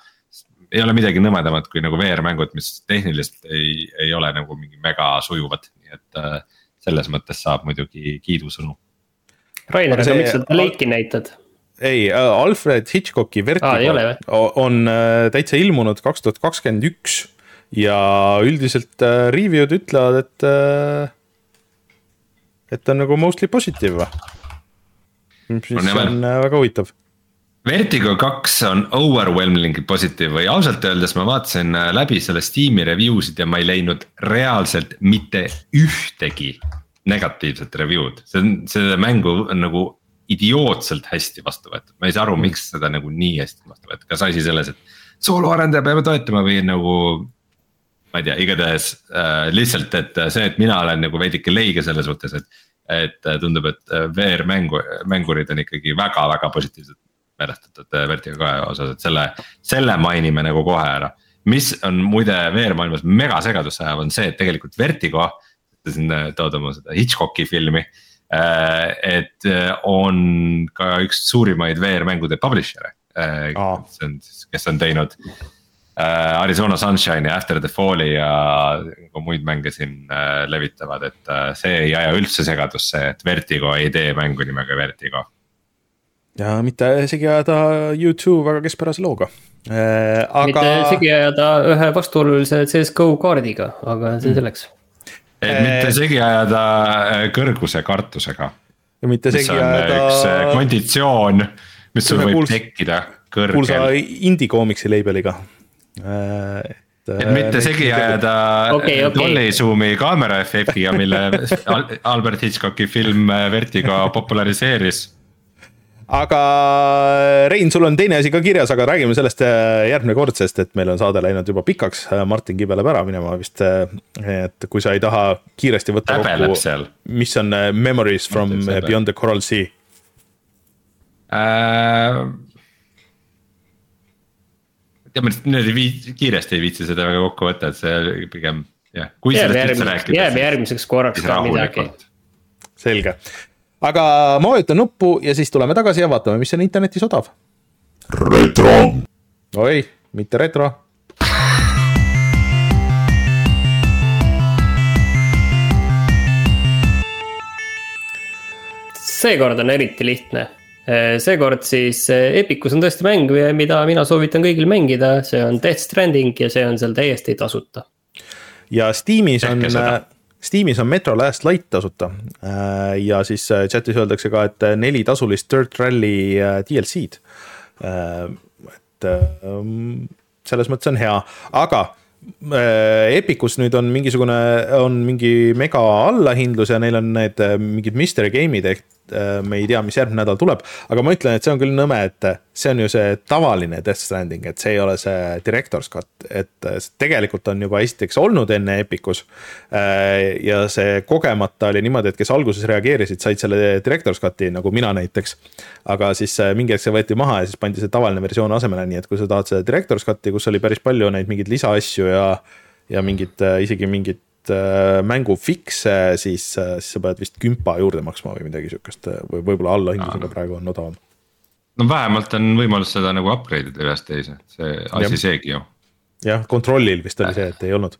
ei ole midagi nõmedamat kui nagu VR-mängud, mis tehniliselt ei, ei ole nagu mingi mega sujuvad, nii et äh, selles mõttes saab muidugi kiidusõnu. Rainer, Aga miks sa Blake'i näitad? ei, Alfred Hitchcocki Aa, ei ole Vertigo o- on äh, täitsa ilmunud kaks tuhat kakskümmend üks ja üldiselt äh, review'd ütlevad, et. et ta on nagu mostly positiive. mis meel. on äh, väga huvitav. Vertigo kaks on overwhelmingly positiive või ausalt öeldes ma vaatasin äh, läbi selle Steam'i review sid ja ma ei leidnud reaalselt mitte ühtegi negatiivset review'd, see on, seda mängu on nagu idiootselt hästi vastu võetud, ma ei saa aru, miks seda nagu nii hästi vastu võetud, kas asi selles, et sooloarendaja peame toetama või nagu. ma ei tea, igatahes äh, lihtsalt, et see, et mina olen nagu veidike leige selle suhtes, et. et äh, tundub, et äh, VR mängu, mängurid on ikkagi väga-väga positiivselt meelestatud äh, Vertigo kahe osas, et selle, selle mainime nagu kohe ära. mis on muide VR maailmas mega segadusse ajav, on see, et tegelikult Vertigo, siin äh, tood oma seda Hitchcocki filmi. et äh, on ka üks suurimaid VR-mängude publisher'e see on siis, kes on teinud Arizona Sunshine'i, After the Falli ja ka muid mänge siin levitavad, et see ei aja üldse segadusse, et Vertigo ei tee mängu nimega Vertigo. Ja mitte isegi ajada Youtube väga keskpärase looga. mitte aga segi ajada ühe vastuolulise CS-GO kaardiga, aga see selleks. et mitte segi ajada äh, kõrguse kartusega, ja mitte mis segi on äh, üks äh, ajada konditsioon, mis sul võib kuuls- tekkida kuulsa kõrgel. indie-koomiksi label'iga. et et mitte segi ajada Okei, okei. Dolly Zoom'i kaamera efektiga, mille Al- Albert Hitchcocki film äh, Vertigo populariseeris aga Rein, sul on teine asi ka kirjas, aga räägime sellest äh, järgmine kord, sest et meil on saade läinud juba pikaks. Martin kibeleb ära minema vist, et kui sa ei taha kiiresti võtta häbeleb kokku, mis on äh, memories from äh, Sebel. Beyond the Coral Sea. äh,. teame, niimoodi vii-, kiiresti ei viitsi seda väga kokku võtta, et see pigem jah, kui jääb järgmiseks, rääkida. jääb järgmiseks korraks ka midagi. selge, aga ma vajutan nuppu ja siis tuleme tagasi ja vaatame, mis on internetis odav. retro, oi, mitte retro. seekord on eriti lihtne. seekord siis eh, Epicus on tõesti mäng, mida mina soovitan kõigil mängida, see on Death Stranding ja see on seal täiesti tasuta. ja Steamis on Steamis on Metro Last Light tasuta. ja siis äh, chat'is öeldakse ka, et äh, neli tasulist Dirt Rally äh, DLC-d. et ähm, selles mõttes on hea, aga äh, Epicus nüüd on mingisugune, on mingi mega allahindlus ja neil on need äh, mingid mystery game'id ehk äh, me ei tea, mis järgmine nädal tuleb. aga ma ütlen, et see on küll nõme, et see on ju see tavaline Death Stranding, et see ei ole see director's cut, et äh, tegelikult on juba esiteks olnud enne Epicus. ja see kogemata oli niimoodi, et kes alguses reageerisid, said selle director's cut'i nagu mina näiteks. aga siis äh, mingi hetk see võeti maha ja siis pandi see tavaline versioon asemele, nii et kui sa tahad seda director's cut'i, kus oli päris palju neid mingeid lisaasju ja, ja mingit, isegi mingit äh, mängu fixe, siis, siis sa pead vist kümpa juurde maksma või midagi sihukest või võib-olla allahindlusega praegu on odavam. no vähemalt on võimalus seda nagu upgrade ida ühest teise, see asi seegi ju. jah, kontrollil vist oli see, et ei olnud.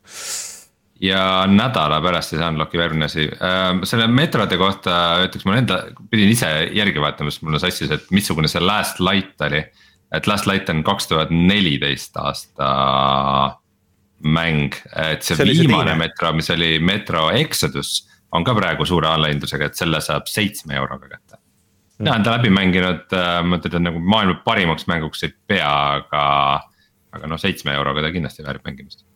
ja nädala pärast siis unlock'i järgmine asi äh,, selle metrode kohta ütleks, ma enda, pidin ise järgi vaatama, sest mul on sassis, et missugune see last light oli. et last light on kaks tuhat neliteist aasta mäng, et see, See viimane teine. metro, mis oli Metro Exodus on ka praegu suure allahindlusega, et selle saab seitsme euroga kätte. mina olen ta läbi mänginud, ma teda nagu maailma parimaks mänguks ei pea, aga, aga noh, seitsme euroga ta kindlasti väärib mängimist.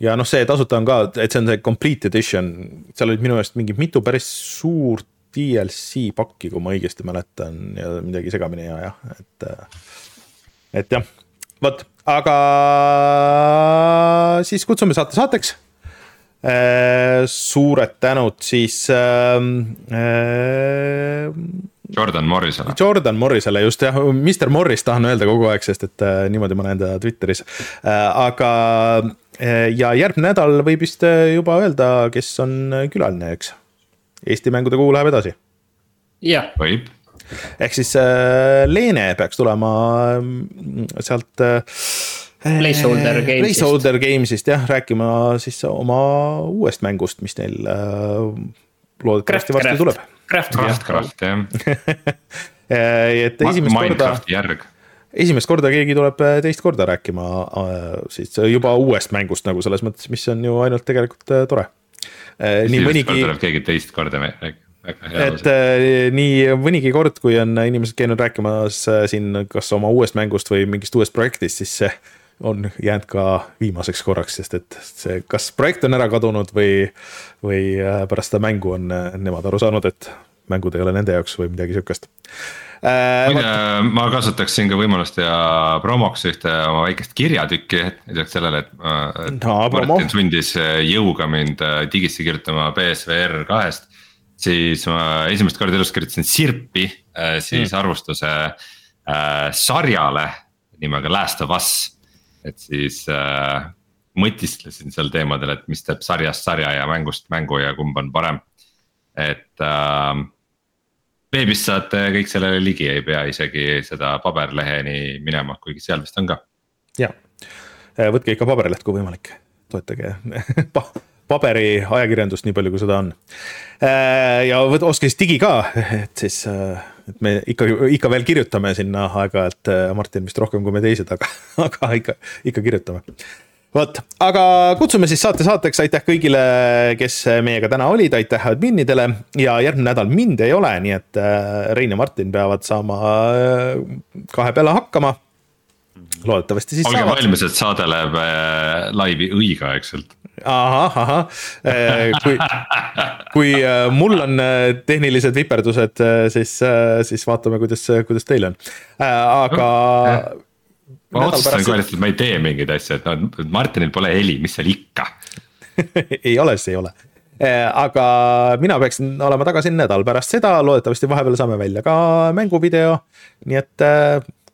ja noh, see tasuta on ka, et see on see complete edition, seal olid minu meelest mingi mitu päris suurt DLC pakki, kui ma õigesti mäletan ja midagi segamini ja jah, et. et jah, vot, aga siis kutsume saate saateks. suured tänud siis Jordan Morrisele. Jordan Morrisele just jah, Mr Morris tahan öelda kogu aeg, sest et äh, niimoodi ma näen teda Twitteris äh,. aga äh, ja järgmine nädal võib vist äh, juba öelda, kes on külaline, eks. Eesti mängude kuu läheb edasi. jah. võib. Ehk siis äh, Leene peaks tulema äh, sealt äh, Placeholder Games'ist. Placeholder Games'ist jah, rääkima siis oma uuest mängust, mis neil äh, loodetavasti varsti tuleb Craft, Craft, Craft jah et esimest korda, järg. esimest korda keegi tuleb äh, teist korda rääkima äh, siis juba uuest mängust nagu selles mõttes, mis on ju ainult tegelikult äh, tore. nii mõnigi. tuleb keegi teist korda rääkima et äh, nii mõnigi kord, kui on inimesed käinud rääkimas äh, siin kas oma uuest mängust või mingist uuest projektist, siis see on jäänud ka viimaseks korraks, sest et see, kas projekt on ära kadunud või, või pärast seda mängu on nemad aru saanud, et mängud ei ole nende jaoks või midagi sihukest äh,. muide, ma kasutaksin ka võimalust ja promoks ühte oma väikest kirjatükki, lisaks sellele, et, et no, Martin sundis jõuga mind digisse kirjutama BSVR kahest. Siis ma esimest korda elus kirjutasin Sirpi, siis mm. arvustuse äh, sarjale nimega Last of Us et siis äh, mõtisklesin sel teemadel, et mis teeb sarjast sarja ja mängust mängu ja kumb on parem. et äh, veebist saate kõik sellele ligi, ei pea isegi seda paberleheni minema, kuigi seal vist on ka. ja, äh, võtke ikka paberleht, kui võimalik, toetage paberiajakirjandust nii palju, kui seda on. Äh, ja siis digi ka, et siis äh, et me ikka, ikka veel kirjutame sinna aeg-ajalt, äh, Martin vist rohkem kui me teised, aga, aga ikka, ikka kirjutame. vot, aga kutsume siis saate saateks, aitäh kõigile, kes meiega täna olid, aitäh adminidele ja järgmine nädal mind ei ole, nii et Rein ja Martin peavad saama kahe peale hakkama loodetavasti siis olge saavad. valmis, et saade läheb äh, laivi õigeaegselt. ahah, ahah, äh, kui, kui äh, mul on tehnilised viperdused, siis, siis vaatame, kuidas, kuidas teil on, aga no,. ma otsustan kohe, et ma ei tee mingeid asju, et noh, Martinil pole heli, mis seal ikka ei ole, siis ei ole aga mina peaksin olema tagasi nädal pärast seda, loodetavasti vahepeal saame välja ka mänguvideo, nii et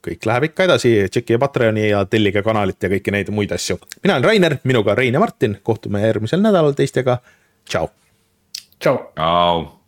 kõik läheb ikka edasi, tšekkige Patreoni ja tellige kanalit ja kõiki neid muid asju. mina olen Rainer, minuga Rein ja Martin, kohtume järgmisel nädalal teistega, tšau. tšau. tšau.